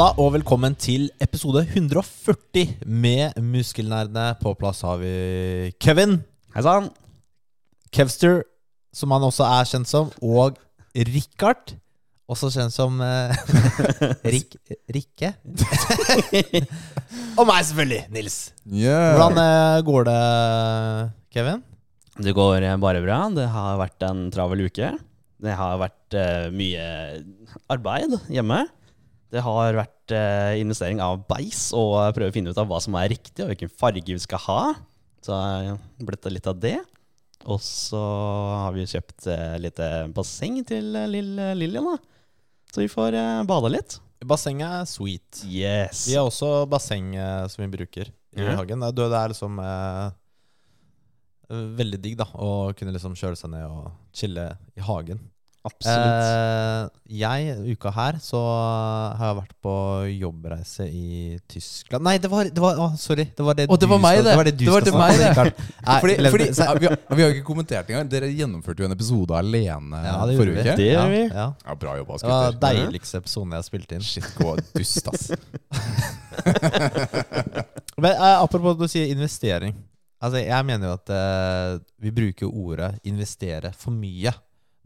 Halla og velkommen til episode 140 med Muskelnerdene. På plass har vi Kevin, Hei sann. Kevster, som han også er kjent som, og Richard, også kjent som eh, Rik Rikke. og meg, selvfølgelig, Nils. Yeah. Hvordan eh, går det, Kevin? Det går eh, bare bra. Det har vært en travel uke. Det har vært eh, mye arbeid hjemme. Det har vært eh, investering av beis og prøve å finne ut av hva som er riktig, og hvilken farge vi skal ha. Så det har blitt litt av det. Og så har vi kjøpt eh, litt eh, basseng til eh, lille Lillian, da. Så vi får eh, bade litt. Bassenget er sweet. Yes. Vi har også basseng eh, som vi bruker i mm. hagen. Det er- Det liksom eh, veldig digg da å kunne liksom kjøre seg ned og chille i hagen. Absolutt. Eh, jeg, uka her, så har jeg vært på jobbreise i Tyskland Nei, det var, det var oh, Sorry. Det var det det du var meg, skal- det. var det du Det var skal snakke meg, om, det. Fordi, fordi det. Så- vi, har, vi har ikke kommentert engang. Dere gjennomførte jo en episode alene Ja, det forrige vi. uke. Det ja, gjør vi. Ja. Ja, Bra jobba, Det var deiligste episoden jeg har spilt inn. Shit, gå dust, ass. Men eh, Apropos du sier investering. Altså, Jeg mener jo at eh, vi bruker ordet 'investere' for mye.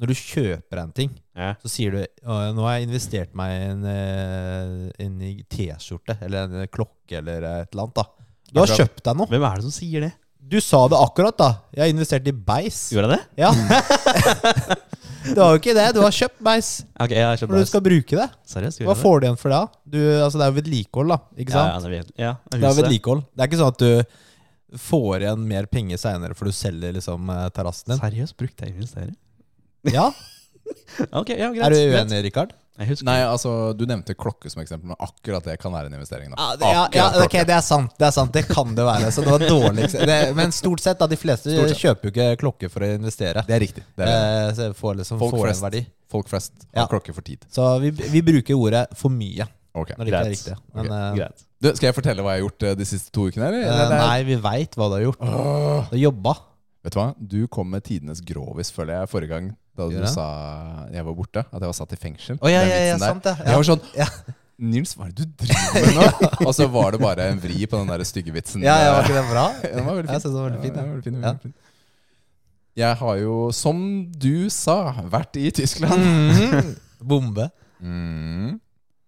Når du kjøper en ting, Ja. så sier du 'Nå har jeg investert meg i en, eh, en T-skjorte eller en klokke eller et eller annet'. da Du har kjøpt deg noe. Hvem er det som sier det? Du sa det akkurat, da. Jeg har investert i beis. Gjorde jeg det? Ja. du har jo ikke det. Du har kjøpt beis Ok, jeg har kjøpt når du skal bruke det. Seriøst? Hva får du igjen for det? Du, altså, det er jo vedlikehold, da. Ikke sant? Ja, ja, det ja, Det er vedlikehold. Det er ikke sånn at du får igjen mer penger seinere for du selger liksom eh, terrassen din. Seriøst, brukte jeg investere? Ja, Ok, ja, greit. Er du uenig, Rikard? Nei, altså, du nevnte klokke som eksempel, men akkurat det kan være en investering. da. Ja, det, ja, ja, ok, klokke. det er sant. Det er sant, det kan det være. Så det var dårlig. Det, men stort sett, da, de fleste sett. kjøper jo ikke klokke for å investere. Det er riktig. Det er, Eh, får liksom Folk får en flest. verdi. folk flest har Ja. klokke for tid. Så vi, vi bruker ordet for mye Ok. når det ikke er riktig. Men okay. eh, Greit. Du, skal jeg fortelle hva jeg har gjort eh, de siste to ukene? eller? eh, er- nei, vi veit hva du har gjort. Oh. Du har jobba. Vet du hva? Du kom med tidenes grovis, føler jeg, forrige gang da du sa jeg var borte. At jeg var satt i fengsel. Oh, ja, ja, ja, sant det. Jeg var sånn Ja. Nils, hva er det du driver med nå? Og så var det bare en vri på den der stygge vitsen. Ja, ja, var ikke det bra? Den var veldig Jeg synes den var veldig fin, Ja, ja. veldig fin, Ja. veldig fin. Jeg har jo, som du sa, vært i Tyskland. Mhm. Bombe. Mm.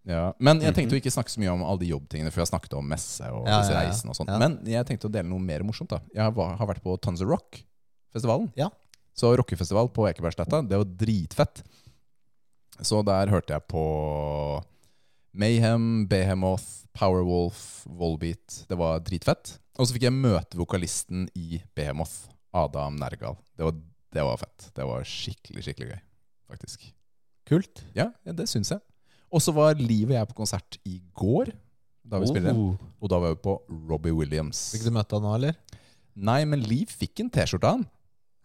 Ja. Men jeg tenkte jo ikke snakke så mye om alle de jobbtingene, for jeg snakket om messe og Ja, ja, ja. reisene og sånt. Ja. Men jeg tenkte å dele noe mer morsomt. da Jeg har vært på Tons of Rock-festivalen. Ja. Så rockefestival på Ekebergsletta. Det var dritfett. Så der hørte jeg på Mayhem, Behemoth, Powerwolf, Volbeat. Det var dritfett. Og så fikk jeg møte vokalisten i Behemoth, Adam Nergal. Det var, det var fett. Det var skikkelig, skikkelig gøy, faktisk. Kult. Ja, det syns jeg. Og så var Liv og jeg på konsert i går. Da vi spilte Oh. Og da var vi på Robbie Williams. Fikk du møte han nå, eller? Nei, men Liv fikk en T-skjorte av han.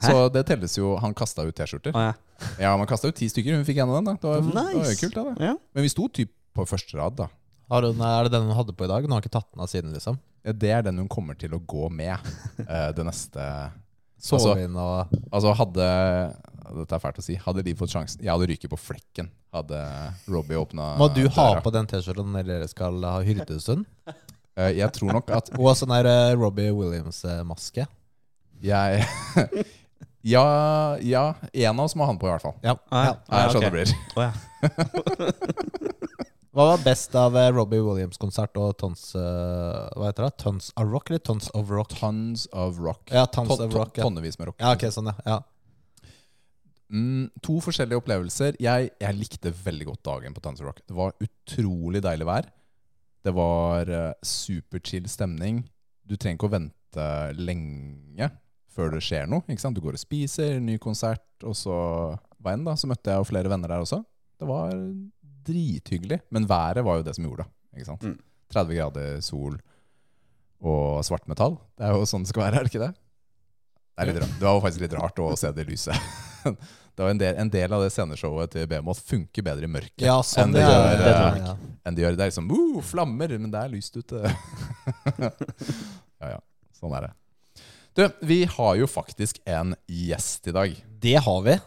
Så det telles jo Han kasta ut T-skjorter. Ja. Ja, man kasta ut ti stykker. Hun fikk en av dem. da Det var, det var kult, da, da. Ja. Men vi sto typ på første rad, da. Har hun, er det den hun hadde på i dag? Hun har ikke tatt den av siden, liksom? Ja, Det er den hun kommer til å gå med uh, det neste Sove Altså- inn og Altså hadde Dette er fælt å si. Hadde de fått sjansen Jeg hadde ryket på flekken. Hadde Robbie åpna Må du ha på den T-skjorta når dere skal ha hyrdestund? Uh, Jeg tror nok at Og sånn der uh, Robbie Williams-maske. jeg Ja, ja. En av oss må ha den på, i hvert fall. Ja. Ah, ja. Ah, jeg skjønner ok. det blir. Oh, ja. Hva var best av eh, Robbie Williams-konsert og Tons uh, Hva heter det? Tons of Rock eller Tons of Rock? Tons of rock. Ja, Tons Ton- of Rock. Ja, Tonnevis med rock. ja ok, sånn, ja. ja. Mm, to forskjellige opplevelser. Jeg, jeg likte veldig godt dagen på Tons of Rock. Det var utrolig deilig vær. Det var uh, superchill stemning. Du trenger ikke å vente lenge før det skjer noe. Ikke sant? Du går og spiser, ny konsert, og så veien da, så møtte jeg jo flere venner der også. Det var drithyggelig. Men været var jo det som gjorde det. Ikke sant? Mm. 30 grader, sol og svart metall. Det er jo sånn det skal være, er det ikke det? Det, er litt rart. det var jo faktisk litt rart å se det lyset. Det var en del, en del av det sceneshowet til Behemoth funker bedre i mørket Ja, sånn enn det ja, gjør, ja, det, ja. enn det gjør Det er liksom uh, flammer, men det er lyst ute. ja, ja. Sånn er det. Du, vi har jo faktisk en gjest i dag. Det har vi.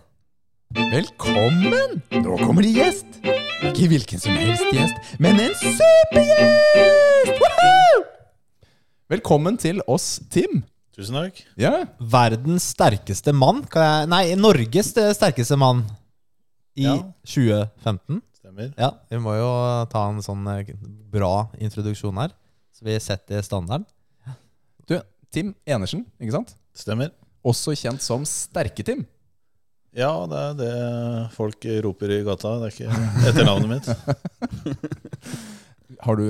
Velkommen! Nå kommer det gjest. Ikke hvilken som helst gjest, men en supergjest! Woohoo! Velkommen til oss, Tim. Tusen takk. Ja, Verdens sterkeste mann? Kan jeg, nei, Norges sterkeste mann i Ja. 2015. Stemmer. Ja, vi må jo ta en sånn eh, bra introduksjon her. Så vi setter standarden. du, Tim Enersen, ikke sant? Stemmer. Også kjent som Sterke-Tim. Ja, det er det folk roper i gata. Det er ikke etternavnet mitt. Har du,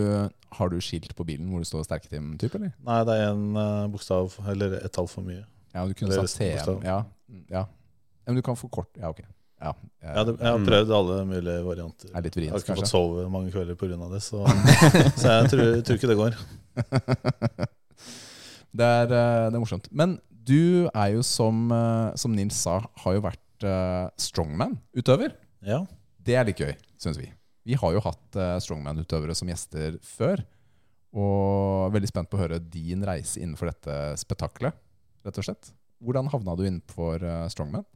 har du skilt på bilen hvor det står Sterke-Tim-type, eller? Nei, det er en eh, bokstav, eller et tall for mye. Ja, du kunne sagt TM. Ja, mm, ja. ja, men du kan få kort. Ja, ok. Ja, jeg, Jeg, hadde, jeg har prøvd alle mulige varianter. er litt Jeg har ikke ikke fått sove mange kvelder pga. det, så, så jeg tror, tror ikke det går. Det er, eh, det er morsomt. Men du er jo, som, eh, som Nils sa, har jo vært eh, strongman-utøver. Ja. Det er litt gøy, syns vi. Vi har jo hatt strongman-utøvere som gjester før. Og veldig spent på å høre din reise innenfor dette spetakkelet, rett og slett. Hvordan havna du innenfor strongman?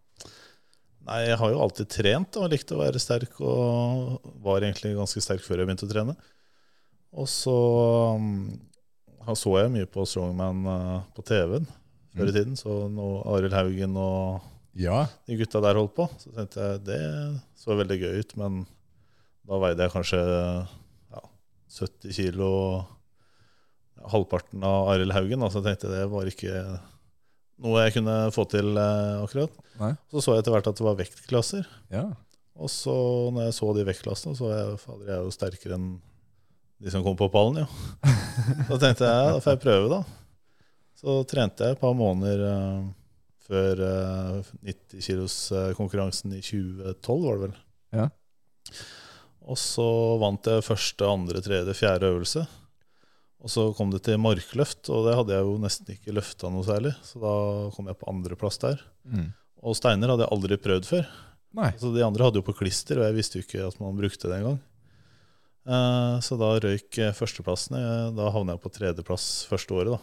Nei, jeg har jo alltid trent og likte å være sterk, og var egentlig ganske sterk før jeg begynte å trene. Og så um, så jeg mye på Strongman eh, på TV-en før i tiden. Så når Arild Haugen og Ja. de gutta der holdt på. Så tenkte jeg det så veldig gøy ut, men da veide jeg kanskje ja, 70 kilo, halvparten av Arild Haugen. Så jeg tenkte det var ikke noe jeg kunne få til eh, akkurat. Nei. Så så jeg etter hvert at det var vektklasser. ja. Og så når jeg så de vektklassene, så var jeg, fader, jeg er jo sterkere enn de som kom på pallen, jo. Da tenkte jeg da får jeg prøve, da. Så trente jeg et par måneder uh, før uh, 90 kilos-konkurransen i 2012, var det vel. Ja. Og så vant jeg første, andre, tredje, fjerde øvelse. Og så kom det til markløft, og det hadde jeg jo nesten ikke løfta noe særlig. Så da kom jeg på andreplass der. Mm. Og steiner hadde jeg aldri prøvd før. Nei. Så De andre hadde jo på klister, og jeg visste jo ikke at man brukte det engang. Eh, så da røyk eh, førsteplassen. Da havna jeg på tredjeplass første året. da.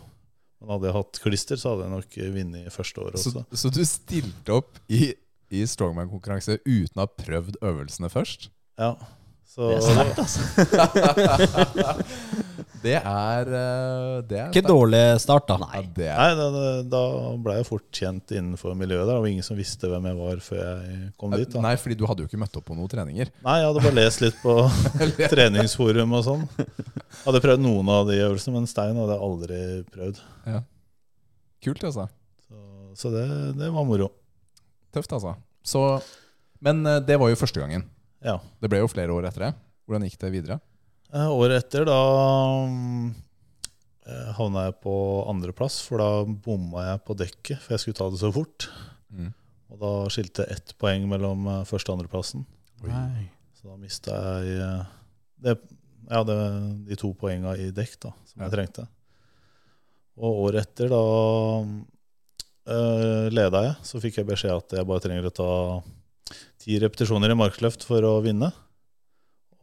Men hadde jeg hatt klister, så hadde jeg nok vunnet første året Så, så du stilte opp i, i strongman-konkurranse uten å ha prøvd øvelsene først? Ja. Så Det er sterkt, altså. Det er, eh, det er Ikke dårlig start, da. Ja, det er, Nei, da, da ble jeg fort kjent innenfor miljøet der. Det var ingen som visste hvem jeg var før jeg kom dit. da. Nei, fordi du hadde jo ikke møtt opp på noen treninger. Nei, jeg hadde bare lest litt på treningsforum og sånn. Hadde prøvd noen av de øvelsene, men stein hadde jeg aldri prøvd. Kult, altså. Så, så det, det var moro. Tøft, altså. Så, men eh, det var jo første gangen. Ja. Det ble jo flere år etter det. Hvordan gikk det videre? Eh, Året etter, da mm, eh, havna jeg på andreplass, for da bomma jeg på dekket, for jeg skulle ta det så fort. Mm. Og da skilte jeg ett poeng mellom eh, første- og andreplassen. Nei. Så da mista jeg det, ja, det, de to poenga i dekk da, som Ja. jeg trengte. Og året etter, da uh, leda jeg. Så fikk jeg beskjed at jeg bare trenger å ta ti repetisjoner i markløft for å vinne.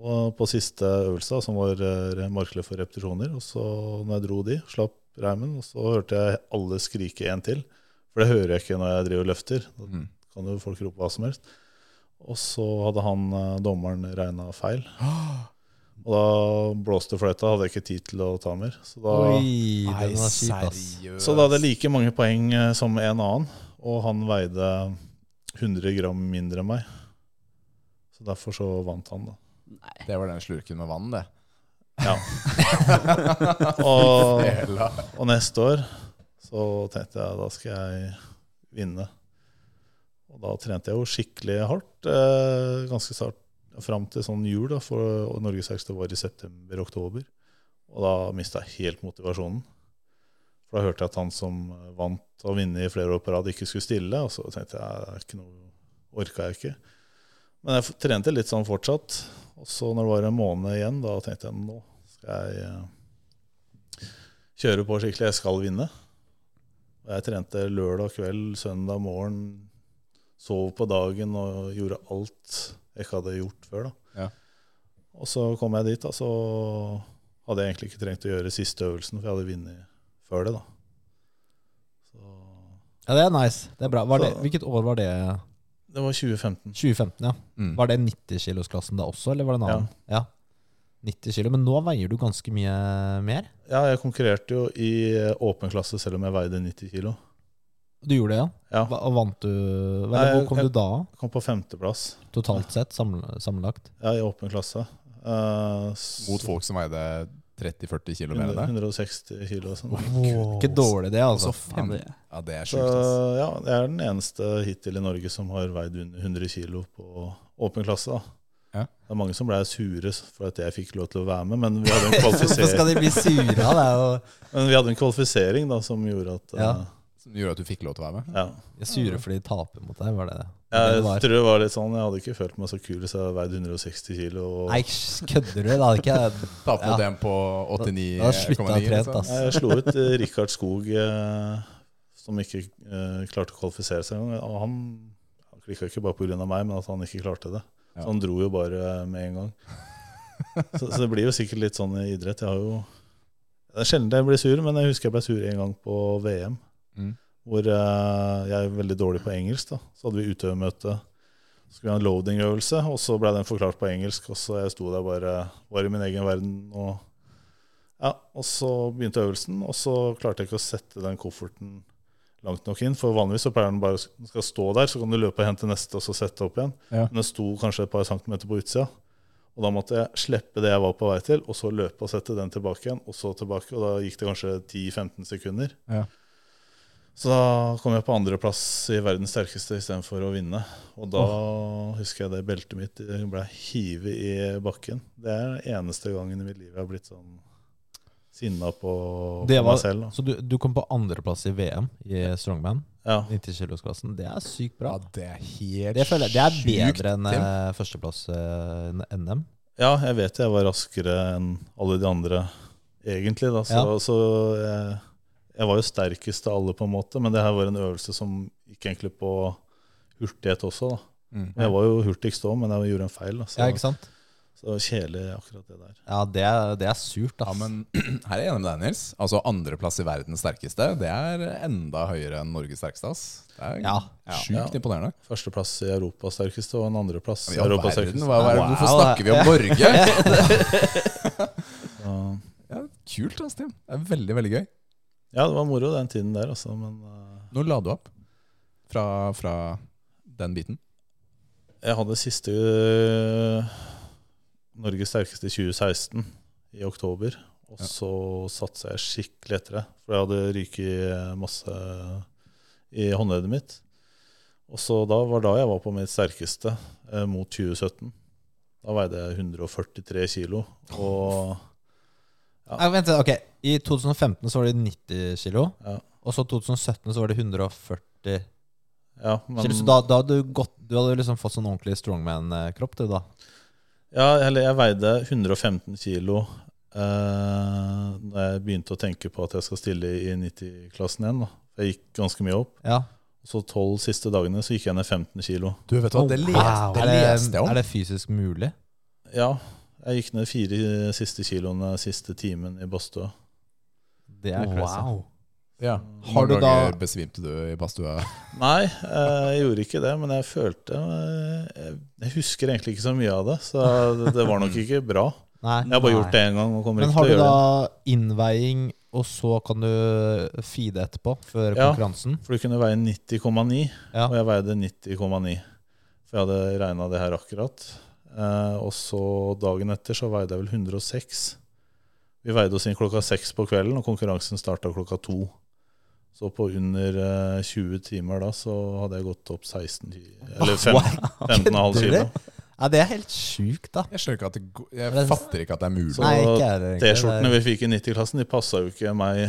Og på siste øvelse, som var eh, for repetisjoner, og så når jeg dro de, slapp reimen, og så hørte jeg alle skrike en til. For det hører jeg ikke når jeg driver og løfter. Da Mm. kan jo folk rope hva som helst. Og så hadde han, eh, dommeren, regna feil. Og da blåste fløyta, hadde jeg ikke tid til å ta mer. Så da, Oi, nei, seriøst. så da hadde jeg like mange poeng eh, som en annen, og han veide 100 gram mindre enn meg. Så derfor så vant han, da. Det var den slurken med vann, det. Ja. og, og neste år så tenkte jeg da skal jeg vinne. Og da trente jeg jo skikkelig hardt, eh, ganske snart fram til sånn jul, da, for norgesrekord var i september-oktober. Og da mista jeg helt motivasjonen. For da hørte jeg at han som vant og vunnet i flere år på rad, ikke skulle stille. Og så tenkte jeg det er ikke noe orka jeg ikke. Men jeg trente litt sånn fortsatt. Og så når det var en måned igjen, da tenkte jeg nå skal jeg eh, kjøre på skikkelig. Jeg skal vinne. Jeg trente lørdag kveld, søndag morgen, sov på dagen og gjorde alt jeg ikke hadde gjort før. da. Ja. Og så kom jeg dit, da, så hadde jeg egentlig ikke trengt å gjøre siste øvelsen, for jeg hadde vunnet før det. da. Så Ja, det er nice. Det er bra. Var det, hvilket år var det? Det var 2015. 2015, ja. Mm. Var det 90-kilosklassen da også, eller var det en annen? Ja. 90 kilo, Men nå veier du ganske mye mer? Ja, jeg konkurrerte jo i åpen klasse selv om jeg veide 90 kilo. Du gjorde det, ja? Ja. Hva- Og vant du Hva, Nei, hvor kom jeg- du da, kom på femteplass totalt sett, sammenlagt? ja, i åpen klasse. Uh, Mot folk som veide 30-40 kilo mer enn 100, deg. 160 kilo og sånn. Ikke dårlig, det, altså. Fem. Ja, det- er sjukt, ja, jeg er den eneste hittil i Norge som har veid under 100 kilo på åpen klasse. da. Ja. Det er mange som ble sure for at jeg fikk lov til å være med, men vi hadde en Hvorfor skal de bli sure av det? men vi hadde en kvalifisering da, som gjorde at Ja. eh, Som gjorde at du fikk lov til å være med. ja. De er sure fordi de taper mot deg, var det det? Jeg det tror det var litt sånn, jeg hadde ikke følt meg så kul hvis jeg hadde veid 160 kilo. Og, Nei, kødder du? Da hadde ikke jeg Ja. på Da hadde jeg 89,9. slutta å trent, liksom. jeg slo ut eh, Rikard Skog, eh, som ikke eh, klarte å kvalifisere seg engang. Han, han klikka ikke bare pga. meg, men at han ikke klarte det. Ja. Så han dro jo bare med en gang. Så, så det blir jo sikkert litt sånn i idrett. Jeg har jo Det er sjelden jeg blir sur, men jeg husker jeg ble sur en gang på VM. Mm. Hvor eh, jeg er veldig dårlig på engelsk. da Så hadde vi utøvermøte. Så skulle vi ha en loading-øvelse, og så ble den forklart på engelsk. Og så jeg sto der bare var i min egen verden. Og, ja, og så begynte øvelsen, og så klarte jeg ikke å sette den kofferten langt nok inn. For vanligvis så pleier den bare skal stå der, så kan du løpe og hente neste og så sette opp igjen. Ja. Men den sto kanskje et par centimeter på utsida. Og da måtte jeg slippe det jeg var på vei til, og så løpe og sette den tilbake igjen. Og så tilbake, og da gikk det kanskje 10-15 sekunder. Ja. Så da kom jeg på andreplass i verdens sterkeste istedenfor å vinne. Og da husker jeg det beltet mitt ble hivet i bakken. Det er den eneste gangen i mitt liv jeg har blitt sånn sinna på, på var- meg selv. Da. Så du, du kom på andreplass i VM i strongman, Ja. 90-kilosklassen. Det er sykt bra. Ja, det er helt Det, føler det er bedre enn eh, førsteplass i enn NM. ja, jeg vet jeg var raskere enn alle de andre egentlig. Da. Så, Ja. så jeg, jeg var jo sterkest av alle, på en måte. Men det her var en øvelse som gikk egentlig på hurtighet også. da. Mm. Jeg var jo hurtigst òg, men jeg gjorde en feil. Da. Så, Ja, ikke sant? så kjedelig akkurat det der. Ja, det er, det er surt, Ja, men her er jeg enig med deg, Nils. Altså Andreplass i verdens sterkeste, det er enda høyere enn Norges sterkeste. ass. Det er Ja. sjukt Ja. imponerende. Førsteplass i Europas sterkeste og en andreplass i Europas verden, sterkeste. hva, hva, Wow. hvorfor snakker vi om Norge? Ja, kult, ass, Tim. Det er veldig, veldig gøy. Ja, det var moro den tiden der, altså. Men uh, Når la du opp fra, fra den biten? jeg hadde siste uh, Norges sterkeste 2016, i oktober. Og Ja. så satsa jeg skikkelig etter det, for jeg hadde ryket masse i håndleddet mitt. Og så da var da jeg var på mitt sterkeste, eh, mot 2017. Da veide jeg 143 kilo. Og Nei, vent, ok. I 2015 så var det 90 kilo. Ja. Og så 2017 så var det 140 ja, men kilo. Så da, da hadde du gått Du hadde liksom fått sånn ordentlig strongman-kropp, du, da. Ja, eller jeg veide 115 kilo eh, da jeg begynte å tenke på at jeg skal stille i 90-klassen igjen. da. Jeg gikk ganske mye opp. Ja. Så tolv siste dagene så gikk jeg ned 15 kilo. Du, vet hva, det, les, Wow. er, det, leste jeg om. er det fysisk mulig? Ja, jeg gikk ned fire siste kiloene siste timen i badstua. Det er crazy. Ja. Har Har du du da- besvimte du i badstua? Nei, eh, jeg gjorde ikke det, men jeg følte eh, Jeg, husker egentlig ikke så mye av det, så det, var nok ikke bra. Nei. Jeg har bare gjort det én gang og kommer Men ikke har til du å gjøre da det. innveiing, og så kan du feede etterpå, før Ja. konkurransen? For du kunne veie 90,9, Ja. og jeg veide 90,9. For jeg hadde regna det her akkurat. Eh, og så dagen etter så veide jeg vel 106. Vi veide oss inn klokka seks på kvelden, og konkurransen starta klokka to. Så på under eh, 20 timer da så hadde jeg gått opp 16 ki- Eller 15, 15,5 Kødder kilo. Ja, det er helt sjukt, da. Jeg skjønner ikke at det, går- jeg Det- fatter ikke at det er mulig. Så Nei, ikke jeg, egentlig. T-skjortene vi fikk i 90-klassen, de passa jo ikke meg.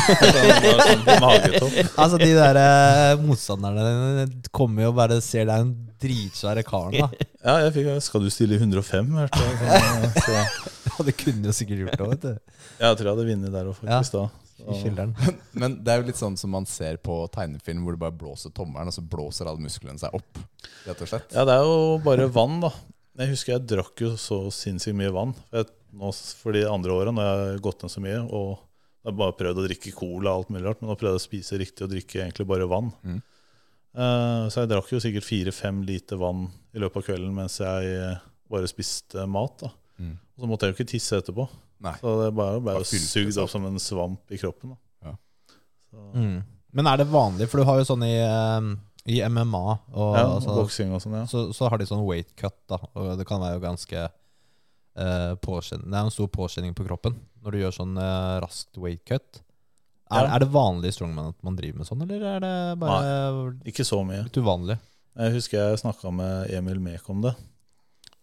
det var sånn magetopp. Altså, de der eh, motstanderne dine kommer jo og bare ser deg en dritsvære karen, da. Ja, jeg fikk, skal du stille i 105? hørte jeg. Så, så, Ja, det kunne jo sikkert gjort det, vet du. ja, jeg tror jeg hadde vunnet der òg, faktisk. da. Fy kjelleren. Men det er jo litt sånn som man ser på tegnefilm, hvor du bare blåser tommelen, og så blåser alle musklene seg opp. Rett og slett. ja, det er jo bare vann, da. Jeg husker jeg drakk jo så sinnssykt mye vann. For, jeg, nå, for de andre åra, når jeg har gått ned så mye og jeg har bare prøvd å drikke cola og alt mulig rart, men nå prøvde jeg å spise riktig og drikke egentlig bare vann. Mm. Uh, så jeg drakk jo sikkert fire-fem liter vann i løpet av kvelden mens jeg bare spiste mat. da. Mm. Og så måtte jeg jo ikke tisse etterpå. Nei. Så det bare ble Bare jo sugd opp som en svamp i kroppen. da. Ja. Så, Mm. Men er det vanlig, for du har jo sånn i, eh, i MMA og, ja, altså, Boksing og sånn, ja. så, så har de sånn weight cut, da. Og det kan være jo ganske eh, påkjenn- Det er en stor påkjenning på kroppen når du gjør sånn eh, raskt weight cut. Er, Ja. er det vanlig i strongman at man driver med sånn, eller er det bare Ikke så mye. litt uvanlig? Jeg husker jeg snakka med Emil Mek om det,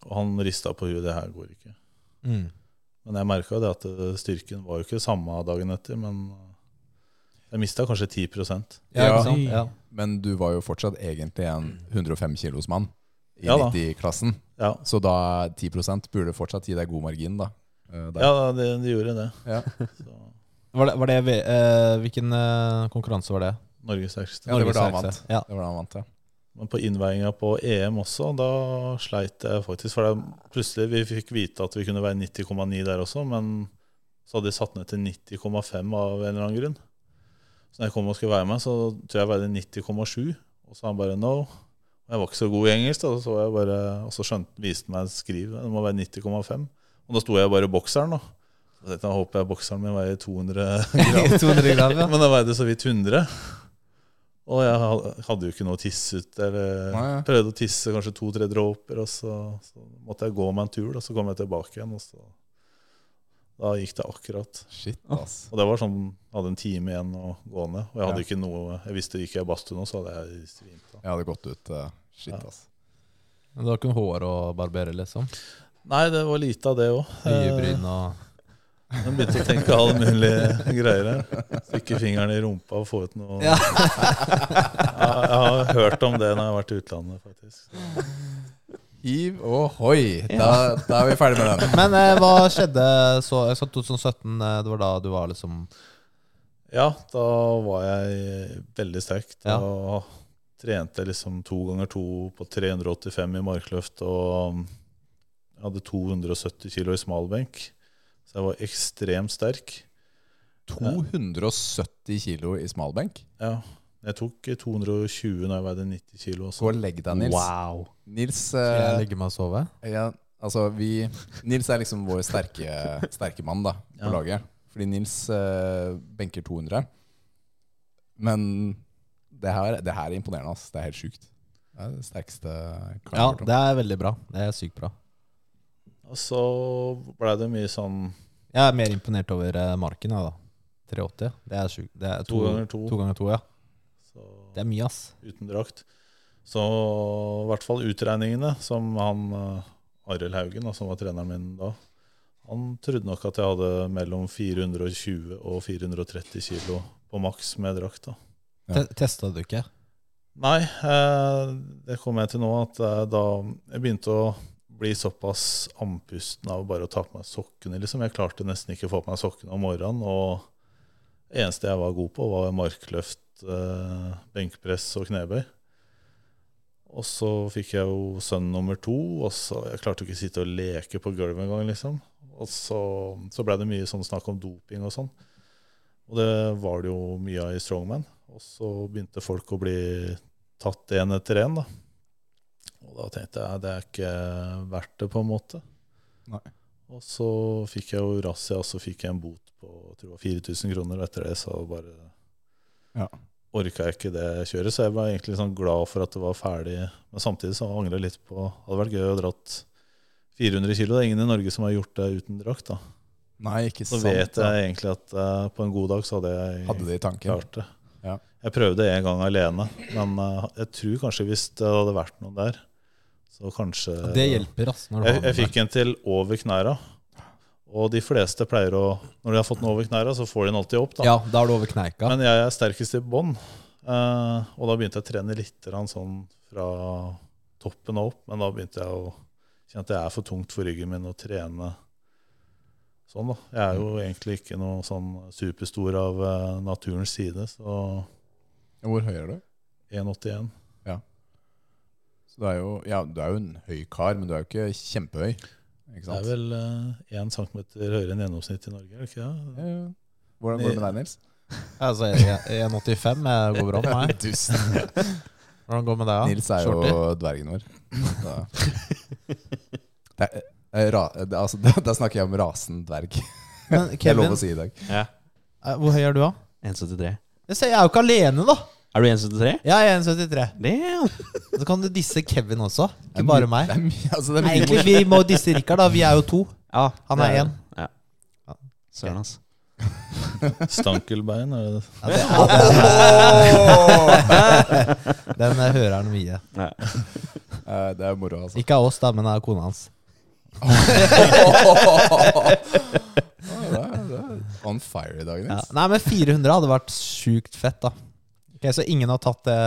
og han rista på huet. Det her går ikke. Mm. Men jeg merka det at eh, styrken var jo ikke samme dagen etter, men eh, jeg mista kanskje 10 Ja, Ja. ikke sant? Ja. Men du var jo fortsatt egentlig en 105 kilos mann i Ja 90-klassen. Ja, Så da 10% burde fortsatt gi deg god margin, da. Eh, der. ja det, de gjorde det. Ja. Så, Var det, var det eh, hvilken eh, konkurranse var det? Norges sterkeste. Ja, det var da han vant. Ja. Det var da han vant, ja. Men på innveiinga på EM også, da sleit jeg faktisk. For det, plutselig vi fikk vite at vi kunne være 90,9 der også, men så hadde de satt ned til 90,5 av en eller annen grunn. Så når jeg kom og skulle være med, så tror jeg veide 90,7. Og så han bare no. Og jeg var ikke så god i engelsk, da, så jeg bare, og så skjønte, viste meg skriv. Det må være 90,5. Og da sto jeg bare i bokseren, da. Så jeg, håper jeg bokseren min veier 200 gram. 200 gram, ja. Men den veide så vidt 100. Og jeg hadde jo ikke noe å tisse ut. Eller Nei, prøvde å tisse kanskje to-tre dråper, og så, så måtte jeg gå meg en tur. Og så kom jeg tilbake igjen, og så Da gikk det akkurat. Shit, ass. Og det var sånn, jeg hadde en time igjen å gå ned. Og jeg hadde Ja. ikke noe Jeg visste gikk jeg badstue nå, så hadde jeg svimt av. Jeg hadde gått ut Uh, Shit, Ja. ass. Men du har ikke noe hår å barbere, liksom? Nei, det var lite av det òg. Øyebryn og Jeg begynte å tenke alle mulige greier. Stikke fingeren i rumpa og få ut noe Ja. Ja, jeg har hørt om det når jeg har vært i utlandet, faktisk. Hiv og hoi. Da, da er vi ferdig med den. Men eh, hva skjedde så, så 2017? eh, Det var da du var liksom Ja, da var jeg veldig sterk. Da trente jeg liksom to ganger to på 385 i markløft, og jeg hadde 270 kilo i smalbenk. Så jeg var ekstremt sterk. 270 kilo i smalbenk. Ja, jeg tok 220 når jeg veide 90 kilo. Også. Gå og legg deg, Nils. Wow. Nils, Skal jeg eh, legge meg og sove? ja, altså vi, Nils er liksom vår sterke, sterke mann da, på Ja. laget. Fordi Nils uh, benker 200. Men det her, det her er imponerende. ass. Det er helt sjukt. Det er det sterkeste Ja, det er veldig bra. Det er sykt bra. Og så blei det mye sånn Jeg er mer imponert over eh, marken, da. 380. Det er sjukt. Det er to ganger to. To ganger to, ja. så, Det er mye, ass. uten drakt. Så i hvert fall utregningene, som han uh, Arild Haugen, som var treneren min da, han trodde nok at jeg hadde mellom 420 og 430 kilo på maks med drakt. da. Ja. Testa du ikke? Nei, eh, det kom jeg til nå at eh, da jeg begynte å bli såpass andpusten av bare å ta på meg sokkene. liksom. Jeg klarte nesten ikke å få på meg sokkene om morgenen. Og det eneste jeg var god på, var markløft, eh, benkpress og knebøy. Og så fikk jeg jo sønn nummer to, og så jeg klarte ikke å sitte og leke på gulvet engang. Liksom. Og så, så blei det mye sånn snakk om doping og sånn. Og det var det jo mye av i Strongman. Og så begynte folk å bli tatt én etter én, da. Og da tenkte jeg det er ikke verdt det, på en måte. Nei. Og så fikk jeg jo razzia, og så fikk jeg en bot på jeg tror det 4000 kroner. Og etter det så bare Ja. orka jeg ikke det kjøret. Så jeg var egentlig sånn glad for at det var ferdig. Men samtidig så angrer jeg litt på Det hadde vært gøy å dratt 400 kilo. Det er ingen i Norge som har gjort det uten drakt. da. Nei, ikke Så sant. vet da. jeg egentlig at uh, på en god dag så hadde jeg Hadde det i klart det. Ja. Jeg prøvde en gang alene, men uh, jeg tror kanskje hvis det hadde vært noen der, så kanskje Det hjelper, ass. Når du Jeg, har jeg den fikk en til over knæra. Og de fleste pleier å Når de har fått den over knæra, så får de den alltid opp. da Ja, da er du over kneika. Men jeg er sterkest i bånn. eh, og da begynte jeg å trene litt sånn fra toppen og opp. Men da begynte jeg å kjenne at det er for tungt for ryggen min å trene sånn. da Jeg er jo egentlig ikke noe sånn superstor av eh, naturens side, så Hvor høy er du? 1,81. Så du er, jo, ja, du er jo en høy kar, men du er jo ikke kjempehøy. Ikke Det er vel én centimeter høyere enn gjennomsnittet i Norge, er det ikke det? Ja, ja. Hvordan går det med deg, Nils? Altså, jeg- 1,85 jeg går bra med meg. Hvordan går det med deg, da? Nils er jo Shorty? dvergen vår. Er, eh, ra, altså, da, da snakker jeg om rasen dverg. Men Det er lov Kevin, å si i dag. Ja. eh, hvor høy er du, da? 1,73. Jeg er jo ikke alene, da! Er du 1,73? Ja, Jeg er 1,73. Damn! Så kan du disse Kevin også, ikke bare meg. Det er mye, altså, det er Nei, mye egentlig, vi må disse Rikard, da. Vi er jo to. Ja, Han er én. Ja. Søren, altså. Stankelbein, er det det? Ja, det, er, den, den hører han mye. Eh, Det er moro, altså. Ikke av oss, da, men av kona hans. det er, det er on fire i dag, Ja. Nils. Nei, men 400 hadde vært sjukt fett, da. Ok, Så ingen har tatt det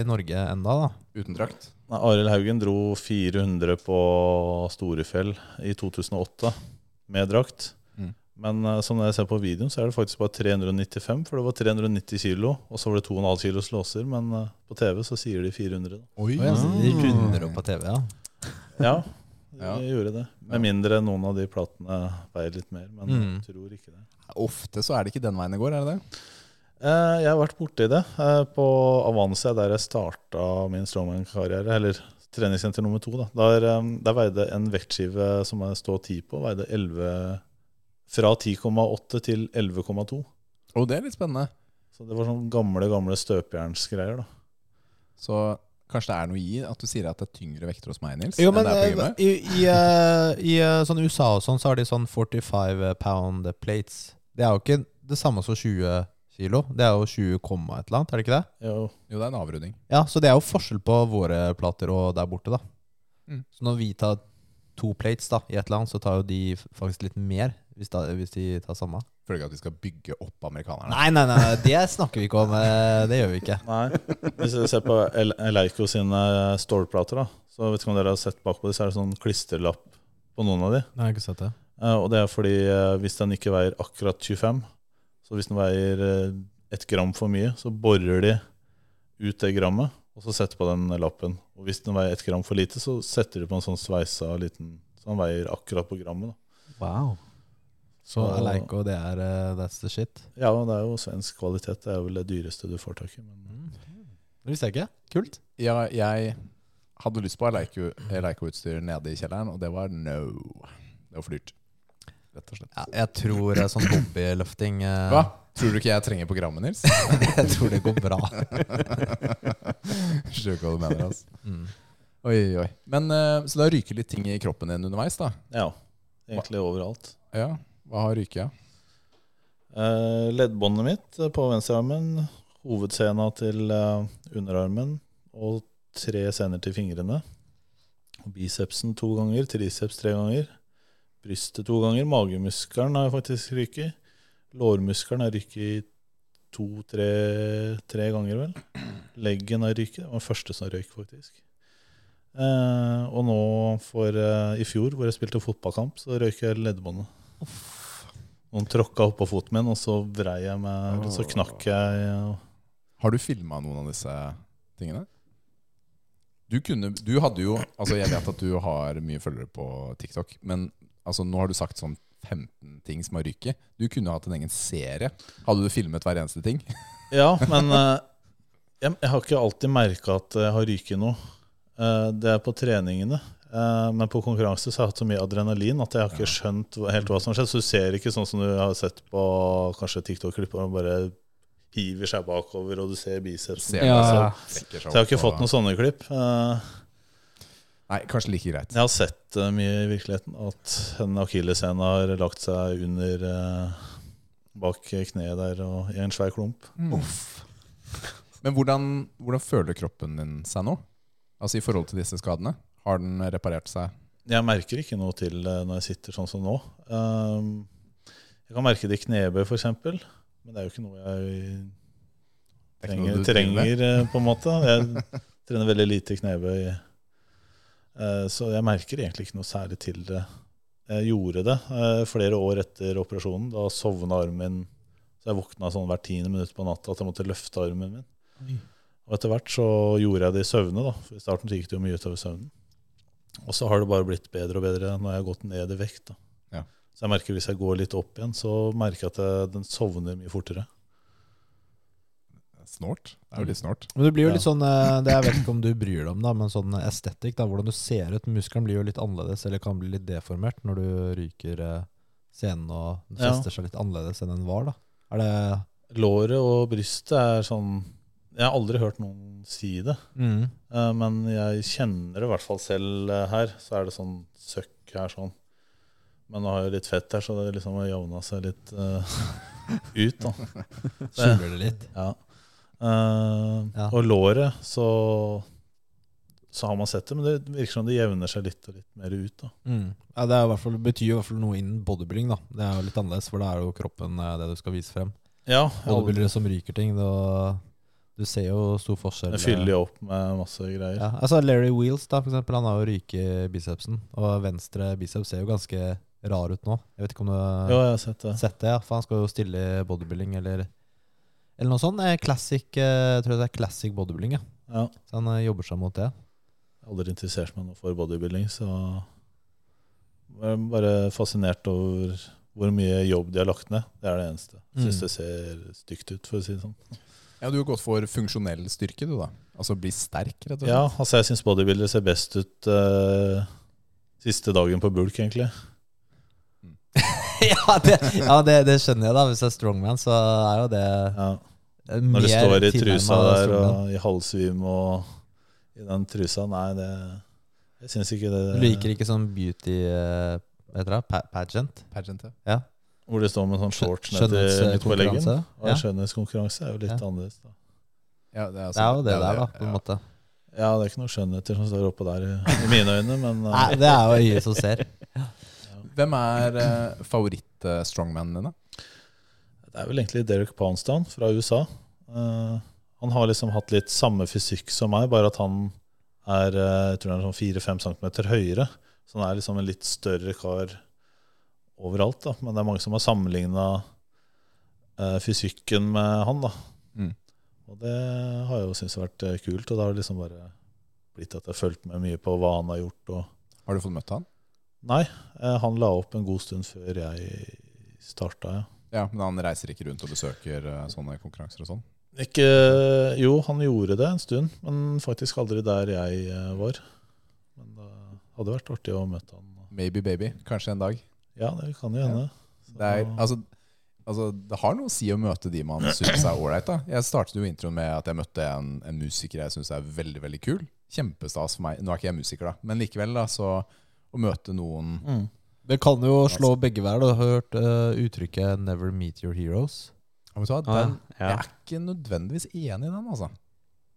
i Norge enda, da? Uten drakt. Nei, Arild Haugen dro 400 på Storefjell i 2008 med drakt. Mm. Men eh, som jeg ser på videoen, så er det faktisk bare 395, for det var 390 kilo, og så var det 2,5 kilos låser, men eh, på TV så sier de 400. Da. Oi. Ja, så De runder opp på TV, ja. Ja, de Ja. gjorde det. Med mindre noen av de platene veier litt mer, men Mm. jeg tror ikke det. Ofte så er det ikke den veien det går, er det det? Eh, Jeg har vært borti det eh, på Avancia, der jeg starta min strongman-karriere. Eller treningssenter nummer to. Da. Der, eh, der veide en vektskive som jeg står 10 på, veide 11, fra 10,8 til 11,2. Og det er litt spennende. Så det var sånn gamle gamle støpejernsgreier. da. Så kanskje det er noe i at du sier at det er tyngre vekter hos meg, Nils? Jo, enn men det på i, i, i sånn USA og sånn, så har de sånn 45 pound plates. Det er jo ikke det samme som 20 kilo. Det er jo 20, komma et eller annet, er det ikke det? Jo, Jo, det er en avrunding. Ja, så det er jo forskjell på våre plater og der borte, da. Mm. Så når vi tar to plates da, i et eller annet, så tar jo de faktisk litt mer, hvis, da, hvis de tar samme. Føler ikke at vi skal bygge opp amerikanerne. Nei, nei, nei, det snakker vi ikke om. eh, Det gjør vi ikke. Nei. Hvis du ser på El- Eleiko sine stålplater, da, så vet ikke om dere har sett bakpå dem, så er det sånn klisterlapp på noen av de. Nei, jeg har ikke sett det. Eh, Og det er fordi eh, hvis den ikke veier akkurat 25, så hvis den veier eh, ett gram for mye, så borer de ut det grammet, og så setter på den lappen. Og hvis den veier ett gram for lite, så setter de på en sånn sveisa liten Så den veier akkurat på grammet. Da. Wow. Så Aleiko, det er eh, that's the shit. Ja, det er jo svensk kvalitet. Det er vel det dyreste du får tak i. Men Det visste jeg ikke. Kult. Ja, jeg hadde lyst på Eleiko-utstyr nede i kjelleren, og det var no. Det var for dyrt. Rett og slett. Ja, jeg tror eh, sånn hobbyløfting eh, Hva? Tror du ikke jeg trenger programmet, Nils? Jeg tror det går bra. Skjønner hva du mener, altså. Mm. Oi, oi. Men eh, Så det har ryket litt ting i kroppen din underveis, da? ja, egentlig overalt. Ja. Hva har ryket? Eh, leddbåndet mitt eh, på venstrearmen, hovedsena til eh, underarmen og tre sener til fingrene. Og Bicepsen to ganger, triceps tre ganger. Brystet to ganger. Magemuskelen har jeg faktisk ryket. Lårmuskelen har ryket to-tre tre ganger, vel. Leggen har ryket. Det var den første som røyk, faktisk. Eh, og nå for eh, i fjor, hvor jeg spilte fotballkamp, så røyk jeg leddbåndet. Noen tråkka oppå foten min, og så vrei jeg meg, og så knakk jeg. og- Har du filma noen av disse tingene? Du kunne Du hadde jo Altså, jeg vet at du har mye følgere på TikTok, men altså, nå har du sagt sånn 15 ting som har ryket. Du kunne hatt en egen serie. Hadde du filmet hver eneste ting? Ja, men eh, jeg, jeg har ikke alltid merka at jeg har ryket noe. Eh, det er på treningene. Eh, men på konkurranse så har jeg hatt så mye adrenalin at jeg har ikke skjønt helt hva som har skjedd. Så du ser ikke sånn som du har sett på kanskje TikTok-klipp, hvor man bare hiver seg bakover, og du ser bicepsen. Ja. Så, så jeg har ikke fått noen sånne klipp. Nei, kanskje like greit. Jeg har sett uh, mye i virkeligheten at en akilleshæl har lagt seg under uh, bak kneet der og i en svær klump. Mm. Men hvordan, hvordan føler kroppen din seg nå? Altså i forhold til disse skadene? Har den reparert seg? Jeg merker ikke noe til det når jeg sitter sånn som nå. Um, jeg kan merke det i knebøy, f.eks., men det er jo ikke noe jeg Det er noe trenger, trenger på en måte. Jeg trener veldig lite knebøy, så jeg merker egentlig ikke noe særlig til det. Jeg gjorde det eh, flere år etter operasjonen. Da sovna armen min Så jeg våkna sånn hvert tiende minutt på natta at jeg måtte løfte armen min. Og etter hvert så gjorde jeg det i søvne. da For I starten gikk det jo mye utover søvnen. Og så har det bare blitt bedre og bedre når jeg har gått ned i vekt. da Ja. Så jeg merker hvis jeg går litt opp igjen, så merker jeg at jeg, den sovner mye fortere. Snort. Det er jo litt snort. Men det blir jo Ja. litt sånn eh, Det jeg vet ikke om du bryr deg om, da, men sånn estetikk, da, hvordan du ser ut. Muskelen blir jo litt annerledes, eller kan bli litt deformert når du ryker eh, scenen og fester seg litt annerledes enn den var. da Er det Låret og brystet er sånn Jeg har aldri hørt noen si det. mm. Eh, Men jeg kjenner det i hvert fall selv her. Så er det sånn søkk her sånn. Men nå har jeg litt fett her, så det liksom har jevna seg litt uh, ut. da Skjuler det litt? Ja. Eh, Ja. Og låret, så Så har man sett det, men det virker som det jevner seg litt og litt mer ut. Mm. Ja, det er i hvert fall, betyr jo i hvert fall noe innen bodybuilding. da Det er jo litt annerledes, for da er jo kroppen eh, det du skal vise frem. Ja, Bodybuildere som ryker ting, da, du ser jo stor forskjell. jeg fyller jo opp med masse greier. Ja, altså Larry Wheels, da, for eksempel, han har jo ryke bicepsen. Og venstre biceps ser jo ganske rar ut nå. Jeg vet ikke om du har Jo, har sett det. sett det, ja, for han skal jo stille i bodybuilding eller Eller noe sånt. Eh, Classic, eh, jeg tror det er classic bodybuilding, ja. Ja. Så han eh, jobber seg mot det. Jeg har aldri interessert meg noe for bodybuilding, så jeg er bare fascinert over hvor mye jobb de har lagt ned. Det er det eneste. Jeg syns Mm. det ser stygt ut, for å si det sånn. Ja, Du har gått for funksjonell styrke, du da. Altså bli sterk, rett og slett. Ja, altså jeg syns bodybuildere ser best ut uh, siste dagen på bulk, egentlig. ja, det, ja det, det skjønner jeg, da. Hvis det er strongman, så er jo det Ja. eh, Når du står i trusa der og i halvsvim og i den trusa, nei, det Jeg syns ikke det Du liker ikke sånn beauty eh, Hva heter det? Pageant? Pageant, ja. Hvor det står med sånn shorts ned midt på leggen. Ja. skjønnhetskonkurranse er jo litt Ja. annerledes. da ja det, er Det er jo det der, da, på en ja. måte. Ja, det er ikke noen skjønnheter som står oppå der, i, i mine øyne, men eh, Nei, det er jo øyet som ser. Hvem er uh, favoritt-strongmanen dine? Det er vel egentlig Derek Poundstown fra USA. Uh, han har liksom hatt litt samme fysikk som meg, bare at han er eh, jeg tror han er sånn 4-5 cm høyere. Så han er liksom en litt større kar overalt. da Men det er mange som har sammenligna fysikken med han. da Mm. Og det har jeg jo syntes har vært eh, kult. Og det har liksom bare blitt at jeg har fulgt med mye på hva han har gjort. Har du fått møtt han? Nei, eh, han la opp en god stund før jeg starta, ja. Ja, Men han reiser ikke rundt og besøker eh, sånne konkurranser og sånn? Ikke, jo, han gjorde det en stund, men faktisk aldri der jeg eh, var. Men det hadde vært artig å møte han. Maybe baby. Kanskje en dag. Ja, det kan jo hende. Ja. Det, er, altså, altså, det har noe å si å møte de man syns er ålreit. Jeg startet jo introen med at jeg møtte en, en musiker jeg syns er veldig veldig kul. Kjempestas for meg. Nå er ikke jeg musiker, da, men likevel. da, så Å møte noen Mm. Det kan jo slå begge veier. Du har hørt uh, uttrykket 'never meet your heroes'. Ja, vet du Ah, den, ja. Jeg er ikke nødvendigvis enig i den, altså.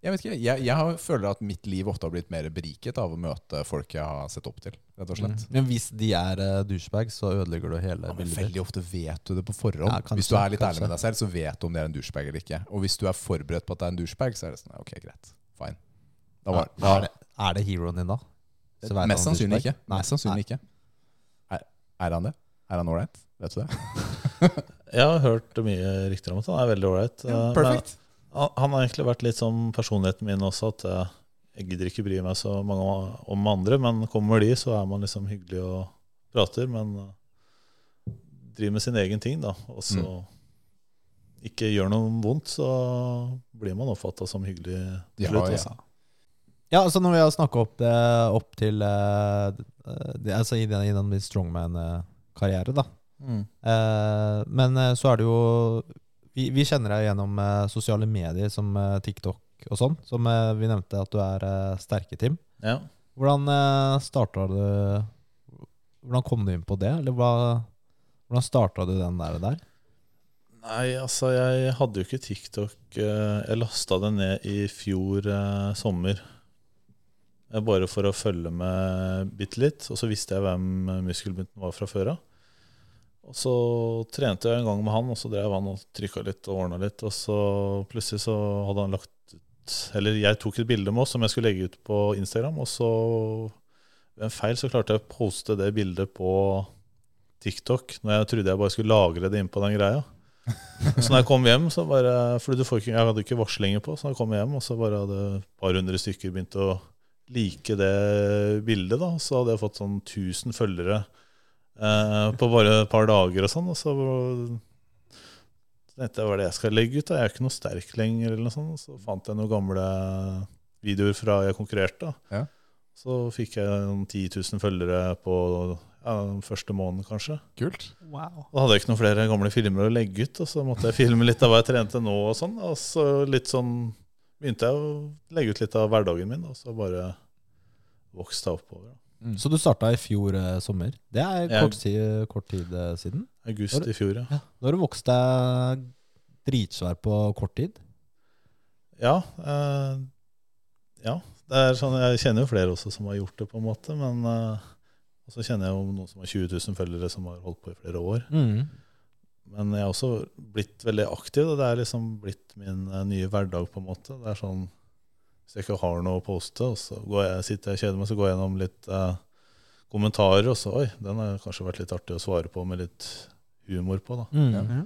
Jeg vet ikke, jeg, jeg har, føler at mitt liv ofte har blitt mer beriket av å møte folk jeg har sett opp til. rett og slett. Men hvis de er uh, douchebags, så ødelegger du hele Ja, men bildet. veldig ofte vet du det på forhånd. Ja, kanskje, hvis du er litt kanskje. ærlig med deg selv, så vet du om det er en douchebag eller ikke. Og hvis du er forberedt på at det er en douchebag, så er det sånn Ok, greit. Fine. Da var, Ja, er, det, er det heroen din, da? Mest sannsynlig ikke. Nei, Mest sannsynlig ikke. Er, er han det? Er han ålreit? Vet du det? Jeg har hørt mye rykter om at han er veldig ålreit. Ja, eh. Han, har egentlig vært litt som personligheten min også, at jeg gidder ikke bry meg så mange om- andre, men kommer de, så er man liksom hyggelig og prater, men eh, driver med sin egen ting, da. Og så Mm. ikke gjør noe vondt, så blir man oppfatta som hyggelig Ja, slutt. altså. Ja, altså når vi har snakka opp det opp til eh, det, Altså i den, i den strongman-karriere, da. Mm. Eh, men eh, så er det jo Vi, vi kjenner deg gjennom eh, sosiale medier som eh, TikTok og sånn, som eh, vi nevnte at du er sterke, Tim. Ja. Hvordan uh, starta du Hvordan kom du inn på det, eller hva, hvordan starta du den der? der? Nei, altså, jeg hadde jo ikke TikTok. eh, Jeg lasta det ned i fjor eh, sommer. Eh, Bare for å følge med bitte litt. Og så visste jeg hvem muskelbunten var fra før av. Og så trente jeg en gang med han, og så drev han og trykka litt og ordna litt. Og så plutselig så hadde han lagt ut Eller jeg tok et bilde med oss som jeg skulle legge ut på Instagram, og så ved en feil så klarte jeg å poste det bildet på TikTok når jeg trodde jeg bare skulle lagre det inn på den greia. Så når jeg kom hjem, så bare For du får ikke, jeg hadde ikke varslinger på, så når jeg kom hjem, og så bare hadde et par hundre stykker begynt å like det bildet, da. Så hadde jeg fått sånn 1000 følgere eh, på bare et par dager og sånn. Og så, Så tenkte jeg hva er det jeg skal legge ut? da? Jeg er ikke noe sterk lenger. eller noe sånt. Så fant jeg noen gamle videoer fra jeg konkurrerte. da. Ja. Så fikk jeg noen 10 000 følgere på ja, den første måneden, kanskje. Kult. Wow. Da hadde jeg ikke noen flere gamle filmer å legge ut, og så måtte jeg filme litt av hva jeg trente nå. Og sånn, og så litt sånn begynte jeg å legge ut litt av hverdagen min, og så bare vokste jeg oppover. Mm. Så du starta i fjor eh, sommer. Det er Jeg- kort tid, kort tid eh, siden. August i fjor, ja. Ja. Har du vokst deg dritsvær på kort tid. Ja, eh, ja. Det er sånn, jeg kjenner jo flere også som har gjort det, på en måte. Men eh, og så kjenner jeg jo noen som har 20 000 følgere som har holdt på i flere år. Men jeg har også blitt veldig aktiv. Og det er liksom blitt min eh, nye hverdag, på en måte. Det er sånn Hvis jeg ikke har noe å poste, og så går jeg, sitter jeg og kjeder meg, så går jeg gjennom litt eh, kommentarer, og så Oi, den har kanskje vært litt artig å svare på med litt humor på, da. Mm.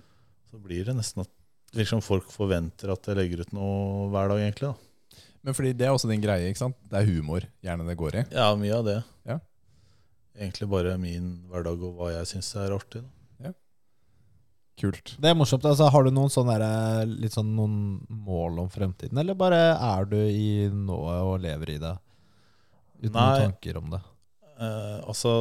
Så blir det nesten at liksom folk forventer at jeg legger ut noe hver dag, egentlig. da. Men fordi det er også din greie, ikke sant? Det er humor gjerne det går i. Ja, mye av det. Ja. Egentlig bare min hverdag og hva jeg syns er artig. Da. Kult. Det er morsomt. altså Har du noen sånne der, litt sånn noen mål om fremtiden, eller bare er du i nået og lever i det? Uten Nei. noen tanker om det? Eh, altså,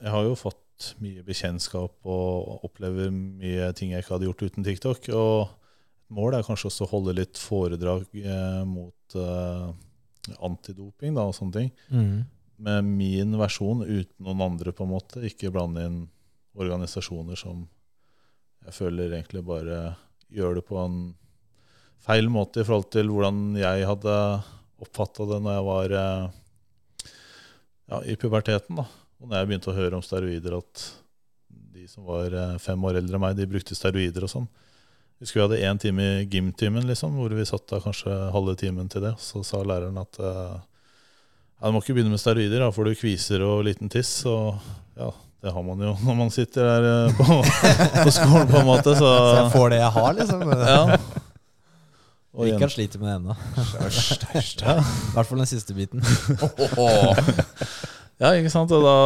jeg har jo fått mye bekjentskap og opplever mye ting jeg ikke hadde gjort uten TikTok. Og målet er kanskje også å holde litt foredrag eh, mot eh, antidoping da, og sånne ting. Med min versjon uten noen andre, på en måte. Ikke blande inn organisasjoner som jeg føler egentlig bare gjør det på en feil måte i forhold til hvordan jeg hadde oppfatta det når jeg var eh, ja, i puberteten. da. Og når jeg begynte å høre om steroider, at de som var eh, fem år eldre enn meg, de brukte steroider og sånn. Jeg husker vi hadde én time i gymtimen, liksom, hvor vi satt da kanskje halve timen til det. Så sa læreren at eh, ja, du må ikke begynne med steroider, da får du kviser og liten tiss. Og ja, det har man jo når man sitter der eh, på, på skolen, på en måte. Så, Så jeg får det jeg har, liksom? ja. Og Rikard sliter med det ennå. Størst. I hvert fall den siste biten. Ja, ikke sant? Og da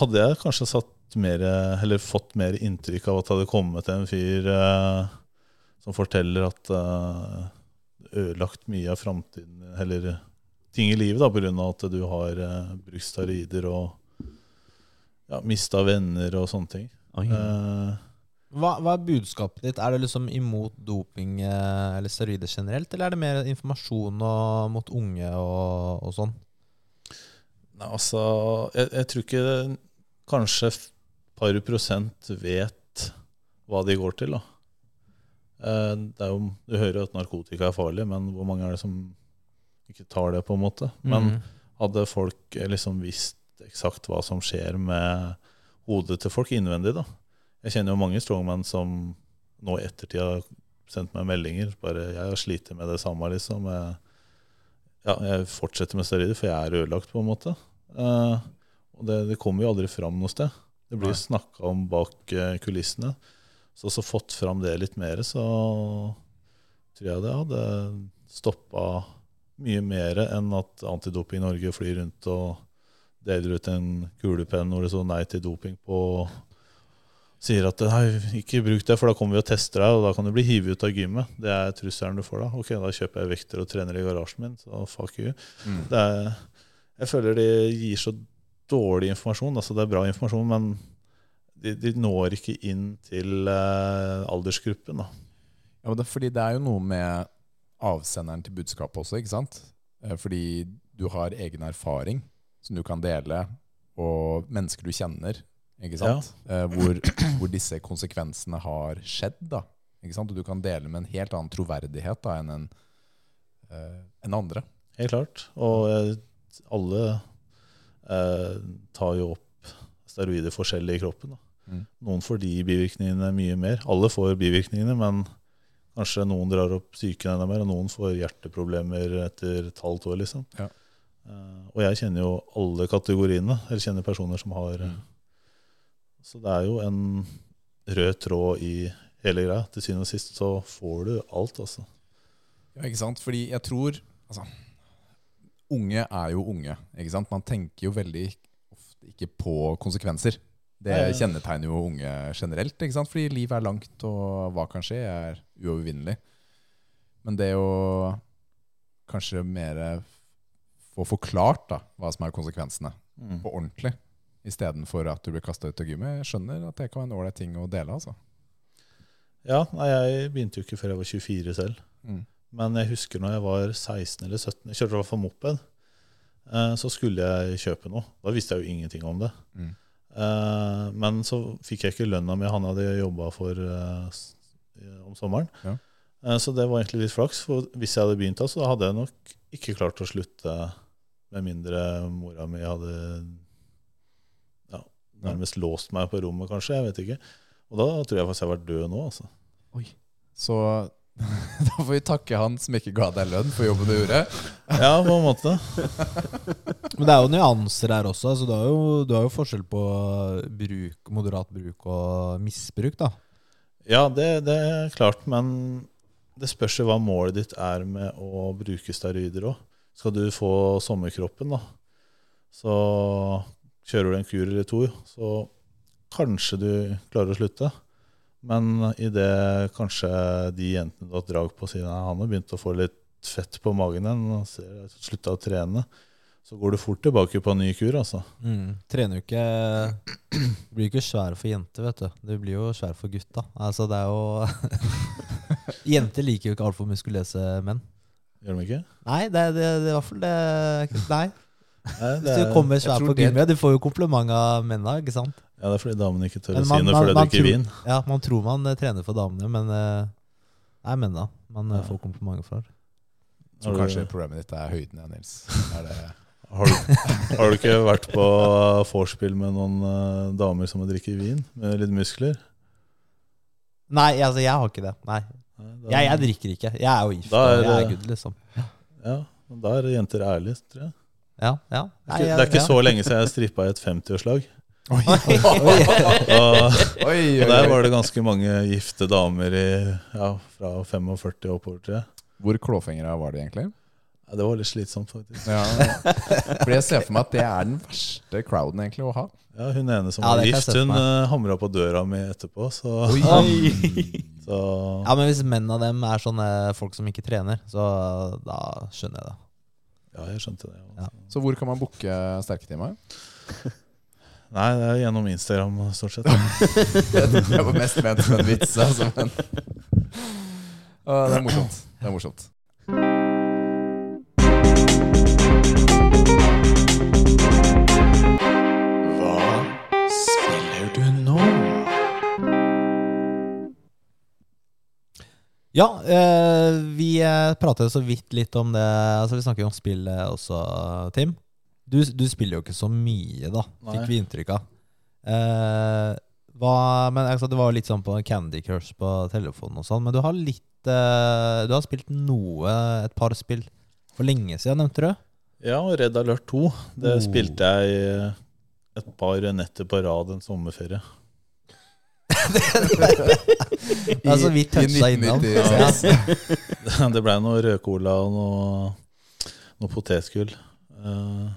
hadde jeg kanskje satt mer, eller fått mer inntrykk av at det hadde kommet en fyr eh, som forteller at eh, ødelagt mye av framtiden, eller ting i livet, da, av at du har eh, brukt steroider og ja, mista venner og sånne ting. Oi. Eh, Hva, hva er budskapet ditt? Er det liksom imot doping eh, eller steroider generelt, eller er det mer informasjon og, mot unge og, og sånn? Nei, altså, jeg, jeg tror ikke kanskje et par prosent vet hva de går til. da. Eh, Det er jo, du hører jo at narkotika er farlig, men hvor mange er det som ikke tar det, på en måte? Men hadde folk eh, liksom visst eksakt hva som skjer med hodet til folk innvendig, da. Jeg kjenner jo mange strongman som nå i ettertid har sendt meg meldinger. Bare 'Jeg har slitt med det samme', liksom. Jeg, ja, jeg fortsetter med steroider, for jeg er ødelagt, på en måte. Eh, og det, det kommer jo aldri fram noe sted. Det blir snakka om bak eh, kulissene. Så så fått fram det litt mer, så tror jeg det hadde stoppa mye mer enn at Antidoping Norge flyr rundt og deler ut en kulepenn hvor det står nei til doping på. Sier at nei, ikke bruk det, for da kommer vi og tester deg, og da kan du bli hivet ut av gymmet. Det er trusselen du får da. Ok, da kjøper jeg vekter og trener i garasjen min, så fuck you. Mm. Det er, jeg føler de gir så dårlig informasjon. Altså det er bra informasjon, men de, de når ikke inn til eh, aldersgruppen. Da. Ja, men det, fordi det er jo noe med avsenderen til budskapet også, ikke sant? Eh, Fordi du har egen erfaring som du kan dele, og mennesker du kjenner, ikke sant? Eh, Hvor, hvor disse konsekvensene har skjedd, da. Ikke sant? Og du kan dele med en helt annen troverdighet da, enn en, eh, enn andre. Helt klart. Og eh, alle eh, tar jo opp steroider forskjellig i kroppen. Da. Mm. Noen får de bivirkningene mye mer. Alle får bivirkningene, men kanskje noen drar opp psyken enda mer, og noen får hjerteproblemer etter et halvt år. liksom. Ja. Eh, og jeg kjenner jo alle kategoriene, eller kjenner personer som har eh, Mm. Så det er jo en rød tråd i hele greia. Til syvende og sist så får du alt, altså. Ja, ikke sant? Fordi jeg tror altså, Unge er jo unge. ikke sant? Man tenker jo veldig ofte ikke på konsekvenser. Det kjennetegner jo unge generelt, ikke sant? fordi livet er langt, og hva kan skje, er uovervinnelig. Men det å kanskje mer få forklart da, hva som er konsekvensene, Mm. på ordentlig, istedenfor at du blir kasta ut av gymmet, jeg skjønner at det kan være en ålreit ting å dele. altså. Ja, nei, jeg begynte jo ikke før jeg var 24 selv. Mm. Men jeg husker når jeg var 16 eller 17, jeg kjørte i hvert fall moped, eh, så skulle jeg kjøpe noe. Da visste jeg jo ingenting om det. Mm. Eh, Men så fikk jeg ikke lønna mi han hadde jobba for eh, om sommeren. Ja. Så det var egentlig litt flaks, for hvis jeg hadde begynt da, så hadde jeg nok ikke klart å slutte med mindre mora mi hadde ja, nærmest låst meg på rommet, kanskje. Jeg vet ikke. Og da tror jeg faktisk jeg har vært død nå, altså. Oi. Så da får vi takke han som ikke ga deg lønn for jobben du gjorde. Ja, på en måte. Men det er jo nyanser her også. Altså, du, har jo, du har jo forskjell på bruk, moderat bruk og misbruk, da. Ja, det, det er klart, men det spørs jo hva målet ditt er med å bruke steroider òg. Skal du få sommerkroppen, da, så kjører du en kur eller to, så kanskje du klarer å slutte. Men idet kanskje de jentene du har drag på, sier at han har begynt å få litt fett på magen igjen og slutta å trene, så går du fort tilbake på en ny kur, altså. Mm. Trener jo ikke Du blir ikke svær for jenter, vet du. Du blir jo svær for gutta. Altså, det er jo Jenter liker jo ikke altfor muskuløse menn. Gjør de ikke? Nei, det, det, det er i hvert fall det Nei. Nei, det Hvis du er, kommer jeg svær på gymmet, du får jo kompliment av mennene, ikke sant? ja, det er fordi damene ikke tør å si noe fordi de drikker vin. Ja, man tror man eh, trener for damene, men eh, det er mennene man eh, Ja. får komplimenter for. Så Har kanskje problemet ditt er høyden, ja, Nils. Er det Har du, har du ikke vært på vorspiel med noen eh, damer som har drikket vin med litt muskler? Nei, altså, jeg har ikke det. Nei. Nei, da- Jeg, jeg drikker ikke. Jeg er jo gift, er jeg er good, liksom. Ja, men da er jenter ærlige, tror jeg. Ja, ja. Det er ikke, det er ikke så lenge siden jeg strippa i et 50-årslag. Oi, Og, der var det ganske mange gifte damer i, ja, fra 45 og oppover, tror jeg. Hvor klåfingra var de egentlig? Ja, det var litt slitsomt, faktisk. Ja, fordi jeg ser for meg at det er den verste crowden egentlig å ha. Ja, Hun ene som Ja, var gift, hun uh, hamra på døra mi etterpå, så, så Ja, men hvis menn av dem er sånne folk som ikke trener, så da skjønner jeg det. Ja, jeg skjønte det. Ja. Så hvor kan man booke sterketimer? Nei, det er gjennom Instagram, stort sett. Det var mest ment som en vits. Altså, men. Det er morsomt. Det er morsomt. Ja, eh, vi eh, pratet så vidt litt om det. Altså Vi snakker jo om spill eh, også, Tim. Du, du spiller jo ikke så mye, da, Nei. fikk vi inntrykk av. Eh, hva, men altså, Det var jo litt sånn på Candy Crush på telefonen og sånn, men du har litt eh, Du har spilt noe, et par spill for lenge siden, nevnte du? Ja, Red Alert 2. Det Oh. spilte jeg et par netter på rad en sommerferie. Det vi toucha innom. Ja. det blei noe rødcola og noe, noe potetgull. Eh,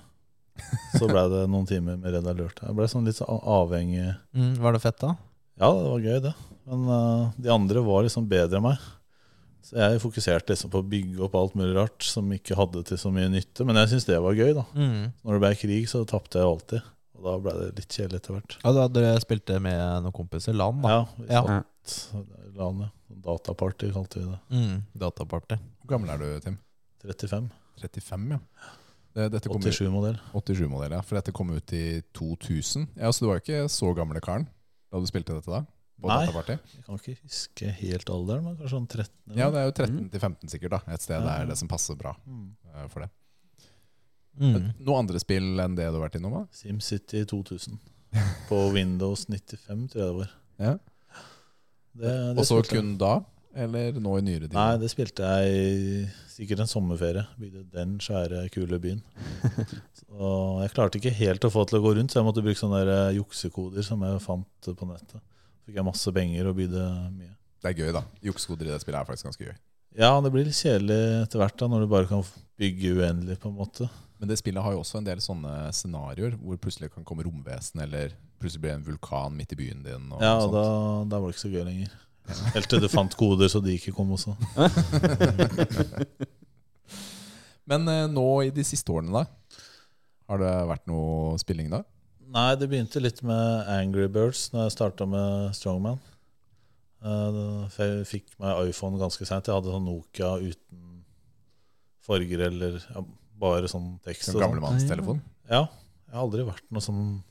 Så blei det noen timer med Red Alert. Jeg ble sånn litt avhengig. Mm, var det fett, da? Ja, det var gøy, det. Men uh, de andre var liksom bedre enn meg. Så jeg fokuserte liksom på å bygge opp alt mulig rart som ikke hadde til så mye nytte. Men jeg syns det var gøy, da. Mm. Når det ble krig, så tapte jeg alltid. Og da ble det litt kjedelig etter hvert. Ja, da dere spilte med noen kompiser? LAN, da? Ja, vi Ja. satt ja. Dataparty kalte vi det. Mm, dataparty. Hvor gammel er du, Tim? 35. 35, ja. Dette 87-modell. 87-modell, ja. For dette kom ut i 2000. Ja, Så du var jo ikke så gamle karen da du spilte dette da? På Nei. Dataparty? Jeg kan ikke huske helt alderen, men kanskje sånn 13? eller Ja, det er jo 13 til 15 sikkert, da. Et sted Ja. er det som passer bra Mm. eh, for det. Mm. Noe andre spill enn det du har vært innom? da? SimCity 2000. På Windows 95, tror jeg det var. Ja. Det, det Og så kun da? Eller nå i nyere tid? Nei, det spilte jeg sikkert en sommerferie. Bygde den svære, kule byen. Så jeg klarte ikke helt å få til å gå rundt, så jeg måtte bruke sånne der eh, juksekoder som jeg fant på nettet. Fikk jeg masse penger og bydde mye. Det er gøy, da. Juksekoder i det spillet er faktisk ganske gøy. Ja, det blir litt kjedelig etter hvert da, når du bare kan bygge uendelig, på en måte. Men det spillet har jo også en del sånne scenarioer hvor plutselig kan komme romvesen, eller plutselig blir det en vulkan midt i byen din. Og Ja, og da, da var det ikke så gøy lenger. Helt til du fant koder så de ikke kom også. Men eh, nå i de siste årene, da? Har det vært noe spilling da? Nei, det begynte litt med Angry Birds når jeg starta med Strongman. Eh, Jeg fikk meg iPhone ganske seint. Jeg hadde sånn Nokia uten farger eller ja, bare sånn tekst. Sånn. gamlemannstelefon? Ja, jeg har aldri vært noe sånn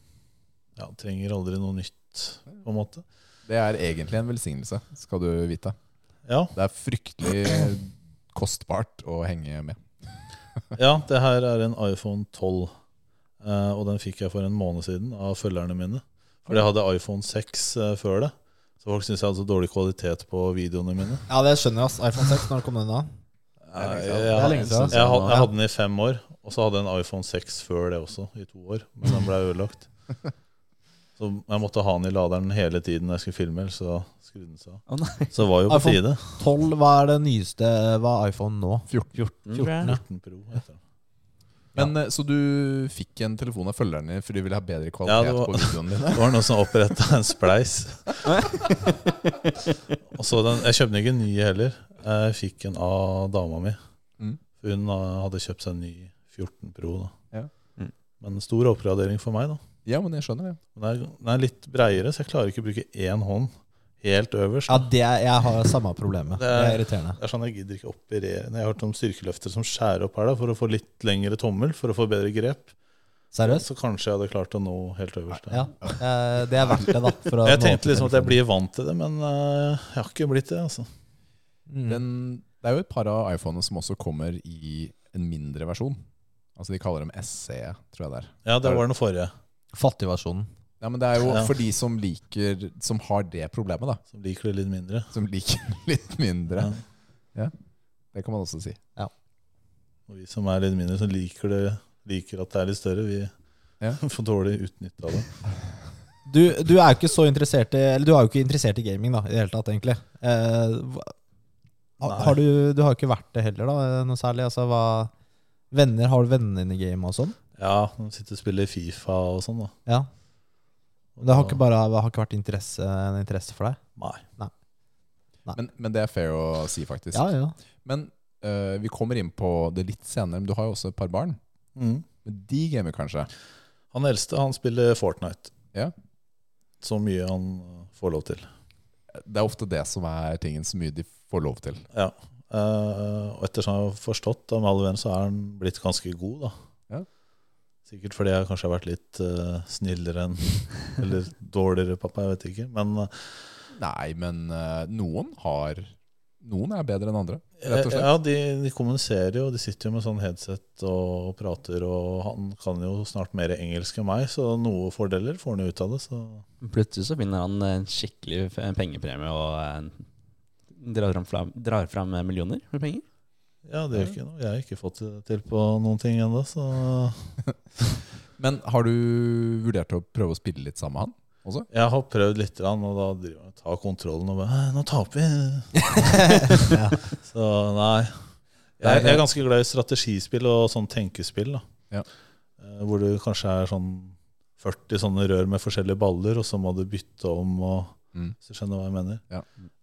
Ja, trenger aldri noe nytt, på en måte. Det er egentlig en velsignelse, skal du vite. Ja, Det er fryktelig kostbart å henge med. ja det her er en iPhone 12. eh, og den fikk jeg for en måned siden av følgerne mine. For jeg hadde iPhone 6 eh, før det. Så folk syntes jeg hadde så dårlig kvalitet på videoene mine. Ja, det skjønner jeg. ass. iPhone 6, når kom den da? Siden. Det er lenge siden. jeg, jeg, jeg hadde den i fem år, og så hadde jeg en iPhone 6 før det også, i to år. Men den ble ødelagt. Så jeg måtte ha den i laderen hele tiden når jeg skulle filme, så skrudde den seg av. Så det var jo på iPhone- tide. 12, hva er det nyeste? Hva er iPhone nå? 14, 14, 14, 14 Pro heter den. Men ja. Så du fikk en telefon av følgerne fordi du ville ha bedre kvalitet ja, var- på videoene dine? Det var noen som oppretta en spleis. og så den, Jeg kjøpte ikke en ny heller. Jeg fikk en av dama mi. Mm. Hun eh, hadde kjøpt seg en ny 14 Pro. da Ja. Mm. Men stor oppgradering for meg. da Ja, men jeg skjønner det. Den er, den er litt breiere, så jeg klarer ikke å bruke én hånd helt øverst. Ja, det, jeg har samme problemet. Det Det er- er irriterende. Det er sånn Jeg gidder ikke operere Jeg har hørt om styrkeløftere som skjærer opp her da for å få litt lengre tommel, for å få bedre grep. Seriøst? Så kanskje jeg hadde klart å nå helt øverst. Ja, eh, det er verdt det, da. for å Jeg nå tenkte liksom at jeg blir vant til det, men eh, jeg har ikke blitt det. altså Mm. Den, det er jo et par av iPhonene som også kommer i en mindre versjon. Altså De kaller dem SE, tror jeg det er. Ja, det var den forrige. Fattigversjonen. Ja, men Det er jo Ja. for de som liker Som har det problemet, da. Som liker det litt mindre. Som liker litt mindre. Ja. Det kan man også si. Ja. Og vi som er litt mindre, som liker det Liker at det er litt større, vi Ja. får dårlig utnytte av det. Du, du er jo ikke så interessert i Eller du er jo ikke interessert i gaming, da, i det hele tatt, egentlig. Eh, har du, du har jo ikke vært det heller, da, noe særlig. Altså, hva Venner, Har du venner inne i game og sånn? Ja, de sitter og spiller Fifa og sånn, da. Ja. Og Det har ikke bare har ikke vært interesse, en interesse for deg? Nei. Men, men det er fair å si, faktisk. Ja, ja. Men uh, vi kommer inn på det litt senere. Men du har jo også et par barn. Mm. Men de gamer kanskje? Han eldste han spiller Fortnite. Ja. Så mye han får lov til. Det er ofte det som er tingen så mye de får lov til. Ja. Uh, og ettersom jeg har forstått med alle venner, så er han blitt ganske god, da. Sikkert fordi jeg kanskje har vært litt uh, snillere enn Eller dårligere pappa, jeg vet ikke. Men uh, Nei, men uh, noen har Noen er bedre enn andre, rett og slett. ja, de, de kommuniserer jo. De sitter jo med sånn headset og prater, og han kan jo snart mer engelsk enn meg, så noen fordeler får han jo ut av det. Så Plutselig så finner han en skikkelig pengepremie og drar fram, drar fram millioner med penger. Ja, det gjør ikke noe. Jeg har ikke fått det til på noen ting ennå, så Men har du vurdert å prøve å spille litt sammen med han også? jeg har prøvd litt, og da driver jeg og tar kontrollen og bare «Æ, Nå taper vi! ja. Så nei. Jeg, jeg er ganske glad i strategispill og sånn tenkespill. da Ja. Eh, Hvor du kanskje er sånn 40 sånne rør med forskjellige baller, og så må du bytte om. og Mm. Hvis du skjønner hva jeg mener. Ja.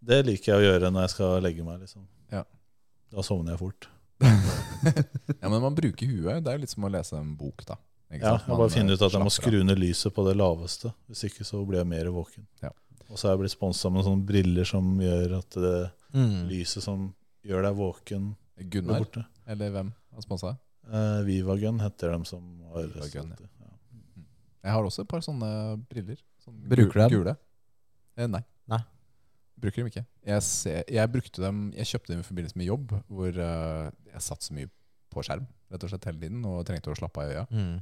Det liker jeg å gjøre når jeg skal legge meg. liksom Ja. Da sovner jeg fort. Ja, men man bruker huet. Det er jo litt som å lese en bok, da. Ikke Ja, sant? jeg Man, bare finner ut at jeg må skru ned lyset på det laveste. Hvis ikke så blir jeg mer våken. Ja. Og så er jeg blitt sponsa med sånne briller som gjør at det Mm. lyset som gjør deg våken, blir Gunnar, eller hvem har sponsa? Eh, Vivagun heter dem som har Vivagun, ja. Ja. Jeg har også et par sånne briller. Sånne Bruker du dem? Gule. Eh, nei. Nei. Bruker dem ikke. Jeg, ser, jeg brukte dem Jeg kjøpte dem i forbindelse med jobb, hvor eh, jeg satt så mye på skjerm rett og slett hele tiden og trengte å slappe av i øya. Mm.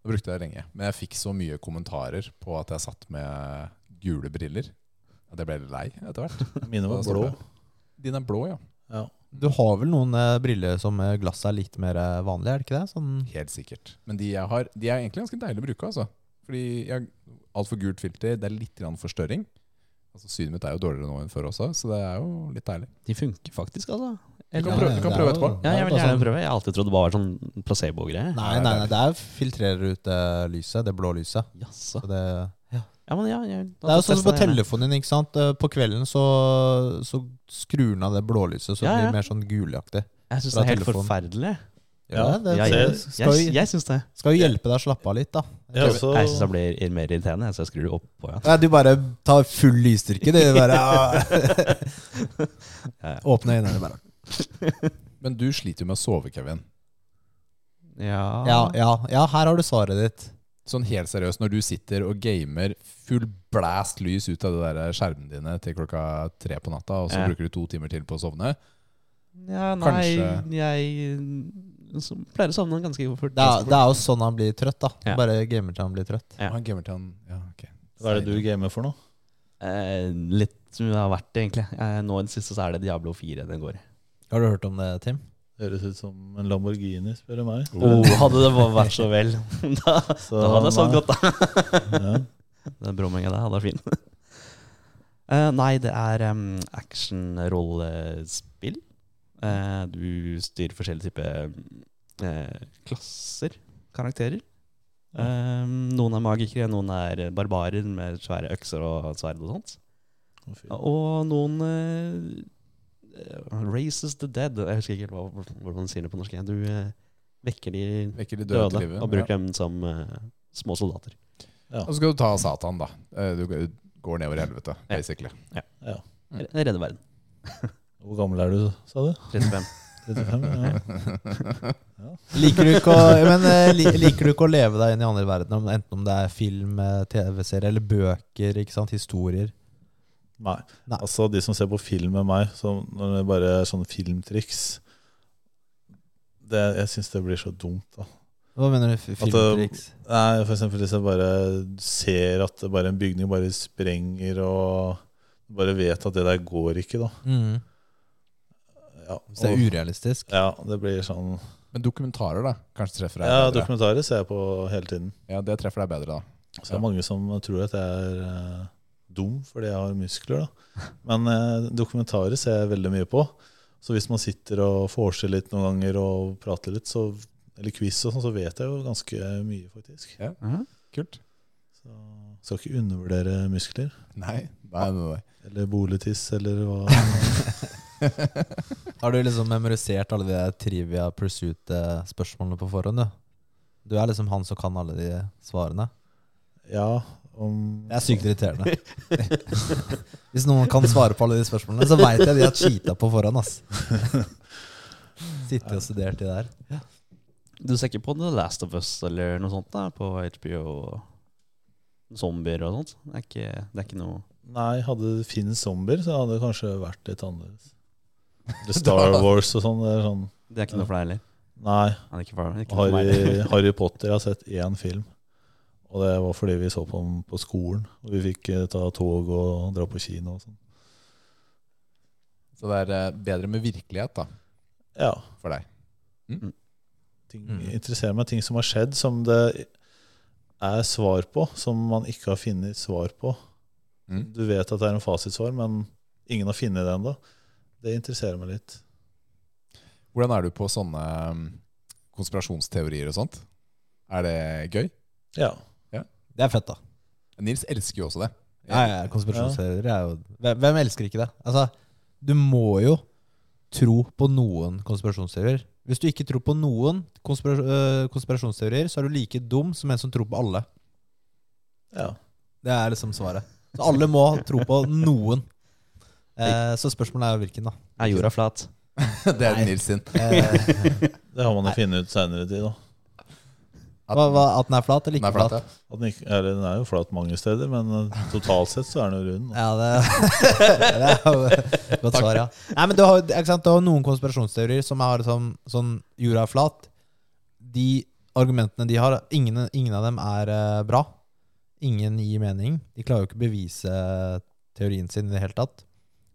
Da brukte jeg det lenge. Men jeg fikk så mye kommentarer på at jeg satt med gule briller. At jeg ble litt lei etter hvert. Mine var blå. Dine. Din er blå, ja. Ja. Du har vel noen eh, briller som eh, glasset er litt mer eh, vanlig, er det ikke det? Sånn, Helt sikkert. Men de jeg har, de er egentlig ganske deilige å bruke. altså. Fordi jeg har altfor gult filter, det er litt forstørring. Altså Synet mitt er jo dårligere nå enn før også, så det er jo litt deilig. De funker faktisk, altså. Du kan prøve, du kan prøve etterpå. Ja, jeg vil gjerne sånn- prøve. Jeg har alltid trodd det bare var sånn placebo-greie. Nei, nei, nei, det er filtrerer ut det lyset, det blå lyset. Jaså. Så det, Ja, men ja, jeg, det er jo sånn som på telefonen din, ikke sant. Eh, På kvelden så, så skrur den av det blålyset, så Ja, det blir mer sånn gulaktig. Jeg syns det er helt telefonen. forferdelig. Ja, det Ja, det jeg skal, jeg, jo, jeg syns det. skal jo hjelpe deg å slappe av litt, da. Ja, så, Jeg syns det blir mer irriterende, så jeg skrur det opp på. Ja. Ja, du bare tar full lysstyrke, du. Bare, Åpne øynene, bare. Men du sliter jo med å sove, Kevin. ja. Ja, ja, ja, her har du svaret ditt. Sånn helt seriøst, når du sitter og gamer full blast lys ut av de der skjermene dine til klokka tre på natta, og så Ja. bruker du to timer til på å sovne Ja, nei, Kanskje- jeg så pleier å sovne ganske fort. Det er, det er jo sånn han blir trøtt, da. Ja. Bare gamer til han blir trøtt. Ja. Han gamer til han Ja, ok. hva er det du gamer for nå? Eh, litt som det har vært, egentlig. Eh, nå i det siste så er det Diablo 4 den går. Har du hørt om det, Tim? Høres ut som en Lamborghini, spør du meg. Oh, hadde det vært så vel. da, Så, da hadde jeg sånn godt, da. Ja. Den brumminga der hadde vært fin. Uh, nei, det er um, action-rollespill. Eh, du styrer forskjellige typer eh, klasser, karakterer. Eh, noen er magikere, noen er barbarer med svære økser og sverd og sånt. Og noen raises the dead. Jeg husker ikke helt hvordan man sier det på norsk. Du eh, vekker de Vekker de døde døde og bruker dem som eh, små soldater. Ja. Og så skal du ta Satan, da. Du går nedover helvete, helvete, Ja. ja. Mm. Redde verden. Hvor gammel er du, sa du? 35. 35? Ja. Liker du ikke å, men, eh, liker du ikke å leve deg inn i andre verdener, enten om det er film, eh, TV-serie eller bøker, ikke sant, historier? Nei. Nei. Altså, de som ser på film med meg, så når det bare er sånne filmtriks det, Jeg syns det blir så dumt, da. Hva mener du? At Filmtriks? Nei, for eksempel hvis jeg bare ser at bare en bygning bare sprenger, og bare vet at det der går ikke, da. Mm. Ja, Så det er urealistisk? ja, det blir sånn Men dokumentarer, da? Kanskje treffer deg Ja, bedre? dokumentarer ser jeg på hele tiden. Ja, det treffer deg bedre, da. Så det er mange som tror at jeg er eh, dum fordi jeg har muskler, da. Men eh, dokumentarer ser jeg veldig mye på. Så hvis man sitter og får seg litt noen ganger og prater litt, så, eller quiz og sånn, så vet jeg jo ganske mye, faktisk. Mhm. Kult. Så skal ikke undervurdere muskler. Nei, nei, nei. Eller boligtiss, eller hva. Har du liksom memorisert alle de Trivia Pursuit-spørsmålene på forhånd? Du? du er liksom han som kan alle de svarene? Ja, om Det er sykt irriterende. Hvis noen kan svare på alle de spørsmålene, så veit jeg de har cheata på forhånd. ass Sittet og studert de der. Du ser ikke på The Last of Us eller noe sånt da, på HBO? Zombier og sånt? Det er ikke, det er ikke noe Nei, hadde det finnes zombier, så hadde det kanskje vært litt annerledes. Eller Star Wars og sånn. Det sånn Det er ikke noe for deg heller? Nei. Det er ikke for, ikke for meg. Harry, Harry Potter jeg har sett én film. Og det var fordi vi så på den på skolen. Og vi fikk eh, ta tog og dra på kino og sånn. Så det er eh, bedre med virkelighet, da, Ja. for deg. Ting, Mm. Interesserer meg ting som har skjedd, som det er svar på, som man ikke har funnet svar på. Mm. Du vet at det er en fasitsvar, men ingen har funnet det ennå. Det interesserer meg litt. Hvordan er du på sånne um, konspirasjonsteorier og sånt? Er det gøy? Ja. Det er fett, da. Nils elsker jo også det. Ja, ja, Konspirasjonsteorier er jo hvem, hvem elsker ikke det? Altså, du må jo tro på noen konspirasjonsteorier. Hvis du ikke tror på noen øh, konspirasjonsteorier, så er du like dum som en som tror på alle. ja. Det er liksom svaret. Så alle må tro på noen. Eh, så spørsmålet er jo hvilken, da. Er jorda flat? det er Nei. Nils sin. Eh, Det har man jo funnet ut seinere i tid. da. hva, hva, at den er flat eller Den ikke er flat, flat? ja. At den, ikke, eller, den er jo flat mange steder, men eh, totalt sett så er den jo rund. Ja, det, det er jo et godt svar, ja. Nei, men du har, ikke sant, du har noen konspirasjonsteorier som har sånn, sånn jorda er flat. De argumentene de har, ingen, ingen av dem er eh, bra. Ingen gir mening. De klarer jo ikke å bevise teorien sin i det hele tatt.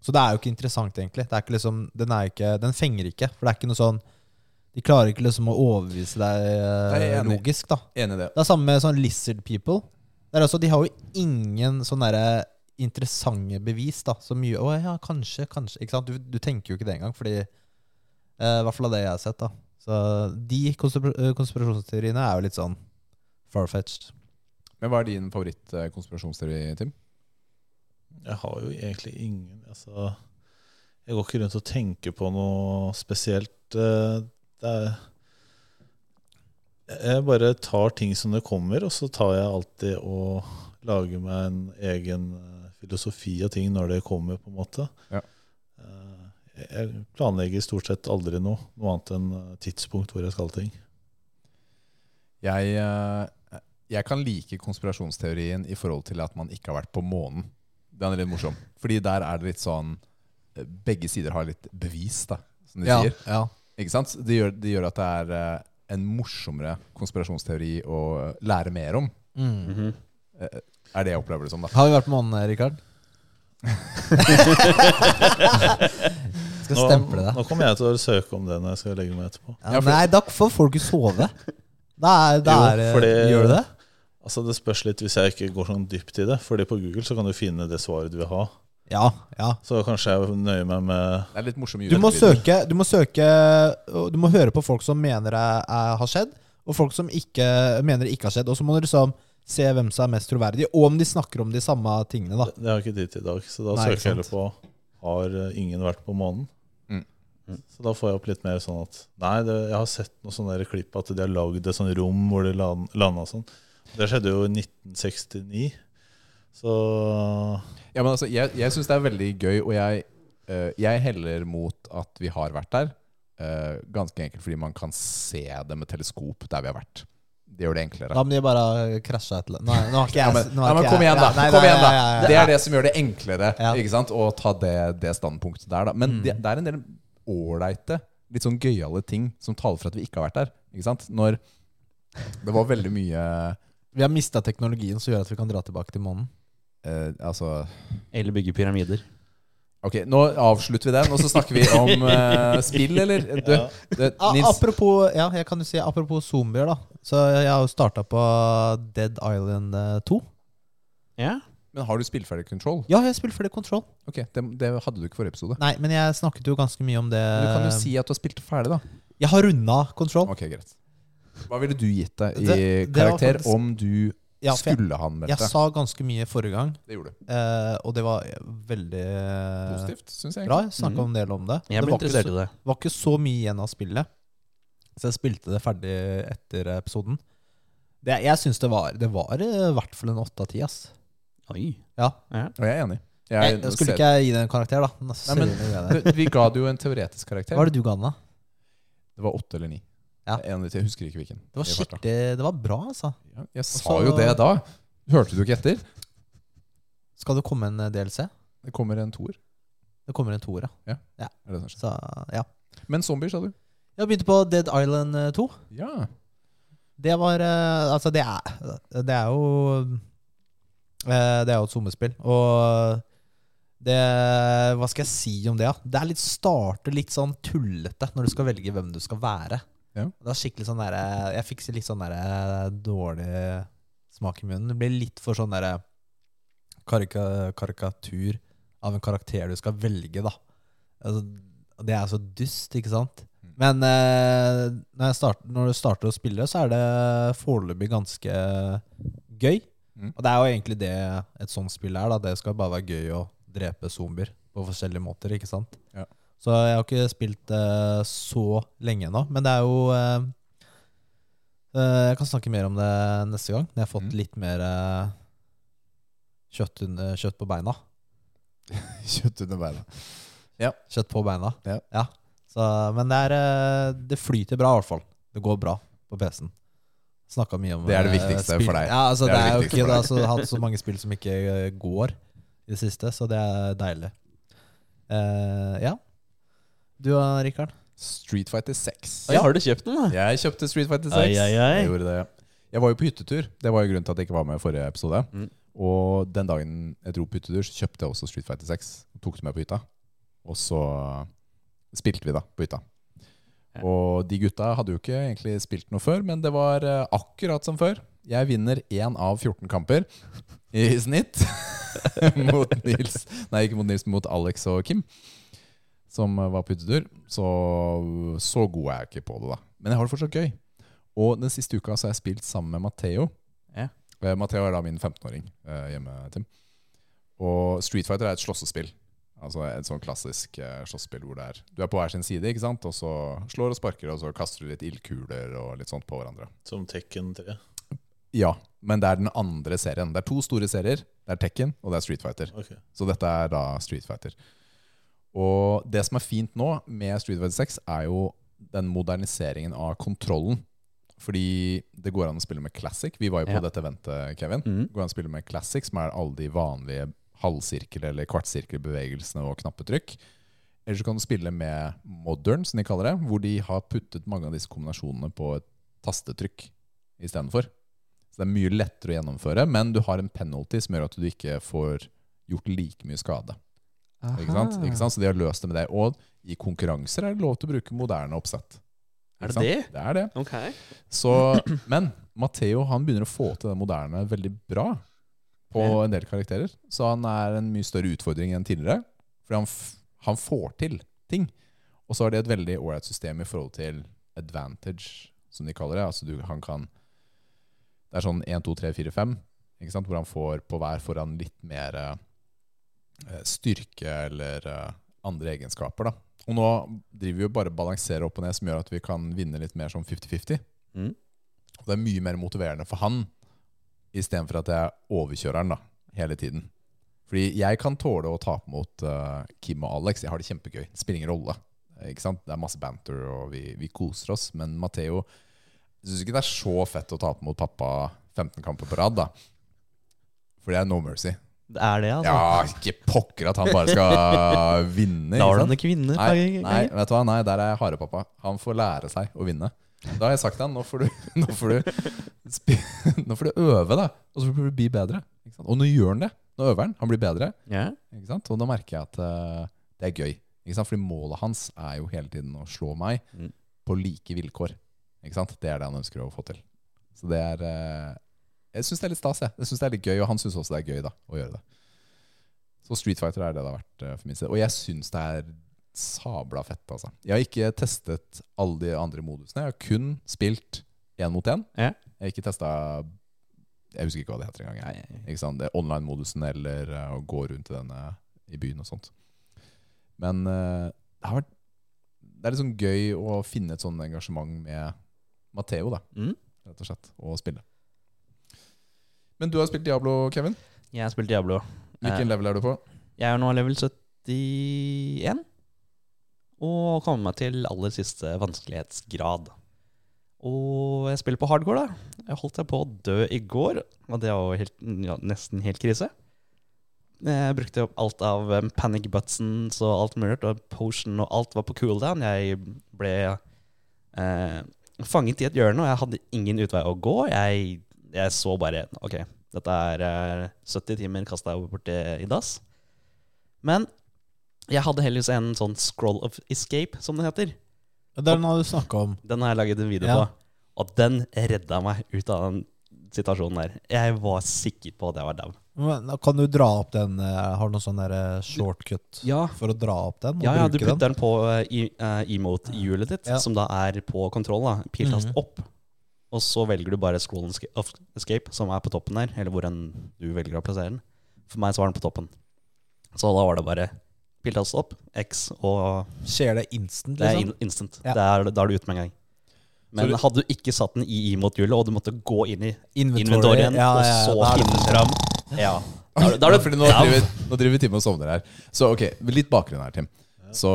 Så det er jo ikke interessant, egentlig. Det er ikke liksom, den, er ikke, den fenger ikke. For det er ikke noe sånn De klarer ikke liksom å overbevise deg eh, enig. logisk, da. Enig i det. Det er samme med sånn lizard people. Er også, de har jo ingen sånne derre interessante bevis. da Så mye Å ja, kanskje, kanskje. Ikke sant? Du, du tenker jo ikke det engang, fordi Eh, I hvert fall av det jeg har sett. da Så De eh, konspirasjonsteoriene er jo litt sånn far-fetched. Men hva er din favoritt-konspirasjonsteori, Tim? Jeg har jo egentlig ingen altså, Jeg går ikke rundt og tenker på noe spesielt. eh, er Jeg bare tar ting som det kommer, og så tar jeg alltid og lager meg en egen eh, filosofi av ting når det kommer, på en måte. Ja. Eh, Jeg planlegger stort sett aldri noe, noe annet enn tidspunkt hvor jeg skal ting. Jeg, jeg kan like konspirasjonsteorien i forhold til at man ikke har vært på månen. Den er litt morsom. Fordi der er det litt sånn eh, Begge sider har litt bevis, da, som de Ja, sier. ja. Ikke sant? Det gjør, det gjør at det er eh, en morsommere konspirasjonsteori å lære mer om. Mm. Mm -hmm. Er det jeg opplever det som, da. Har vi vært på månen, Rikard? Skal Nå, stemple det. nå kommer jeg til å søke om det når jeg skal legge meg etterpå. Ja, nei, da får folk jo sove. Da er, da Jo, er, det- fordi- Gjør du det? Altså Det spørs litt hvis jeg ikke går sånn dypt i det. Fordi på Google så kan du finne det svaret du vil ha. Ja. ja. Så kanskje jeg nøyer meg med Det er litt morsom Du må søke Du må søke Du må høre på folk som mener det er, har skjedd, og folk som ikke mener det ikke har skjedd. Og så må du liksom se hvem som er mest troverdig, og om de snakker om de samme tingene. da Det har jeg ikke tid til i dag, så da Nei, søker jeg heller på Har eh, ingen vært på månen? Mm. Mm. Så da får jeg opp litt mer sånn at Nei, det, jeg har sett noen sånne klipp at de har lagd et sånt rom hvor de land- landa sånn. Det skjedde jo i 1969. Så Ja, men altså, jeg jeg syns det er veldig gøy, og jeg, eh, jeg heller mot at vi har vært der. eh, ganske enkelt fordi man kan se det med teleskop der vi har vært. Det gjør det enklere. Da må de bare krasje et eller annet. Nå har ikke Ja, jeg men, nå har ja, men ikke kom jeg- igjen, da! Ja, nei, kom nei, igjen da ja, ja, ja. Det er det som gjør det enklere Ja. ikke sant? å ta det, det standpunktet der. da Men Mm. det, det er en del ålreite, litt sånn gøyale ting som taler for at vi ikke har vært der. Ikke sant? Når det var veldig mye Vi har mista teknologien som gjør at vi kan dra tilbake til månen. eh, Altså Eller bygge pyramider. Ok, nå avslutter vi den, og så snakker vi om eh, spill, eller? Du, Ja. det, Ah, Nils, apropos, ja, jeg kan jo si apropos zombier, da. Så jeg har jo starta på Dead Island eh, 2. Ja. men har du spillferdig Control? Ja, jeg spiller ferdig Control. Ok, det, det hadde du ikke forrige episode. Nei, men jeg snakket jo ganske mye om det. Men du kan jo si at du har spilt ferdig, da. Jeg har runda Control. Ok, greit. Hva ville du gitt deg i Det- det karakter faktisk- om du Ja, jeg, skulle ha anmeldt jeg sa ganske mye forrige gang, Det gjorde du. eh, og det var veldig eh, Positivt, syns jeg. bra. Jeg snakka mm. en del om det. Jeg det ble var ikke, interessert så, i det. var ikke så mye igjen av spillet, så jeg spilte det ferdig etter episoden. Det, jeg syns det var Det var i hvert fall en åtte av ti. Oi. Ja. Ja. Og jeg er enig. Jeg, Jeg, skulle ikke jeg gi det en karakter, da. Nei, men- jeg det. Vi ga det jo en teoretisk karakter. Hva er det du ga den, da? Det var åtte eller ni. Ja. En jeg husker ikke hvilken. Det var skikkelig Det var bra, altså. Ja, jeg sa Også, jo det da. Hørte du ikke etter? Skal det komme en eh, DLC? Det kommer en toer. Det kommer en toer, ja. Er det. Så ja. Men zombier, sa du? Jeg begynte på Dead Island eh, 2. Ja. Det var eh, Altså, det er Det er jo eh, Det er jo et sommerspill. Og det Hva skal jeg si om det? da? Det er litt starter litt sånn tullete når du skal velge hvem du skal være. Ja. Det var skikkelig sånn der, Jeg fikk litt sånn der, dårlig smak i munnen. Det blir litt for sånn derre karika, karikatur av en karakter du skal velge, da. Altså, det er så dust, ikke sant? Men eh, når, jeg start, når du starter å spille, så er det foreløpig ganske gøy. Mm. Og det er jo egentlig det et sånt spill er. da Det skal bare være gøy å drepe zombier på forskjellige måter. ikke sant? Ja. Så jeg har ikke spilt uh, så lenge nå. Men det er jo uh, uh, Jeg kan snakke mer om det neste gang. Når jeg har fått Mm. litt mer kjøtt, under, kjøtt på beina. Kjøtt under beina. Kjøtt på beina. Ja. Så, men det, er, det flyter bra, i hvert fall. Det går bra på PC-en. Snakka mye om Det er det viktigste spill. for deg. Ja, altså, Det det er er, jo ikke altså, hatt så mange spill som ikke går i det siste, så det er deilig. Ja. Du da, Rikard? Street Fighter 6. Ja. Har du kjøpt den, da? Jeg kjøpte Street Fighter 6. Ai, ai, ai. Jeg gjorde det. Jeg var jo på hyttetur. Det var jo grunnen til at jeg ikke var med i forrige episode. Mm. Og den dagen jeg dro på hyttetur, så kjøpte jeg også Street Fighter 6. Og tok det med på hytta. Og så spilte vi da på hytta. Og de gutta hadde jo ikke egentlig spilt noe før, men det var eh, akkurat som før. Jeg vinner én av 14 kamper i snitt mot Nils. Nei, ikke mot Nils, men mot Alex og Kim. Som var på hyttetur. Så, så god er jeg ikke på det, da. Men jeg har det fortsatt gøy. Og den siste uka så har jeg spilt sammen med Matheo. Ja. Eh, Matheo er da min 15-åring eh, hjemme, Tim. Og Street Fighter er et slåssespill. Altså Et sånn klassisk eh, slåssespill hvor det er Du er på hver sin side, ikke sant? og så slår og sparker, og så kaster du litt ildkuler og litt sånt på hverandre. Som Tekken 3. Ja, men det er den andre serien. Det er to store serier. Det er Tekken, og det er Street Fighter. Okay. Så dette er da Street Fighter. Og det som er fint nå med Street Fighter 6, er jo den moderniseringen av kontrollen. Fordi det går an å spille med classic. Vi var jo på Ja. dette eventet, Kevin. Mm. Det går an å spille med classic, som er alle de vanlige halvsirkel- eller kvartsirkelbevegelsene og knappetrykk. Eller så kan du spille med modern, som de kaller det, hvor de har puttet mange av disse kombinasjonene på et tastetrykk istedenfor. Så det er mye lettere å gjennomføre, men du har en penalty som gjør at du ikke får gjort like mye skade. Ikke sant? Ikke sant? Så de har løst det med det. Og i konkurranser er det lov til å bruke moderne oppsett. Er det det? Det er det. Okay. Så, men Matheo han begynner å få til det moderne veldig bra på en del karakterer. Så han er en mye større utfordring enn tidligere. For han, han får til ting. Og så har de et veldig ålreit system i forhold til advantage, som de kaller det. Altså du, han kan Det er sånn 1, 2, 3, 4, 5, ikke sant? hvor han får på hver får han litt mer eh, styrke eller eh, andre egenskaper. da. Og nå driver vi jo bare balansere balanserer opp og ned, som gjør at vi kan vinne litt mer som 50-50. Mm. Og det er mye mer motiverende for han, istedenfor at jeg overkjører han da, hele tiden. Fordi jeg kan tåle å tape mot uh, Kim og Alex. Jeg har det kjempegøy. Det spiller ingen rolle. Ikke sant? Det er masse banter, og vi, vi koser oss. Men Matheo syns ikke det er så fett å tape mot pappa 15 kamper på rad, da. For det er no mercy. Det er det, altså. Ja, ikke pokker at han bare skal vinne. Lar han ikke vinne? Nei, Nei, vet du hva? Nei, der er harepappa. Han får lære seg å vinne. Da har jeg sagt til han, nå får du, nå får du, nå får du øve, da. Og så får du bli bedre. Og nå gjør han det. Nå øver han. Han blir bedre. Ja. Ikke sant? Og da merker jeg at uh, det er gøy. Ikke sant? Fordi målet hans er jo hele tiden å slå meg Mm. på like vilkår. Ikke sant? Det er det han ønsker å få til. Så det er eh, Jeg syns det er litt stas, jeg. Jeg synes det er litt gøy, og han syns også det er gøy da, å gjøre det. Så Street Fighter er det det har vært eh, for min side. Og jeg syns det er sabla fett, altså. Jeg har ikke testet alle de andre modusene. Jeg har kun spilt én mot én. Ja. Jeg har ikke testa Jeg husker ikke hva det heter engang. Online-modusen eller eh, å gå rundt i denne i byen og sånt. Men eh, det har vært Det er liksom gøy å finne et sånt engasjement med Matheo, da, Mm. rett og slett, og spille. Men du har spilt Diablo, Kevin. Jeg har spilt Diablo. Hvilken Eh. level er du på? Jeg er nå level 71. Og kommer meg til aller siste vanskelighetsgrad. Og jeg spiller på hardcore, da. Jeg holdt jeg på å dø i går, og det var helt, ja, nesten helt krise. Jeg brukte opp alt av um, panic buttons og alt mulig, og potion og alt var på cooldown. Jeg ble eh, fanget i et hjørne, og jeg hadde ingen utvei å gå. Jeg, jeg så bare OK, dette er eh, 70 timer kasta jeg bort i, dass. Men jeg hadde heldigvis en sånn scroll of escape, som det heter. Den har du snakka om. Den har jeg laget en video Ja. på. Og den redda meg ut av den situasjonen der. Jeg var sikker på at jeg var dau. Kan du dra opp den? eh, Har du noen sånn eh, shortcut Ja. for å dra opp den? Ja, ja, du putter den på uh, eh, emote-hjulet ditt, som da er på kontroll. da, Piltast -hmm. opp. Og så velger du bare scroll and of escape, som er på toppen der, eller hvor enn du velger å plassere den. For meg så var den på toppen. Så da var det bare piltast opp, X, og Skjer det instant, det er liksom? in instant. Ja. Det er, da er du ute med en gang. Men du- hadde du ikke satt den i imot-hjulet, og du måtte gå inn i inventorien, ja, og ja, så finne fram Ja. Da er du- da er det, fordi nå driver, nå driver Tim og sovner her. Så ok, litt bakgrunn her, Tim. Så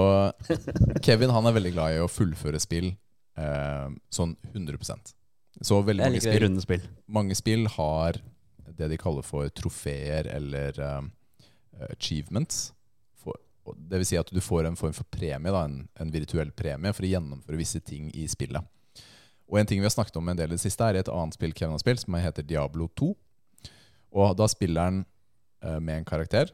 Kevin han er veldig glad i å fullføre spill eh, sånn 100 Så veldig mange spill, runde spill. mange spill har det de kaller for trofeer eller eh, achievements. For, og det vil si at du får en form for premie, da, en, en virtuell premie, for å gjennomføre visse ting i spillet. Og en ting vi har snakket om en del i det siste, er et annet spill Kevin har spilt, som heter Diablo 2. Og da spiller han uh, med en karakter,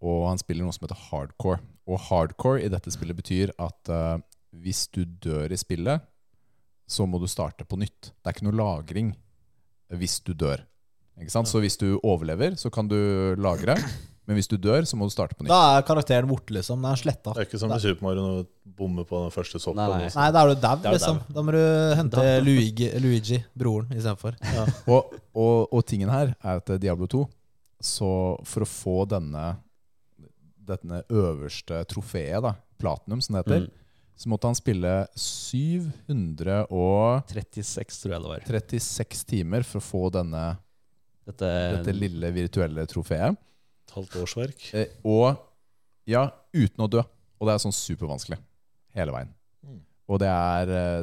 og han spiller noe som heter hardcore. Og hardcore i dette spillet betyr at uh, hvis du dør i spillet, så må du starte på nytt. Det er ikke noe lagring hvis du dør. Ikke sant? Så hvis du overlever, så kan du lagre. Men hvis du dør, så må du starte på nytt. Da er karakteren borte, liksom. Den er sletta. Det er ikke som i Super Mario når du bommer på den første soppen. Nei, nei. Nei, da er du dau, Da er liksom. Da må du hente Luigi, Luigi broren, istedenfor. Og, og, og tingen her er at Diablo 2 Så for å få denne Denne øverste trofeet, da platinum, som det heter, Mm. Så måtte han spille 736 tror jeg det var. timer for å få denne, Dette, dette lille virtuelle trofeet. Et halvt årsverk. Eh, og ja, uten å dø. Og det er sånn supervanskelig. Hele veien. Mm. Og det er eh,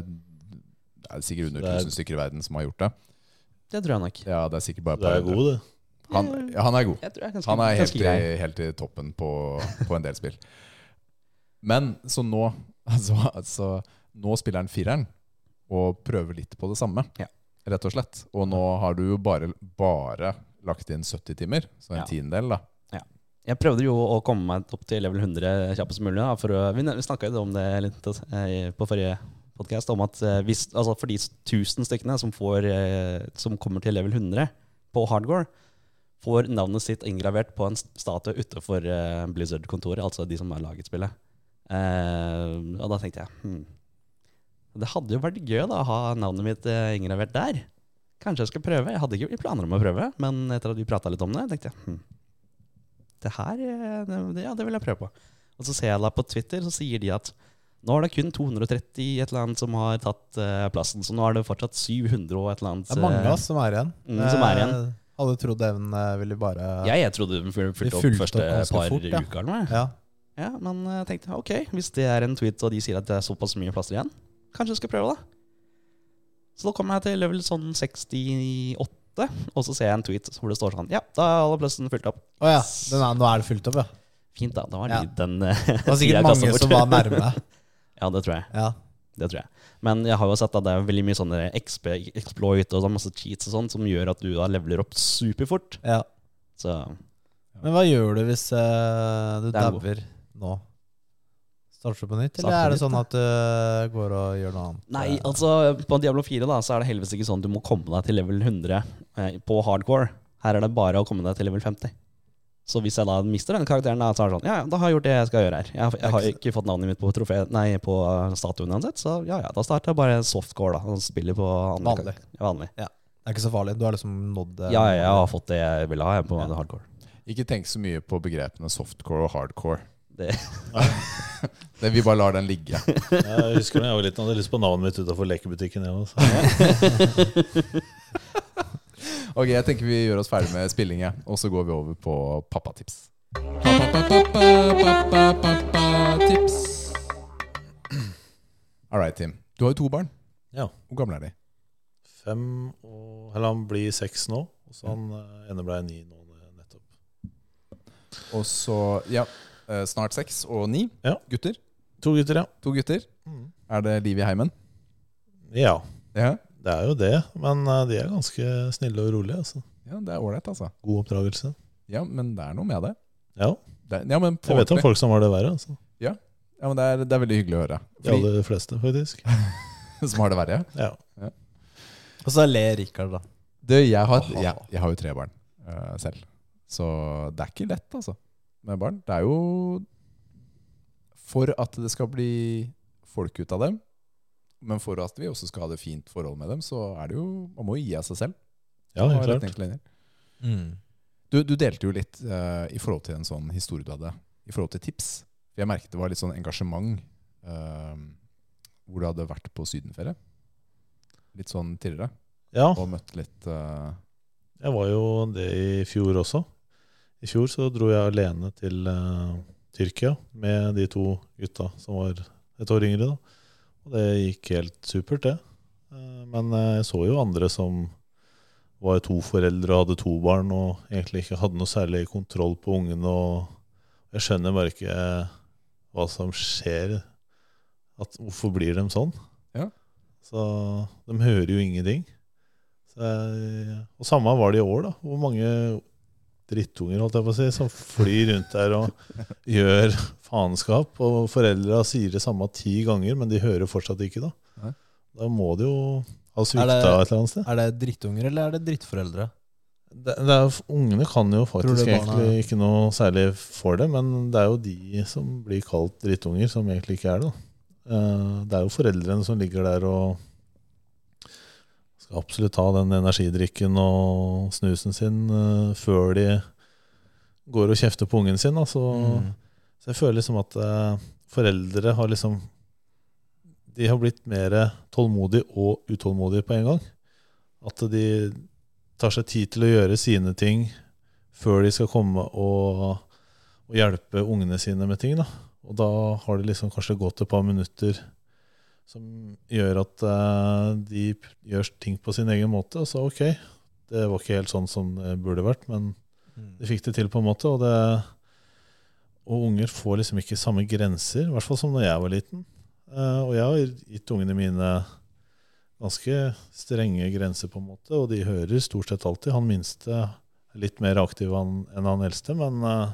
Det er sikkert under Det er- 1000 stykker i verden som har gjort det. det tror jeg nok. Ja, det er sikkert bare et Du par er god, du. Han, ja, han er god. Jeg tror jeg er Han er helt i, helt i toppen på, på en del spill. Men så nå altså, altså, Nå spiller han fireren og prøver litt på det samme, Ja. rett og slett. Og nå har du jo bare, bare lagt inn 70 timer, så en Ja. tiendedel, da. Jeg prøvde jo å komme meg opp til level 100 kjappest mulig. Da, for å, vi vi snakka jo om det litt eh, på forrige podkast, om at eh, hvis, altså for de 1000 stykkene som, får, eh, som kommer til level 100 på hardcore, får navnet sitt inngravert på en statue utenfor Blizzard-kontoret, altså de som har laget spillet. Eh, og da tenkte jeg hmm, Det hadde jo vært gøy da, å ha navnet mitt eh, inngravert der. Kanskje jeg skal prøve. Jeg hadde ikke planer om å prøve, men etter at vi prata litt om det, tenkte jeg hmm, det her eh, det, Ja, det vil jeg prøve på. Og så ser jeg da på Twitter, så sier de at nå er det kun 230 et eller annet som har tatt uh, plassen, så nå er det fortsatt 700 og et eller annet. Det er mange av oss som er igjen. Mm, som er igjen. Eh, Hadde trodd den ville bare jeg, jeg trodde den fulgte opp første opp par fort, ja. uker. Ja. Ja, men jeg tenkte ok, hvis det er en tweet og de sier at det er såpass mye plasser igjen, kanskje jeg skal prøve det. Så da kommer jeg til level sånn 68, og så ser jeg en tweet hvor det står sånn Ja, da er alle plassene fylt opp. Å ja. Den er, nå er det fylt opp, ja. Fint, da. Da var Ja. det den eh, Det var sikkert mange bort. som var nærme. Ja, det tror jeg. Ja. Det tror jeg. Men jeg har jo sett at det er veldig mye sånne XP, exploit og sånn, masse cheats og sånn, som gjør at du da leveler opp superfort. ja. Så Men hva gjør du hvis uh, du er dauer nå? Starter du på nytt, eller er det sånn at du eh, går og gjør noe annet? Nei, altså på Diablo 4 da, så er det heldigvis ikke sånn at du må komme deg til level 100 eh, på hardcore. Her er det bare å komme deg til level 50. Så hvis jeg da mister den karakteren, da, så er det sånn Ja, ja, da har jeg gjort det jeg skal gjøre her. Jeg, har- jeg har ikke fått navnet mitt på, trofé, nei, på statuen uansett, så ja ja, da starter jeg bare softcore, da. Og spiller på andre Vanlig. kar- Ja. Det er ikke så farlig. Du har liksom nådd eh, Ja, ja, jeg har fått det jeg ville ha jeg, på Ja. hardcore. Ikke tenk så mye på begrepene softcore og hardcore. Det, Det, vi bare lar den ligge. Jeg husker da jeg var liten, hadde lyst på navnet mitt utafor lekebutikken. Ok, jeg tenker vi gjør oss ferdig med spilling, og så går vi over på pappatips. Pappatips. All right, Tim. Du har jo to barn. Ja. Hvor gamle er de? Fem og Eller han blir seks nå. Og så han eh, ene ble ni nå nettopp. Og så, ja, snart seks og ni Ja. gutter. To gutter, ja. To gutter. Er det liv i heimen? Ja, Ja. det er jo det. Men eh, de er ganske snille og rolige. Altså. Ja, det er ålreit, altså. God oppdragelse. Ja, men det er noe med det. Ja, det ja, men jeg vet om folk som har det verre. Altså. Ja, men det er, det er veldig hyggelig å høre. De aller fleste, faktisk. som har det verre. Ja. Og så ler Rikard, da. Du, jeg har, jeg, jeg har jo tre barn uh, selv. Så det er ikke lett, altså, med barn. Det er jo For at det skal bli folk ut av dem, men for at vi også skal ha det fint forhold med dem, så er det jo Man må jo gi av seg selv. ja, helt klart. Mm. Du, du delte jo litt uh, i forhold til en sånn historie du hadde, i forhold til tips. Jeg merket det var litt sånn engasjement uh, hvor du hadde vært på sydenferie. Litt sånn tidligere. Ja, Og møtt litt uh, jeg var jo det i fjor også. I fjor så dro jeg alene til uh, Tyrkia med de to gutta som var et år yngre. da. Og det gikk helt supert, det. Uh, men eh, jeg så jo andre som var to foreldre og hadde to barn og egentlig ikke hadde noe særlig kontroll på ungene. og Jeg skjønner bare ikke hva som skjer. At, hvorfor blir de sånn? Ja. Så de hører jo ingenting. Så jeg, og samme var det i år, da. Hvor mange drittunger holdt jeg på å si, som flyr rundt der og gjør faenskap. Og foreldra sier det samme ti ganger, men de hører fortsatt ikke. Da Nei. Da må de jo ha svikta et eller annet sted. Er det drittunger, eller er det drittforeldre? det, det er, ungene kan jo faktisk egentlig ikke noe særlig for det, men det er jo de som blir kalt drittunger, som egentlig ikke er det. da. Eh, Det er jo foreldrene som ligger der og skal absolutt ta den energidrikken og snusen sin uh, før de går og kjefter på ungen sin. Altså. Så, Mm. så jeg føler liksom at uh, foreldre har liksom De har blitt mer tålmodige og utålmodige på en gang. At de tar seg tid til å gjøre sine ting før de skal komme og, og hjelpe ungene sine med ting. Da. Og da har det liksom kanskje gått et par minutter som gjør at eh, de gjør ting på sin egen måte. Og så ok, det var ikke helt sånn som det burde vært, men Mm. de fikk det til på en måte. Og, det, og unger får liksom ikke samme grenser, i hvert fall som da jeg var liten. Eh, og jeg har gitt ungene mine ganske strenge grenser, på en måte, og de hører stort sett alltid. Han minste er litt mer aktiv enn han eldste, men eh,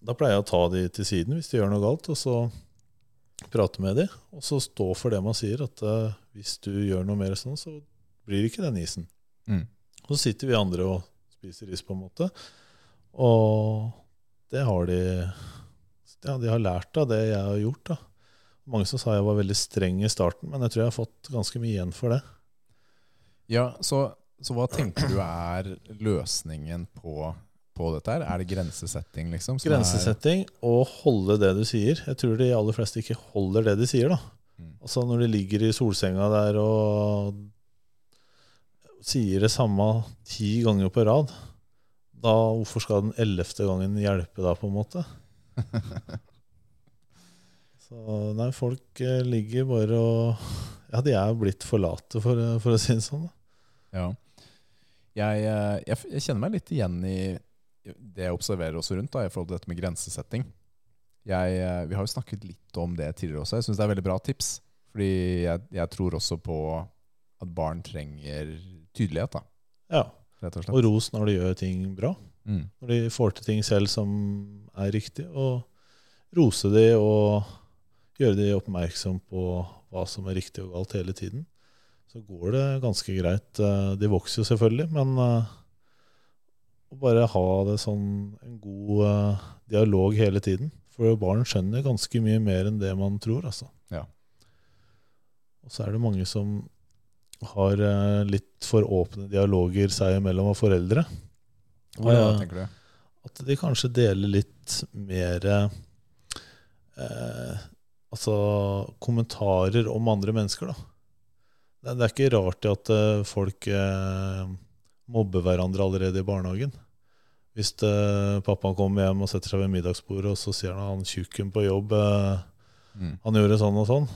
da pleier jeg å ta de til siden hvis de gjør noe galt, og så prate med dem, og så stå for det man sier, at uh, hvis du gjør noe mer sånn, så blir det ikke den isen. Mm. Så sitter vi andre og spiser is, på en måte. Og det har de Ja, de har lært av det jeg har gjort. da. Mange som sa jeg var veldig streng i starten, men jeg tror jeg har fått ganske mye igjen for det. Ja, så, så hva tenker du er løsningen på, på dette her? Er det grensesetting, liksom? Grensesetting og holde det du sier. Jeg tror de aller fleste ikke holder det de sier. da. Mm. Altså Når de ligger i solsenga der og sier det samme ti ganger på rad, da hvorfor skal den ellevte gangen hjelpe da, på en måte? Så nei, folk eh, ligger bare og Ja, de er blitt for late, for, for å si det sånn. da. Ja. Jeg, eh, jeg, jeg kjenner meg litt igjen i det jeg observerer også rundt da, i forhold til dette med grensesetting. Jeg, eh, vi har jo snakket litt om det tidligere også. Jeg syns det er veldig bra tips. Fordi jeg, jeg tror også på at barn trenger tydelighet, da, Ja. rett og Og ros når de gjør ting bra. Mm. Når de får til ting selv som er riktig. Og rose de og gjøre de oppmerksom på hva som er riktig og galt hele tiden. Så går det ganske greit. Eh, De vokser jo selvfølgelig, men eh, å bare ha det sånn en god uh, dialog hele tiden. For barn skjønner ganske mye mer enn det man tror, altså. Ja. Og så er det mange som har uh, litt for åpne dialoger seg imellom av foreldre. Hva ja, tenker du? at de kanskje deler litt mer eh, Altså kommentarer om andre mennesker, da. Det, det er ikke rart at eh, folk eh, mobber hverandre allerede i barnehagen. Hvis det, pappaen kommer hjem og setter seg ved middagsbordet, og så sier han han tjukken på jobb eh, Mm. han gjorde sånn og sånn.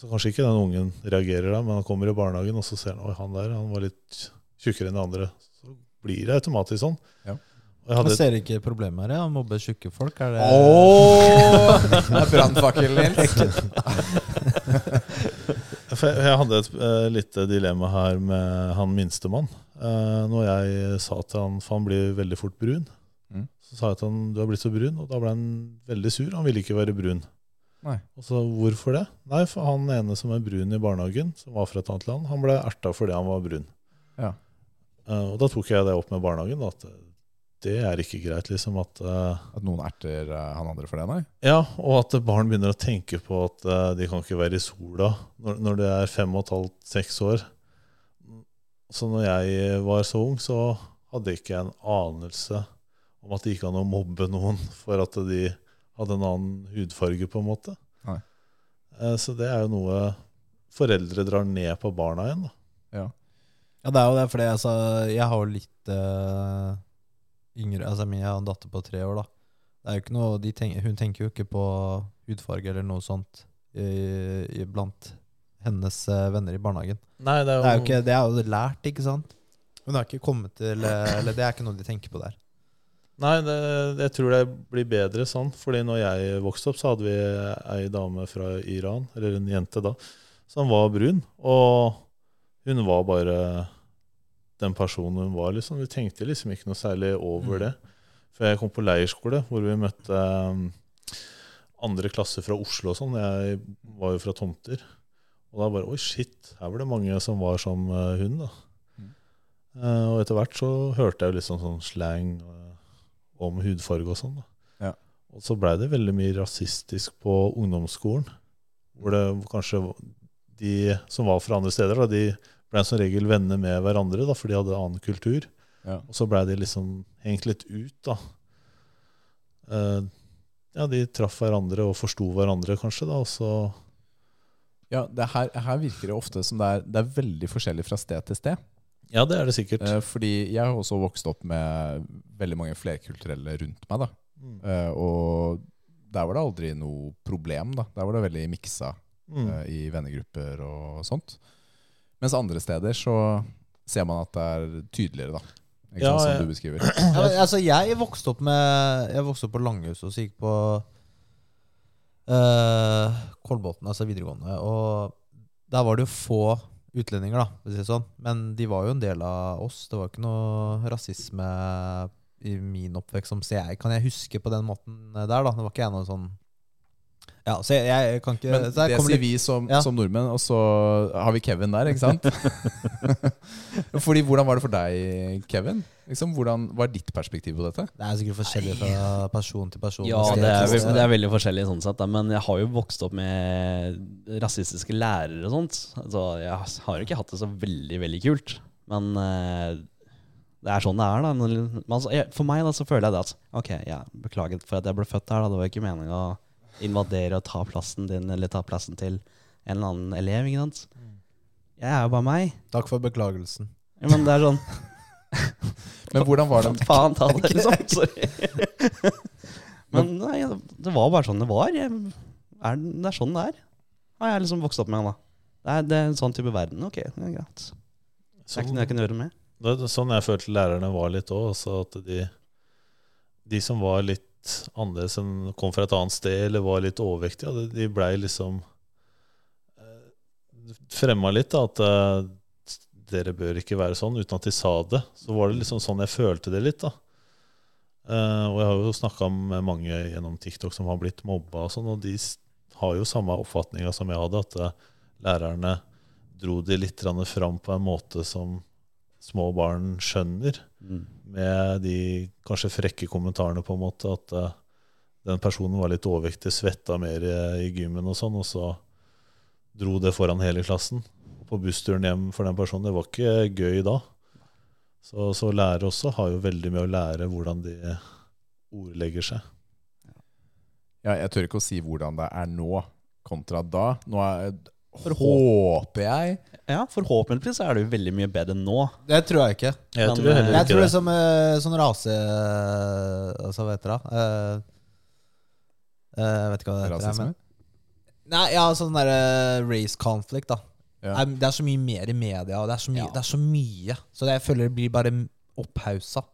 Så kanskje ikke den ungen reagerer da, men han kommer i barnehagen, og så ser han oi, han der han var litt tjukkere enn de andre. Så blir det automatisk sånn. Ja. Og jeg Jeg hadde ser ikke problemet her, ja. han mobber tjukke folk. Er det Åh! Det er brannfakkelen, Nils. Jeg, jeg hadde et uh, lite dilemma her med han minstemann. Uh, når jeg sa til han For han blir veldig fort brun. Mm. Så sa jeg til han du har blitt så brun, og da ble han veldig sur. Han ville ikke være brun. Nei. Og så hvorfor det? Nei, for han ene som er brun i barnehagen, som var fra et annet land, han ble erta fordi han var brun. Ja. Uh, og da tok jeg det opp med barnehagen. Da, at det er ikke greit, liksom. At uh, At noen erter uh, han andre for det, nei? ja, og at barn begynner å tenke på at uh, de kan ikke være i sola når, når de er fem og et halvt, seks år. Så når jeg var så ung, så hadde jeg ikke en anelse om at det gikk an å mobbe noen for at de hadde en annen hudfarge, på en måte. Nei. Eh, Så det er jo noe foreldre drar ned på barna igjen. Da. Ja. Ja, det er jo det, fordi altså, jeg har jo litt uh, yngre Altså, jeg har en datter på tre år, da. Det er jo ikke noe, de tenker, hun tenker jo ikke på hudfarge eller noe sånt i, i, blant hennes eh, venner i barnehagen. Nei, det er jo, Det er jo ikke, det er jo lært, ikke sant? Hun har ikke kommet til eh, Eller det er ikke noe de tenker på der. Nei, det, jeg tror det blir bedre sånn. Fordi når jeg vokste opp, så hadde vi ei dame fra Iran, eller en jente da, som var brun. Og hun var bare den personen hun var, liksom. Vi tenkte liksom ikke noe særlig over Mm. det. Før jeg kom på leirskole, hvor vi møtte andre klasser fra Oslo og sånn. Jeg var jo fra Tomter. Og da bare Oi, shit, her var det mange som var som eh, hun, da. Mm. Uh, og etter hvert så hørte jeg jo liksom sånn slang uh, om hudfarge og sånn. da. Ja. Og så blei det veldig mye rasistisk på ungdomsskolen. Hvor det kanskje de som var fra andre steder, da, de blei som regel venner med hverandre, da, for de hadde annen kultur. Ja. Og så blei de liksom hengt litt ut, da. Uh, ja, de traff hverandre og forsto hverandre, kanskje, da, og så Ja, det her, her virker det ofte som det er, det er veldig forskjellig fra sted til sted. Ja, det er det sikkert. Eh, fordi jeg har også vokst opp med veldig mange flerkulturelle rundt meg. da. Mm. Eh, og der var det aldri noe problem. da. Der var det veldig miksa Mm. eh, i vennegrupper og sånt. Mens andre steder så ser man at det er tydeligere, da. Ikke Ja, sant, som ja. du beskriver. Ja, altså, jeg vokste opp med Jeg vokste opp på Langhus og så gikk på uh, Kolbotn, altså videregående. Og der var det jo få utlendinger, da, si sånn. Men de var jo en del av oss. Det var ikke noe rasisme i min oppvekst som jeg kan jeg huske på den måten der, da. Det var ikke jeg noe sånn Ja, så jeg, jeg kan ikke Men så det sier litt- vi som, Ja. som nordmenn, og så har vi Kevin der, ikke sant? Fordi Hvordan var det for deg, Kevin? Liksom, hvordan var ditt perspektiv på dette? Det er sikkert forskjellig fra person til person. Ja, det er, det er veldig forskjellig sånn sett, men jeg har jo vokst opp med rasistiske lærere og sånt. Så jeg har ikke hatt det så veldig, veldig kult. Men eh, det er sånn det er, da. Men altså, For meg da, så føler jeg det at Ok, ja, beklaget for at jeg ble født her, da. Det var ikke meningen å invadere og ta plassen din eller ta plassen til en eller annen elev, ikke sant. Jeg er jo bare meg. Takk for beklagelsen. Ja, men det er sånn Men hvordan var det? Faen ta det, liksom. Sorry. Men nei, det var bare sånn det var. Jeg, er, det er sånn det er. Har jeg liksom vokst opp med. da Det er, det er en sånn type verden. Ok, det er greit. Det er Sånn, ikke noe jeg kan gjøre med. det er sånn jeg følte lærerne var litt òg. At de, de som var litt annerledes, som kom fra et annet sted eller var litt overvektige, ja, de- blei liksom eh, Fremma litt, da, at eh, dere bør ikke være sånn, uten at de sa det. Så var det liksom sånn jeg følte det litt, da. Eh, og jeg har jo snakka med mange gjennom TikTok som har blitt mobba og sånn, og de har jo samme oppfatninga som jeg hadde, at lærerne dro de litt fram på en måte som små barn skjønner, Mm. med de kanskje frekke kommentarene på en måte, at uh, den personen var litt overvektig, svetta mer i, i gymmen og sånn, og så dro det foran hele klassen. På bussturen hjem for den personen, det var ikke gøy da. Så, så lærere også har jo veldig med å lære hvordan de ordlegger seg. Ja, jeg tør ikke å si hvordan det er nå kontra da. Nå er, håper jeg Ja, forhåpentligvis er det jo veldig mye bedre nå. Det tror jeg ikke. Jeg Men, tror heller Jeg ikke tror det er som eh, sånn rase... Altså, hva heter det? Eh, eh, jeg vet ikke hva det heter. rasisme. Men, nei, ja, sånn derre race conflict, da. Ja. Er- Det er så mye mer i media, og det er så mye. Ja. Det er så, mye. så det, jeg føler det blir bare opphausa.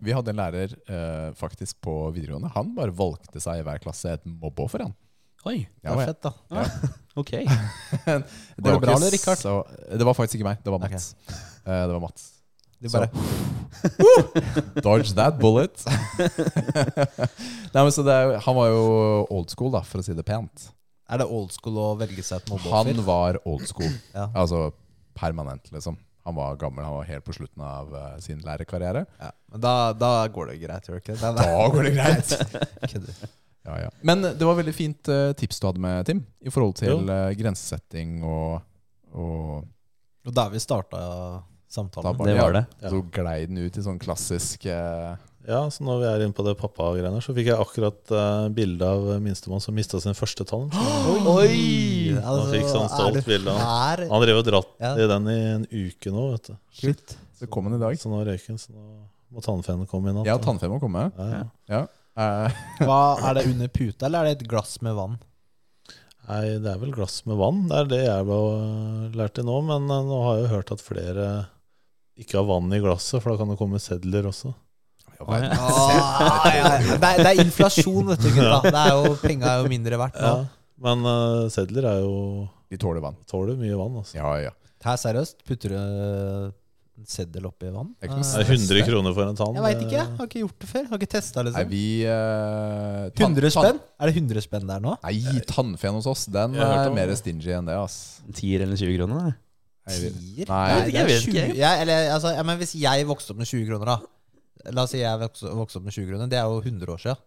Vi hadde en lærer eh, faktisk på videregående. Han bare valgte seg i hver klasse et mobbeoffer, han. Oi, Det var Ja, fett, da. ok. Det det var bra, eller, Rikard? så- Det var faktisk ikke meg. Det var Mats. Mats. Uh, det var Mats. Det Så- bare, Dodge that bullet. Nei, men så det han var jo old school, da, for å si det pent. er det old school å velge seg et mobbeoffer? Han var old school. Ja. Altså permanent, liksom. Han var gammel, han var helt på slutten av uh, sin lærerkarriere. Ja, men da, da går det greit, gjør det ikke? Da, Da går det greit. Ja, ja. Men det var veldig fint eh, tips du hadde med, Tim, i forhold til Jo. eh, grensesetting og, og Og der vi starta samtalen. bare, Det var det. Ja. Så glei den ut i sånn klassisk eh, Ja, så når vi er inne på det pappa-greiene, så fikk jeg akkurat uh, bilde av minstemann som mista sin første tann. Oi! Han fikk sånn stolt bilde. Han, han drev og dratt Ja. i den i en uke nå, vet du. Shit. Så kom den i dag. Så nå røyken, så nå må tannfeen komme inn. Ja, tannfeen må komme. Ja, ja. Ja. Eh, Hva, er det under puta, eller er det et glass med vann? Nei, det er vel glass med vann. Det er det jeg ble lært til nå. Men eh, nå har jeg jo hørt at flere ikke har vann i glasset, for da kan det komme sedler også. ja, ja. Ah, ja, ja. Det, er, det er inflasjon, vet du, gutta. Det er jo, Penga er jo mindre verdt nå. Ja. Men uh, sedler er jo De tåler vann. tåler mye vann. Altså. Ja, ja. Her seriøst, putter du en seddel oppi vann? Det er ikke noe Det er 100 kroner for en tann. Jeg veit ikke. Jeg har ikke gjort det før. Har ikke testa, Nei, liksom. vi eh, tann- 100 spenn? Er det 100 spenn der nå? Nei, tannfen hos oss, den Jeg har hørt er om mer det. stingy enn det, ass. 10 eller 20 kroner? da. Jeg Tier? Nei, det er jeg vet 20 ikke. Jeg, eller, altså, ja, men hvis jeg vokste opp med 20 kroner, da. La oss si jeg vokste, vokste opp med 20 kroner. Det er jo 100 år siden.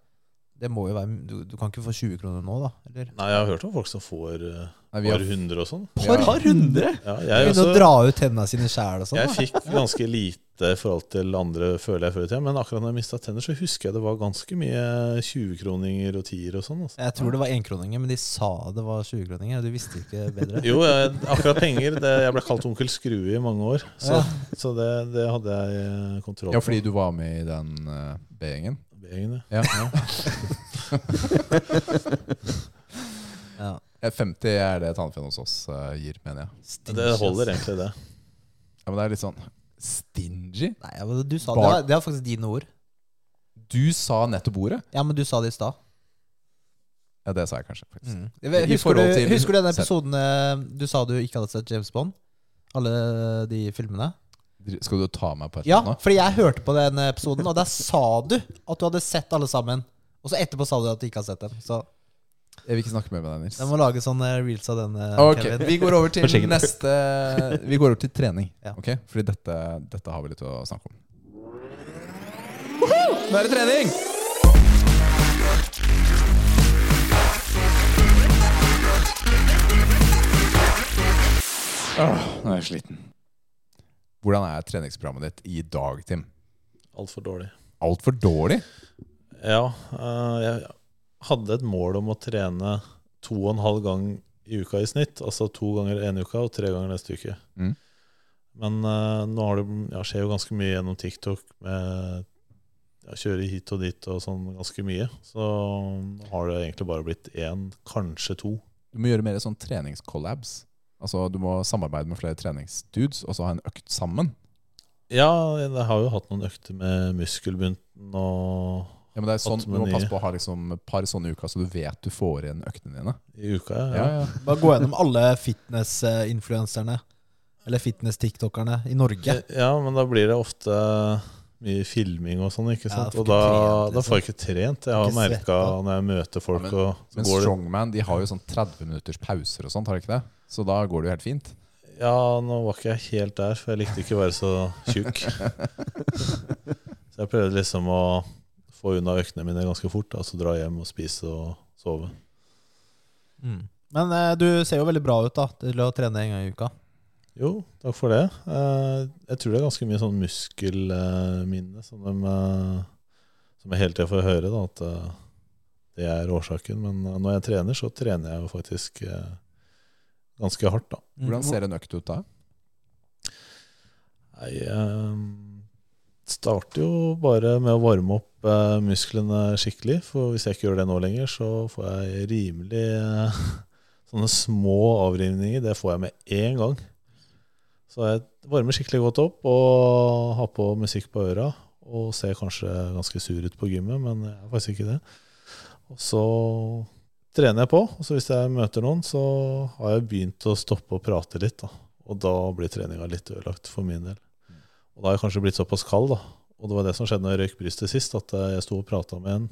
Det må jo være Du, du kan ikke få 20 kroner nå, da? Eller? Nei, jeg har hørt om folk som får uh, Nei, har- par hundre og sånn. Ja. Par hundre! Ja, jeg, Begynne å dra ut tennene sine sjæl og sånn. jeg fikk ganske lite i forhold til andre, føler jeg, før i tida. Men akkurat når jeg mista tenner, så husker jeg det var ganske mye 20-kroninger og tier og sånn. Altså. Jeg tror det var enkroninger, men de sa det var 20-kroninger. Du visste ikke bedre. Jo, jeg, akkurat penger det, Jeg ble kalt onkel Skrue i mange år, så, Ja. så det, det hadde jeg kontroll kontroll Ja, fordi du var med i den uh, B-gjengen. B-gjengen, Ja. Ja. Eh, 50 er det tannfen hos oss uh, gir, mener jeg. Stingy, Det holder egentlig, det. Ja, Men det er litt sånn stingy. Nei, ja, men du sa, det, var, det var faktisk dine ord. Du sa nettopp ordet. Ja, men du sa det i stad. Ja, det sa jeg kanskje. faktisk. Mm. Husker, du, husker du den episoden eh, du sa du ikke hadde sett James Bond? Alle de filmene? Skal du ta meg på et Ja, eller annet? fordi jeg hørte på den episoden, og der sa du at du hadde sett alle sammen. Og så etterpå sa du at du ikke har sett dem. Så Jeg vil ikke snakke mer med deg, Nils. jeg må lage sånne reels av den. eh, Ok, Kevin. Vi går over til Forsiktig. neste Vi går over til trening. Ja. Ok, Fordi dette, dette har vi litt å snakke om. Nå er det trening! Åh, nå er jeg sliten. Hvordan er treningsprogrammet ditt i dag, Tim? Altfor dårlig. Altfor dårlig? Ja, eh, jeg hadde et mål om å trene to og en halv gang i uka i snitt. Altså to ganger ene uka og tre ganger neste uke. Mm. Men eh, nå har det, ja, skjer jo ganske mye gjennom TikTok med ja, kjøre hit og dit og sånn ganske mye. Så har det egentlig bare blitt én, kanskje to. Du må gjøre mer sånn treningscollabs. Altså, Du må samarbeide med flere treningsdudes og så ha en økt sammen. Ja, jeg har jo hatt noen økter med muskelbunten og Ja, men det er sånn, Du må passe på å ha liksom et par sånne uker, så du vet du får igjen øktene dine. i uka. Ja, Ja, ja. Bare gå gjennom alle fitness-influenserne. Eller fitness-tiktokerne i Norge. Ja, men da blir det ofte mye filming og sånn, ikke sant? Ja, og da, ikke trent, da får jeg ikke trent. Jeg har merka når jeg møter folk, Ja, og Men Strongman de har jo sånn 30 minutters pauser og sånt, har de ikke det? Så da går det jo helt fint. Ja, nå var ikke jeg helt der, for jeg likte ikke å være så tjukk. så jeg prøvde liksom å få unna øktene mine ganske fort, altså dra hjem og spise og sove. Mm. Men eh, du ser jo veldig bra ut da til å trene en gang i uka. Jo, takk for det. Eh, jeg tror det er ganske mye sånn muskelminne som, de, eh, som jeg hele tida får høre, da, at eh, det er årsaken. Men når jeg trener, så trener jeg jo faktisk ganske hardt, da. Mm. Hvordan ser en økt ut da? Jeg eh, starter jo bare med å varme opp musklene skikkelig. For hvis jeg ikke gjør det nå lenger, så får jeg rimelig Sånne små avrivninger, det får jeg med én gang. Så jeg varmer skikkelig godt opp og har på musikk på øra. Og ser kanskje ganske sur ut på gymmet, men jeg er faktisk ikke det. Og så trener jeg på. Og så hvis jeg møter noen, så har jeg begynt å stoppe og prate litt. da. Og da blir treninga litt ødelagt for min del. Og da har jeg kanskje blitt såpass kald, da. Og det var det som skjedde når jeg røyk brystet sist, at jeg sto og prata med en.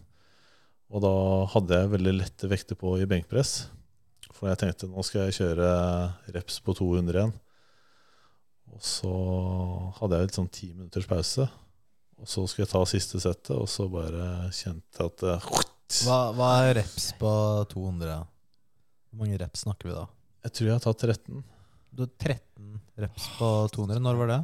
Og da hadde jeg veldig lette vekter på i benkpress. For jeg tenkte nå skal jeg kjøre reps på 200 igjen. Og så hadde jeg litt sånn ti minutters pause. Og så skulle jeg ta siste settet, og så bare kjente jeg at det, Hva, hva er reps på 200? Hvor mange reps snakker vi da? Jeg tror jeg har tatt 13. Du har 13 reps på 200. Når var det?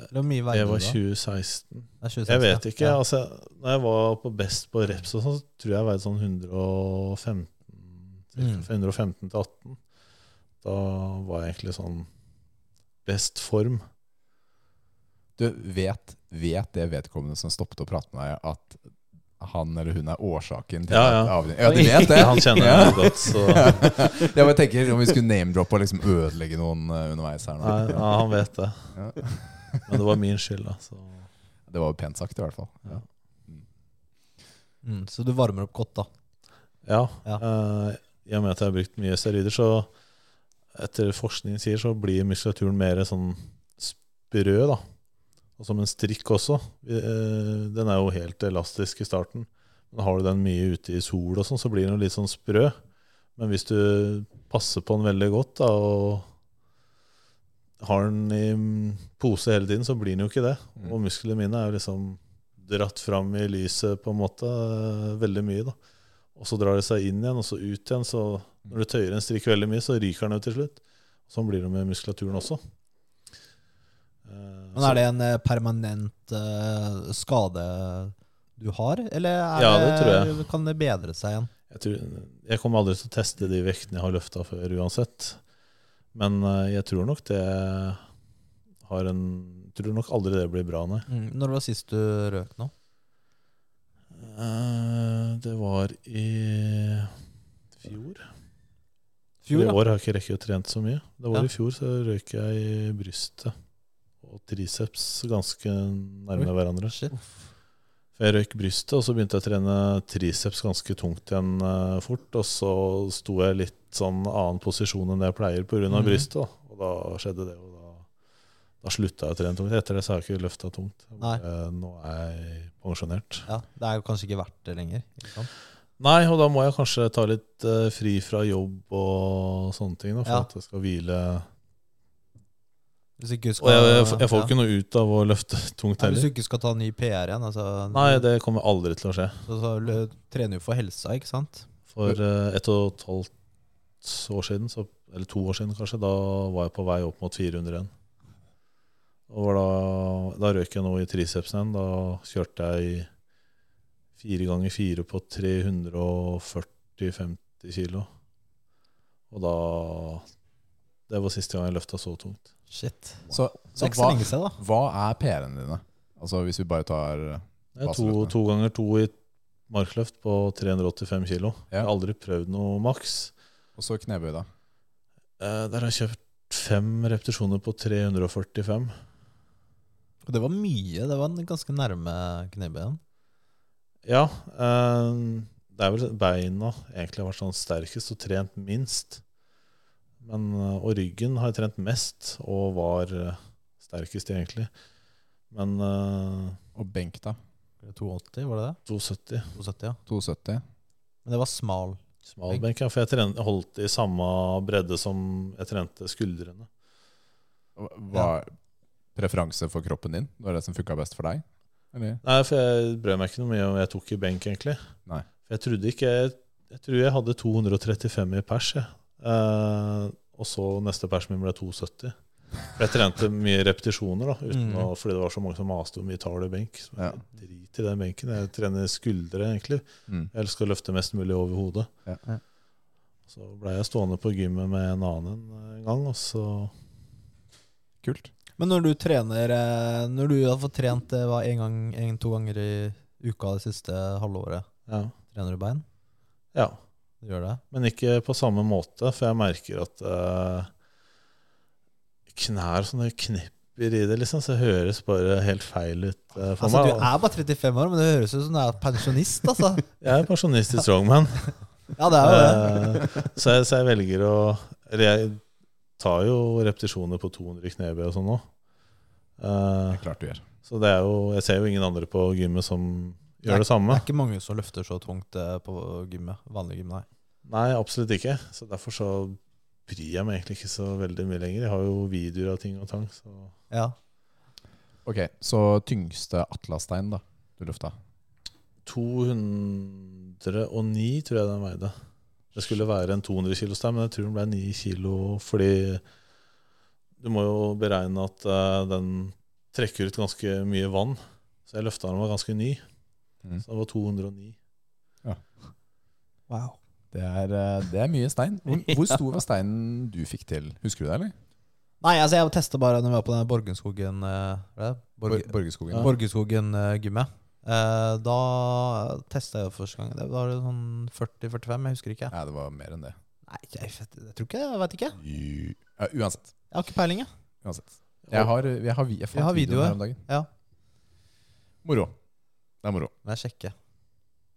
Eller hvor mye veide du var 2016. Det er 2016, Jeg vet ikke. ja. altså Når jeg var på best på reps, og sånn, så tror jeg jeg veide sånn 115 Mm. Fra 115 til 18. Da var jeg egentlig sånn best form. Du vet, vet det vedkommende som stoppet å prate med deg, at han eller hun er årsaken til Ja, at ja. Ja, du vet det? Han kjenner jeg godt, så Ja, men jeg tenker Om vi skulle name-droppe og liksom ødelegge noen eh, underveis her nå. Nei, ja, han vet det. Ja. Men det var min skyld, da. Så. Det var jo pent sagt, i hvert fall. Ja. Mm, så du varmer opp godt, da. Ja. Ja. Uh, I og med at jeg har brukt mye steroider, så etter forskningen sier, så blir muskulaturen mer sånn sprø, da. Og som en strikk også. Eh, Den er jo helt elastisk i starten. Men har du den mye ute i sol og sånn, så blir den jo litt sånn sprø. Men hvis du passer på den veldig godt da, og har den i mm, pose hele tiden, så blir den jo ikke det. Mm. Og musklene mine er jo liksom dratt fram i lyset på en måte eh, veldig mye. da. Og så drar det seg inn igjen, og så ut igjen. Så når du tøyer en strikk veldig mye, så ryker den jo til slutt. Sånn blir det med muskulaturen også. Eh, Men er det en eh, permanent eh, skade du har, eller er Ja, det jeg. kan det bedre seg igjen? Jeg, tror, jeg kommer aldri til å teste de vektene jeg har løfta før uansett. Men jeg tror nok det har en Tror nok aldri det blir bra, nei. Mm. Når var sist du røk nå? Det var i fjor. Fjor, I år har jeg ikke rekket å trent så mye. Det var Ja. i fjor, så røyk jeg i brystet og triceps ganske nærme Oi. hverandre. Shit. Jeg røyk brystet, og så begynte jeg å trene triceps ganske tungt igjen uh, fort. Og så sto jeg litt sånn annen posisjon enn det jeg pleier pga. Mm. brystet. Da. Og da skjedde det, og da, da slutta jeg å trene tungt. Etter det så har jeg ikke løfta tungt. Nei. Eh, Nå er jeg pensjonert. Ja, det er jo kanskje ikke verdt det lenger. Ikke sant? Nei, og da må jeg kanskje ta litt uh, fri fra jobb og sånne ting, da, for Ja. at jeg skal hvile. Hvis ikke skal, Og jeg, jeg, jeg får ja. ikke noe ut av å løfte tungt heller. Hvis du ikke skal ta ny PR igjen, altså, Nei, det kommer aldri til å skje. så, så trener du for helsa, ikke sant? For uh, ett og et halvt år siden, så, eller to år siden kanskje, da var jeg på vei opp mot 400 igjen. Og da, da røk jeg noe i tricepsen igjen. Da kjørte jeg fire ganger fire på 340-50 kilo. Og da Det var siste gang jeg løfta så tungt. Shit. Så, så så hva, hva er PR-ene dine? Altså Hvis vi bare tar Det er to, to ganger to i markløft på 385 kilo. Ja. Jeg har aldri prøvd noe maks. Og så knebøy, da. Eh, der har jeg kjøpt fem repetisjoner på 345. Og det var mye. Det var en ganske nærme knebøyen. Ja. eh, det er vel beina egentlig har vært sånn sterkest og trent minst. Men, eh, og ryggen har jeg trent mest og var eh, sterkest, egentlig. Men eh, Og benk, da. 280, var det det? 270 270, ja. 270. Men det var smal. smal benk, ja, for jeg trent, holdt i samme bredde som jeg trente skuldrene. Hva er Preferanse for kroppen din? Det var det som funka best for deg? Eller? Nei, for jeg brød meg ikke noe mye om jeg tok i benk, egentlig. Nei. For jeg trodde ikke Jeg, jeg tror jeg hadde 235 i pers, jeg. Eh, og så neste persen min ble 270. For jeg trente mye repetisjoner, da, Mm. å, fordi det var så mange som maste om mye tar du i benk. Så Ja. jeg Drit i den benken. Jeg trener skuldre, egentlig. Mm. Jeg å løfte mest mulig over hodet. Ja. Ja. Så blei jeg stående på gymmet med en annen en gang, og så Kult. Men når du trener eh, Når du har fått trent det var en gang, en, to ganger i uka det siste halvåret, ja. trener du bein? ja. Du gjør det? Men ikke på samme måte, for jeg merker at uh, knær sånne knepper i det, liksom, så det høres bare helt feil ut uh, for Altså, meg. du er bare 35 år, men det høres ut som du er pensjonist, altså. Jeg er pensjonist i strongman, Ja, det er jo det. Uh, så, jeg, så jeg velger å Eller jeg tar jo repetisjoner på 200 knebøy og sånn nå. Det Eh, er klart du gjør. så det er jo Jeg ser jo ingen andre på gymmet som Det gjør er- det samme. Det er ikke mange som løfter så tungt eh, på gymmet. Vanlig gym, nei. Nei, absolutt ikke. Så derfor så bryr jeg meg egentlig ikke så veldig mye lenger. Jeg har jo videoer av ting og tang. Så Ja. Ok, Så tyngste atlastein da du løfta? 209 tror jeg den veide. Det skulle være en 200 kilo der, men jeg tror den ble 9 kilo fordi du må jo beregne at uh, den trekker ut ganske mye vann. Så jeg løfta den var ganske ny. Mm. Så det var 209. Wow. Det er, eh, det er mye stein. Hvor, hvor stor var steinen du fikk til? Husker du det, eller? Nei, altså jeg testa bare når vi var på den Borgenskogen eh, hva er det? Borg Eh, da testa jeg det første gang. Det var sånn 40-45, jeg husker ikke. Nei, det var mer enn det. Nei, jeg, vet, jeg tror ikke, jeg vet ikke. U- Ja, uansett. Jeg har ikke peiling, jeg. uansset. Jeg har, jeg har, vi- jeg fant Jeg har videoen videoer. her om dagen. Ja. Moro. Det er moro. Men jeg sjekker.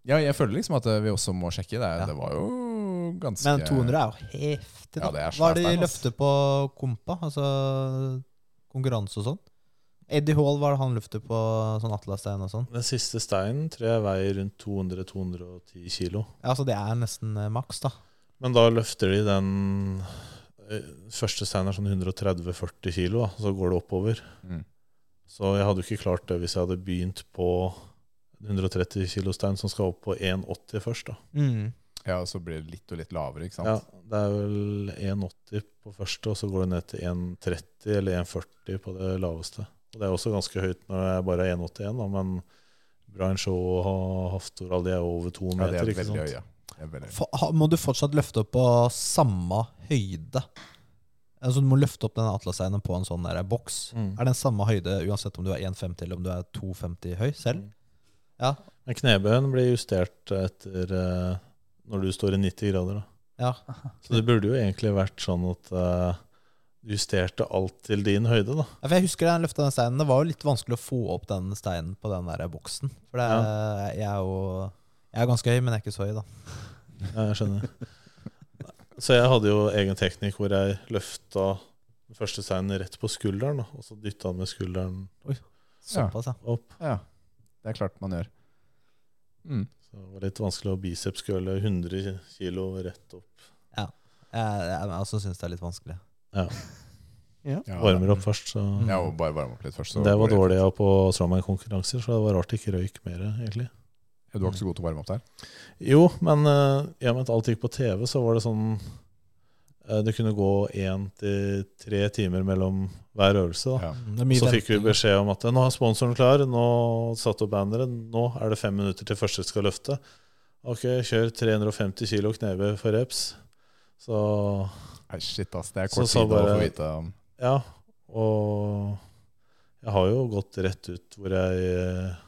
Ja, jeg føler liksom at eh, vi også må sjekke. Det, Ja. det var jo ganske Men 200 er jo heftig, da. Ja, det er Hva er det de svært, ass. løfter på kompa? Altså konkurranse og sånn? Eddie Hall, hva er det han løfter på sånn atlasstein og sånn? Den siste steinen tror jeg veier rundt 200-210 kilo. Ja, altså det er nesten eh, maks, da. Men da løfter de den eh, Første stein er sånn 130-40 kilo, da, så går det oppover. Mm. Så jeg hadde jo ikke klart det hvis jeg hadde begynt på 130 kilo stein som skal opp på 1,80 først. da. Mm. Ja, og så blir det litt og litt lavere, ikke sant? Ja, Det er vel 1,80 på første, og så går det ned til 1,30 eller 1,40 på det laveste. Og Det er også ganske høyt når jeg bare er 1,81, da, men Brian Shaw og Haftor de er over to Ja, meter. det er veldig ja. Det er veldig høye. For, må du fortsatt løfte opp på samme høyde? Altså Du må løfte opp den atlaseinen på en sånn der boks. Mm. Er den samme høyde uansett om du er 1,50 eller om du er 2,50 høy selv? Mm. Ja. Men knebøyen blir justert etter eh, når du står i 90 grader. da. ja. Så det burde jo egentlig vært sånn at eh, du justerte alt til din høyde. da. Ja, For jeg husker da jeg løfta den steinen. Det var jo litt vanskelig å få opp den steinen på den der boksen. For det, jeg er jo Jeg er ganske høy, men jeg er ikke så høy, da. Ja, jeg skjønner. Så jeg hadde jo egen teknikk hvor jeg løfta den første steinen rett på skulderen, og så dytta med skulderen Såpass, ja. opp. Ja, det er klart man gjør. Mm. Så det var litt vanskelig å bicepskøle 100 kilo rett opp. Jeg, jeg, jeg også syns det er litt vanskelig. Ja, Ja, Varmer opp først. Så. Ja, og bare varme opp litt først. så Det var dårlig ja, på strongman-konkurranser, så det var rart det ikke røyk mer, egentlig. Ja, Du var ikke så god til å varme opp der? Jo, men uh, i og med at alt gikk på TV, så var det sånn eh, Det kunne gå én til tre timer mellom hver øvelse. da. Ja. Så fikk vi beskjed om at nå er sponsoren klar, nå satte opp banneret, nå er det fem minutter til første skal løfte. Ok, kjør 350 kilo knebøy for reps. Så Nei, shit, ass. Det er kort tid å få vite om. ja, og jeg har jo gått rett ut hvor jeg eh,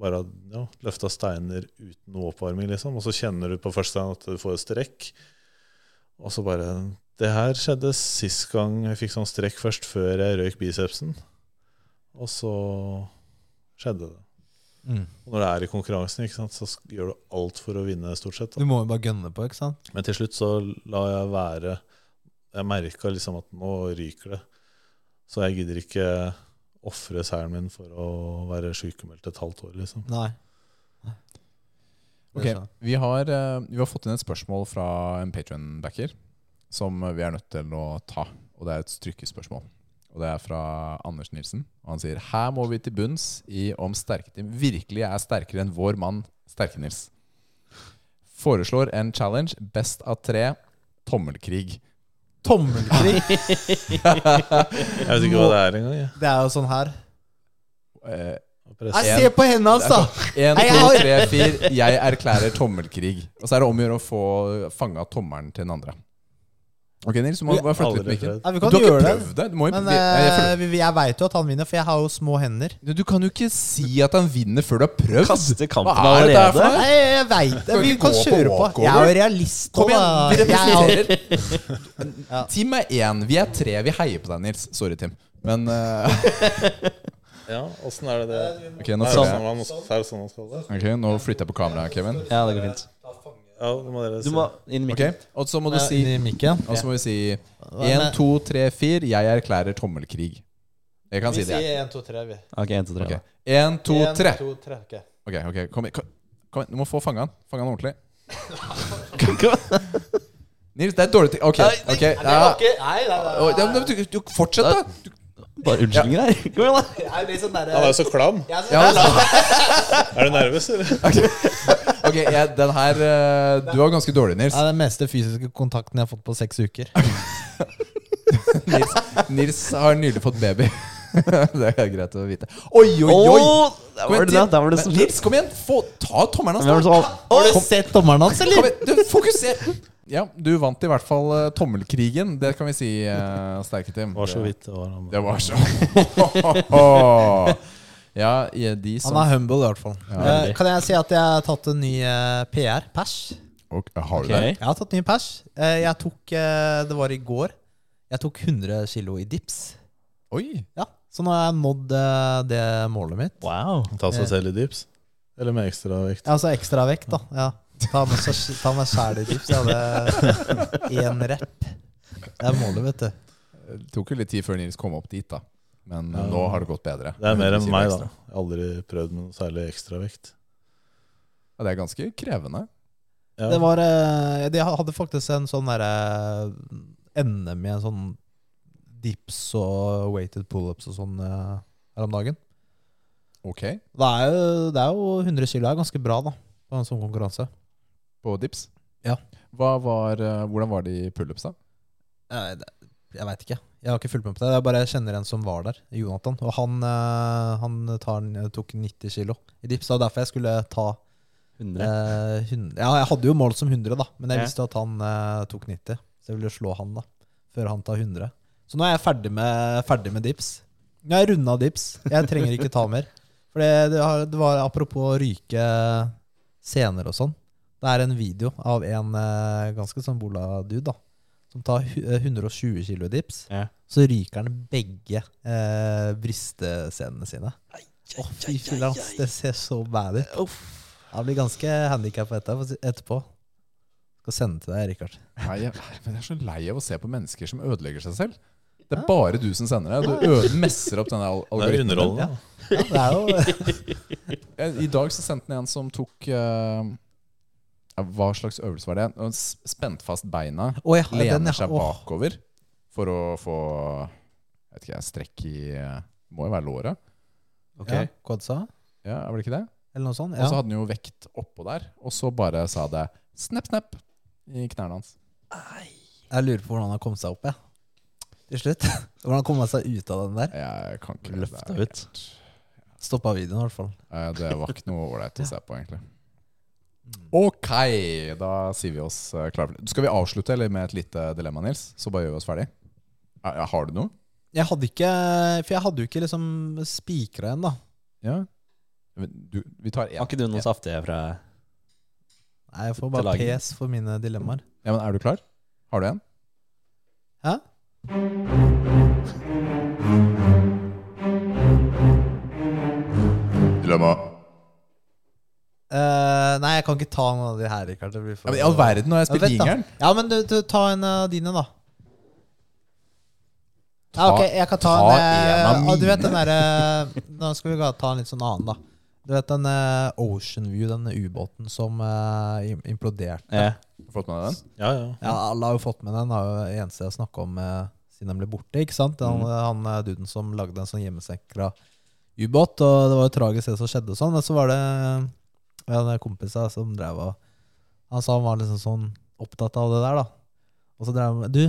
bare har ja, løfta steiner uten noe oppvarming, liksom. Og så kjenner du på første stein at du får et strekk. Og så bare Det her skjedde sist gang jeg fikk sånn strekk først, før jeg røyk bicepsen. Og så skjedde det. Mm. Og når det er i konkurransen, ikke sant, så gjør du alt for å vinne, stort sett. Du må jo bare gønne på, ikke sant? Men til slutt så la jeg være Jeg merka liksom at nå ryker det. Så jeg gidder ikke ofre seieren min for å være sykemeldt et halvt år, liksom. Nei. Ok, vi har, eh, vi har fått inn et spørsmål fra en Patreon-backer som vi er nødt til å ta. Og det er et strykkespørsmål. Og det er fra Anders Nilsen. Og han sier her må vi til bunns i om Sterketeam virkelig er sterkere enn vår mann Sterke-Nils. Foreslår en challenge best av tre tommelkrig. Tommelkrig. Jeg vet ikke hva det er engang. Ja. Det er jo sånn her. Eh, Presse. Nei, se på hendene hans, da! Jeg to, tre, fire. Jeg erklærer tommelkrig. Og så er det om å gjøre å få fanga tommelen til den andre. Ok, Nils, du må bare flytte litt mikken. Nei, vi Du kan har ikke det. prøvd det? Du, må jo, Men jeg, jeg, eh, vi- jeg veit jo at han vinner, for jeg har jo små hender. du kan jo ikke si at han vinner før du har prøvd. Kaste kampen Hva er dette her for allerede. noe? Nei, jeg veit det. Skal Vi ikke kan gå på kjøre på. walkover? Jeg er jo realist. Kom igjen, vi er- representerer. Team er én. Vi er tre. Vi heier på deg, Nils. Sorry, Tim. Men eh, Ja, åssen er det det Ok, nå Er det føler sånn jeg man, er det sånn man skal det? Ok, Nå flytter jeg på kameraet, Kevin. Ja, det går fint. Ja, det må dere Du må inn i Ok, mikken. Og så må du Ja, si inn i mikken. Og så må vi si én, to, tre, fire. Jeg erklærer tommelkrig. Jeg kan si det. jeg. 1, 2, 3, vi. Ok, en, to, tre. Ok. Én, to, En, tre. to, tre, ok. Ok, ok, kom igjen. Kom, kom igjen. Du må få fange han. Fange han ordentlig. Nils, det er dårlig ting. Ok. ok Nei, ja. nei, nei, ja, men du, du, Fortsett, da. Du, Bare unnskyldninger her. Kom igjen, da. Jeg er litt sånn Han er jo så klam. Jeg er ja, Er du nervøs, eller? Ok, jeg, den her eh, Du var ganske dårlig, Nils. Det er den meste fysiske kontakten jeg har fått på seks uker. Nils, Nils har nylig fått baby. det er greit å vite. Oi, oi, oi! Åh, Der var igjen, det, der var det Men som Nils, kom igjen! Få, ta tommelen Men var hans, da! Har du sett tommelen hans, Kom eller? igjen, du, fokuser! Ja, du vant i hvert fall eh, tommelkrigen. Det kan vi si, uh, sterke Tim. Var så vidt det var. Det var så Ja, de som Han er humble, i hvert fall. Ja. Eh, kan jeg si at jeg har tatt en ny eh, PR? Pers? Okay, Har du okay. det? Jeg har tatt ny pers. Eh, jeg tok eh, Det var i går. Jeg tok 100 kilo i dips. Oi! Ja, Så nå har jeg nådd eh, det målet mitt. Wow. Ta seg selv i dips? Eller med ekstra vekt? Ja, Altså ekstra vekt, da. Ja. Ta med ta meg sjæl i dips. Jeg hadde én rep. Det er målet, vet du. Det tok jo litt tid før Nils kom opp dit, da. Men Ja. nå har det gått bedre. Det er mer enn meg, ekstra. da. Jeg har aldri prøvd med noe særlig ekstravekt. Ja, det er ganske krevende. Ja. Det var Jeg De hadde faktisk en sånn derre NM i en sånn dips og weighted pullups og sånn eh, her om dagen. Ok, Det er jo, det er jo 100 kilo er ganske bra da, på en sånn konkurranse. på dips. Ja. Hva var, eh, hvordan var de pullups, da? Jeg, jeg veit ikke. Jeg har ikke fulgt med på det. Jeg bare kjenner en som var der, Jonathan. Og han, eh, han tar, tok 90 kilo i dips. Det var derfor jeg skulle ta 100. eh, 100. Ja, jeg hadde jo mål som 100, da, men jeg Ja. visste at han eh, tok 90. Så jeg ville slå han da, før han tar 100. Så nå er jeg ferdig med, ferdig med dips. Jeg har runda dips. Jeg trenger ikke ta mer. For det, det, var apropos å ryke scener og sånn. Det er en video av en eh, ganske sånn bola-dude da, som tar eh, 120 kilo i dips. Ja. Så ryker han begge eh, brystescenene sine. Å, fy filler'n, det ser så bad ut. Han blir ganske handikappa etterpå. Skal sende til deg, Rikard. Nei, jeg, men jeg er så lei av å se på mennesker som ødelegger seg selv. Det er bare du som sender det. Du øde, messer opp denne algoritmen. Det er algoritmen. underholdende. Ja, det er jo I dag så sendte han en som tok eh, ja, Hva slags øvelse var det? Han s- fast beina, oh, ja, lener den, ja. seg bakover for å få jeg vet ikke, strekk i Må jo være låret. Ok. Ja, Kodsa? Ja, var det ikke det? eller noe sånt. Og så hadde han jo vekt oppå der, og så bare sa det snepp, snepp i knærne hans. Jeg lurer på hvordan han kom seg opp, jeg. Til slutt. Hvordan kom han seg ut av den der? Jeg kan ikke Løfta ut. Stoppa videoen, i hvert fall. Det var ikke noe ålreit å se på, egentlig. Ok, da sier vi oss eh, klare for det. Skal vi avslutte eller med et lite dilemma, Nils? Så bare gjør vi oss ferdig. Har du noe? Jeg hadde ikke For jeg hadde jo ikke liksom spikra en, da. Ja. Du, vi tar en. Har ikke du noe saftige fra Nei, jeg får bare pes for mine dilemmaer. Ja, men er du klar? Har du en? Hæ? Dilemma. Eh, nei, jeg kan ikke ta noen av de her, Rikard. Det blir for- Ja, men I all verden, har jeg spilt Ja, jingeren. Ja, men du, du ta en av dine, da. Ja, Ta- ok, jeg kan ta, ta en, eh, en av mine. Du vet den derre Nå skal vi ta en litt sånn annen, da. Du vet den eh, Ocean View, den ubåten som uh, imploderte. ja. Har du fått med den? Ja, ja. Ja, alle har jo fått med den. Det er jo eneste jeg har snakka om uh, siden den ble borte. ikke sant? Han, Mm. han eh, duden som lagde en sånn hjemmesekra ubåt. Og det var jo tragisk det som skjedde og sånn. Men så var det ja, en kompis av som drev og Han sa han var liksom sånn opptatt av det der, da. Og så drev han Du,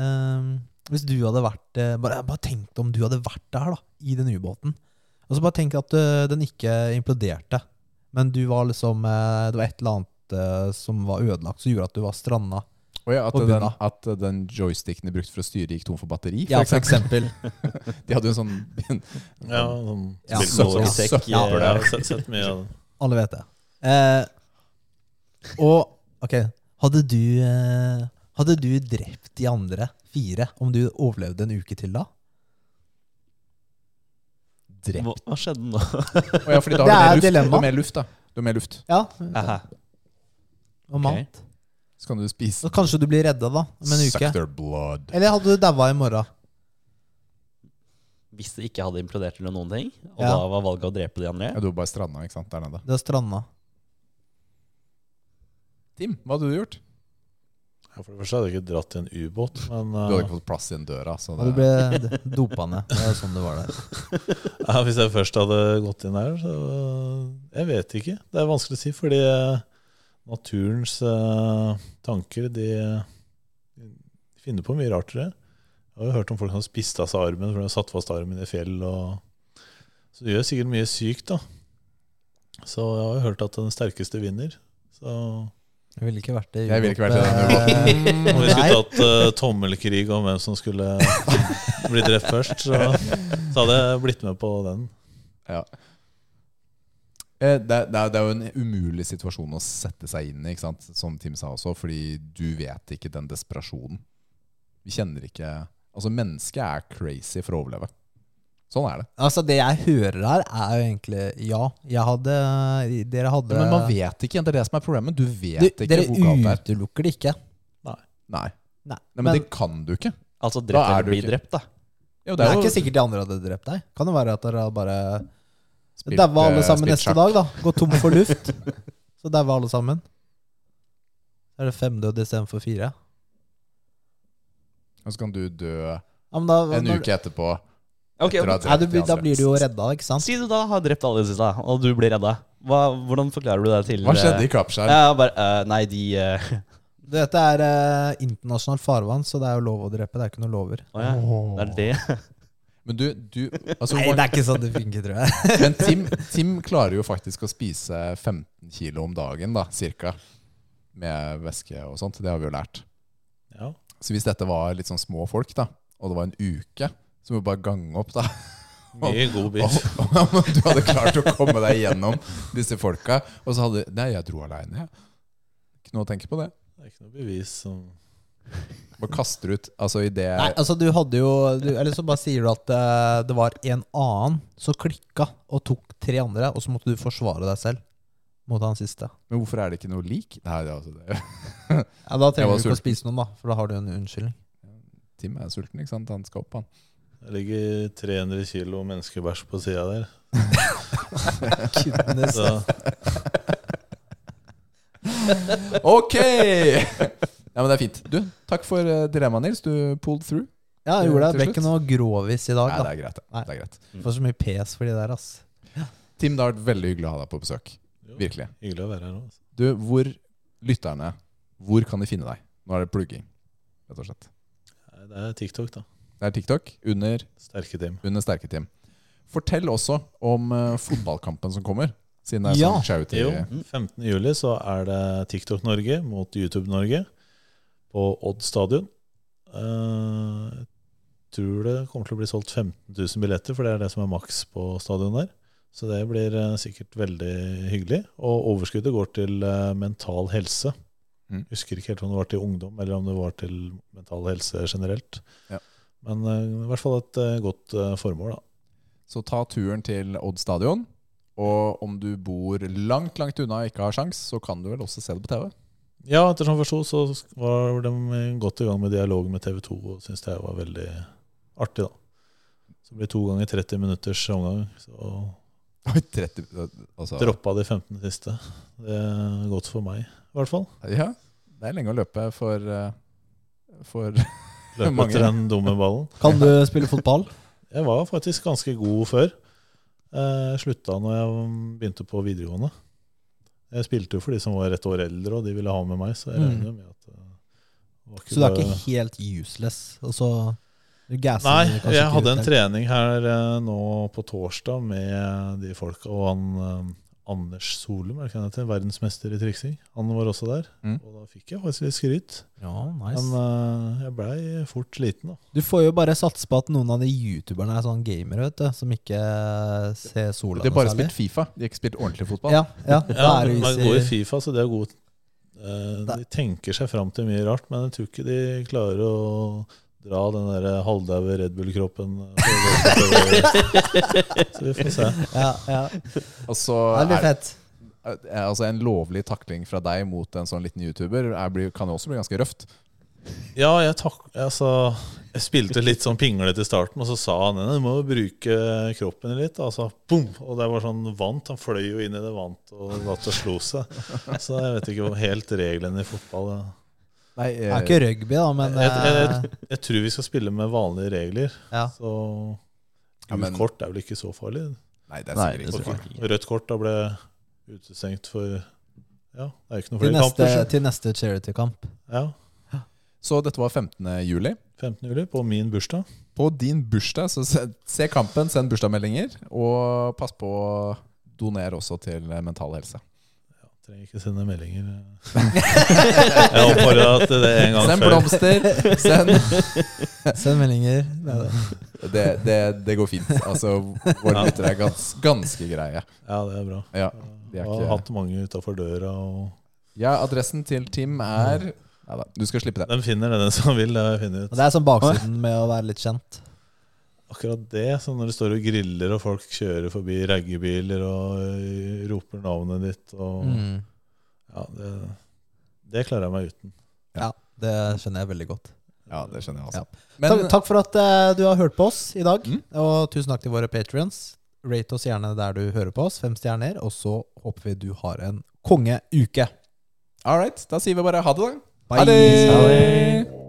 ehm, hvis du hadde vært eh, bare, bare tenk om du hadde vært der, da, i den ubåten. Og så bare tenk at eh, den ikke imploderte. Men du var liksom eh, Det var et eller annet uh, som var ødelagt, som gjorde at du var stranda. Oh ja, at, den, at den joysticken de brukte for å styre, gikk tom for batteri? Ja, for eksempel. De hadde jo en sånn ja sånn Ja, søppelsekk. søppel- med- Ja, jeg. Alle vet det. Eh, og ok, hadde du eh, Hadde du drept de andre fire om du overlevde en uke til da? drept. Hva, hva skjedde nå? Å ja, fordi da Det har er du mer luft. Du dilemma. har mer luft, da. Du har mer luft. Ja. Aha. Og mat. Så kan du spise Så kanskje du blir redda da om en uke. Suck their blood. Eller hadde du daua i morgen? Hvis det ikke hadde implodert eller noen ting, og Ja. da var valget å drepe de andre Ja, du var bare stranda, ikke sant, der nede. Det er stranda. Tim, hva hadde du gjort? Ja, For det første hadde jeg ikke dratt i en ubåt, men Du hadde eh, ikke fått plass i en døra. Så det... du ble dopa ned. Det er sånn det var der. ja, hvis jeg først hadde gått inn der, så Jeg vet ikke. Det er vanskelig å si, fordi eh, naturens eh, tanker, de, de finner på mye rart, tror jeg. Jeg har jo hørt om folk som har spist av seg armen for de har satt fast armen i fjell. Og, så det gjør sikkert mye sykt, da. Så jeg har jo hørt at den sterkeste vinner. Så Jeg ville ikke vært det. Jeg ville ikke vært det. Om vi skulle tatt uh, tommelkrig om hvem som skulle bli drept først, så, så hadde jeg blitt med på den. ja. Eh, det, er- det, er, det er jo en umulig situasjon å sette seg inn i, ikke sant? som Tim sa også, fordi du vet ikke den desperasjonen. Vi kjenner ikke Altså, mennesket er crazy for å overleve. Sånn er det. Altså, det jeg hører her, er jo egentlig ja. Jeg hadde Dere hadde Men man vet ikke. Det er det som er problemet. Du vet du, ikke Dere hvor galt det er. utelukker det ikke. Nei. Nei. Nei, men, det kan du ikke. Altså Da drept er eller du bli ikke- drept, da. Jo, Det er ikke sikkert de andre hadde drept deg. Kan det være at dere bare Spilt, daua alle eh, sammen neste sjakk. dag, da? Gå tom for luft. Så daua alle sammen. Så er det fem døde istedenfor fire. Og så kan du dø Ja, da, en når- uke etterpå. Ok, okay. å ha du, da blir du jo redda, ikke sant? Si du da har drept alle disse, da, og du blir redda. Hva, hvordan forklarer du det til Hva skjedde eh, i Kapskjær? Ja, bare, uh, nei, de uh... Dette er uh, internasjonalt farvann, så det er jo lov å drepe. Det er ikke noen lover. Oh, ja, det er det. Men du, du altså, Nei, det er ikke sånn det funker, tror jeg. Men Tim, Tim klarer jo faktisk å spise 15 kilo om dagen, da, cirka. Med væske og sånt. Det har vi jo lært. Ja. Så hvis dette var litt sånn små folk, da, og det var en uke, så må du bare gange opp, da. Mye god bit. du hadde klart å komme deg gjennom disse folka, og så hadde Nei, jeg dro aleine, jeg. Ikke noe å tenke på det. Det er ikke noe bevis som Bare kaster ut Altså i det Nei, altså du hadde jo du, Eller så bare sier du at uh, det var en annen som klikka og tok tre andre, og så måtte du forsvare deg selv mot han siste. Men hvorfor er det ikke noe lik? Nei, det, er altså, det, Ja, Da trenger du ikke å spise noen, da, for da har du en unnskyldning. Tim er sulten, ikke sant? Han skal opp, han. Det ligger 300 kilo menneskebæsj på sida der. Goodness. Så Ok! Ja, men det er fint. Du, takk for uh, dilemmaet, Nils. Du pulled through. Ja, jeg gjorde det. Det ble ikke noe grovis i dag, Nei, det er greit. det. Nei. det er greit. Får så mye pes for de der, ass. Tim, det har vært veldig hyggelig å ha deg på besøk. jo, Virkelig. hyggelig å være her. Altså. Du, hvor lytterne Hvor kan de finne deg? Nå er det plugging, rett og slett. Det er TikTok, da. Det er TikTok under, Sterke team. under Sterke Team. Fortell også om eh, fotballkampen som kommer, siden det er Ja. sånn charity. Jo, 15. juli så er det TikTok Norge mot YouTube Norge på Odd stadion. Eh, Jeg tror det kommer til å bli solgt 15 000 billetter, for det er det som er maks på stadion der. Så det blir eh, sikkert veldig hyggelig. Og overskuddet går til eh, mental helse. Mm. Husker ikke helt om det var til ungdom, eller om det var til mental helse generelt. Ja. Men eh, i hvert fall et eh, godt eh, formål, da. Så ta turen til Odd stadion. Og om du bor langt, langt unna og ikke har sjans, så kan du vel også se det på TV. Ja, etter som jeg forsto, så var de godt i gang med dialog med TV 2 og syntes det var veldig artig, da. Så det blir to ganger 30 minutters omgang. Så Oi, 30 altså, droppa de 15 siste. Det er godt for meg, i hvert fall. Ja, det er lenge å løpe for, for Løpe etter den dumme ballen. Kan du spille fotball? Jeg var faktisk ganske god før. Eh, Jeg slutta når jeg begynte på videregående. Jeg spilte jo for de som var et år eldre, og de ville ha med meg, så jeg Mm. regner med at eh, det var Så du er ikke helt useless? Altså, du gasser Nei, jeg hadde en trening her eh, nå på torsdag med de folka, og han eh, Anders Solum, er det til, verdensmester i triksing. Han var også der. Mm. Og da fikk jeg faktisk litt skryt. Ja, nice. Men uh, jeg blei fort sliten, da. Du får jo bare satse på at noen av de youtuberne er sånn gamere, vet du, som ikke ser sola De har bare spilt Fifa. De har ikke spilt ordentlig fotball. Ja, ja, Ja, er det man går i. Fifa, så det er god uh, De tenker seg fram til mye rart, men jeg tror ikke de klarer å dra den der halvdaue Red Bull-kroppen. eh, Så vi får se. Ja, ja. Og så Det blir er, fett. er- altså en lovlig takling fra deg mot en sånn liten YouTuber er, kan jo også bli ganske røft. Ja, jeg, tak altså, jeg spilte litt sånn pinglete i starten, og så sa han du må jo bruke kroppen litt. Altså, boom, og det var sånn vant. Han fløy jo inn i det vant og datt og slo seg. Så jeg vet ikke om helt reglene i fotball ja. Nei, Det er ikke rugby, da, men jeg, jeg, eh, jeg, jeg tror vi skal spille med vanlige regler. ja. Så Ja, men- kort er vel ikke så farlig. Nei, det er Nei, sikkert ikke så farlig. Rødt kort da ble utestengt for Ja, det er jo ikke noe til, flere neste, kamper. til neste charity-kamp. Ja, Så dette var 15. juli. 15. juli, på min bursdag. På din bursdag, så se, se kampen, send bursdagsmeldinger. Og pass på å donere også til mental helse. Trenger ikke sende meldinger. Jeg håper til det en gang Send før. blomster. Send Send meldinger. Det det. det, går fint. Altså, våre lyttere er gans, ganske greie. Ja, det er bra. Ja, de Jeg er har hatt mange utafor døra, og Ja, adressen til Tim er ja, da, Du skal slippe det. den finner det den som vil. Det har jeg funnet Og ut. det er sånn baksiden med å være litt kjent. Akkurat det, så når du står og griller, og folk kjører forbi raggebiler og øh, roper navnet ditt og Mm. Ja, det, det klarer jeg meg uten. Ja, det skjønner jeg veldig godt. Ja, det skjønner jeg altså. takk, Men takk for at uh, du har hørt på oss i dag. Mm. Og tusen takk til våre patrions. Rate oss gjerne der du hører på oss. Fem stjerner. Og så håper vi du har en kongeuke. all right, da sier vi bare ha det, da. Bye. Ha det!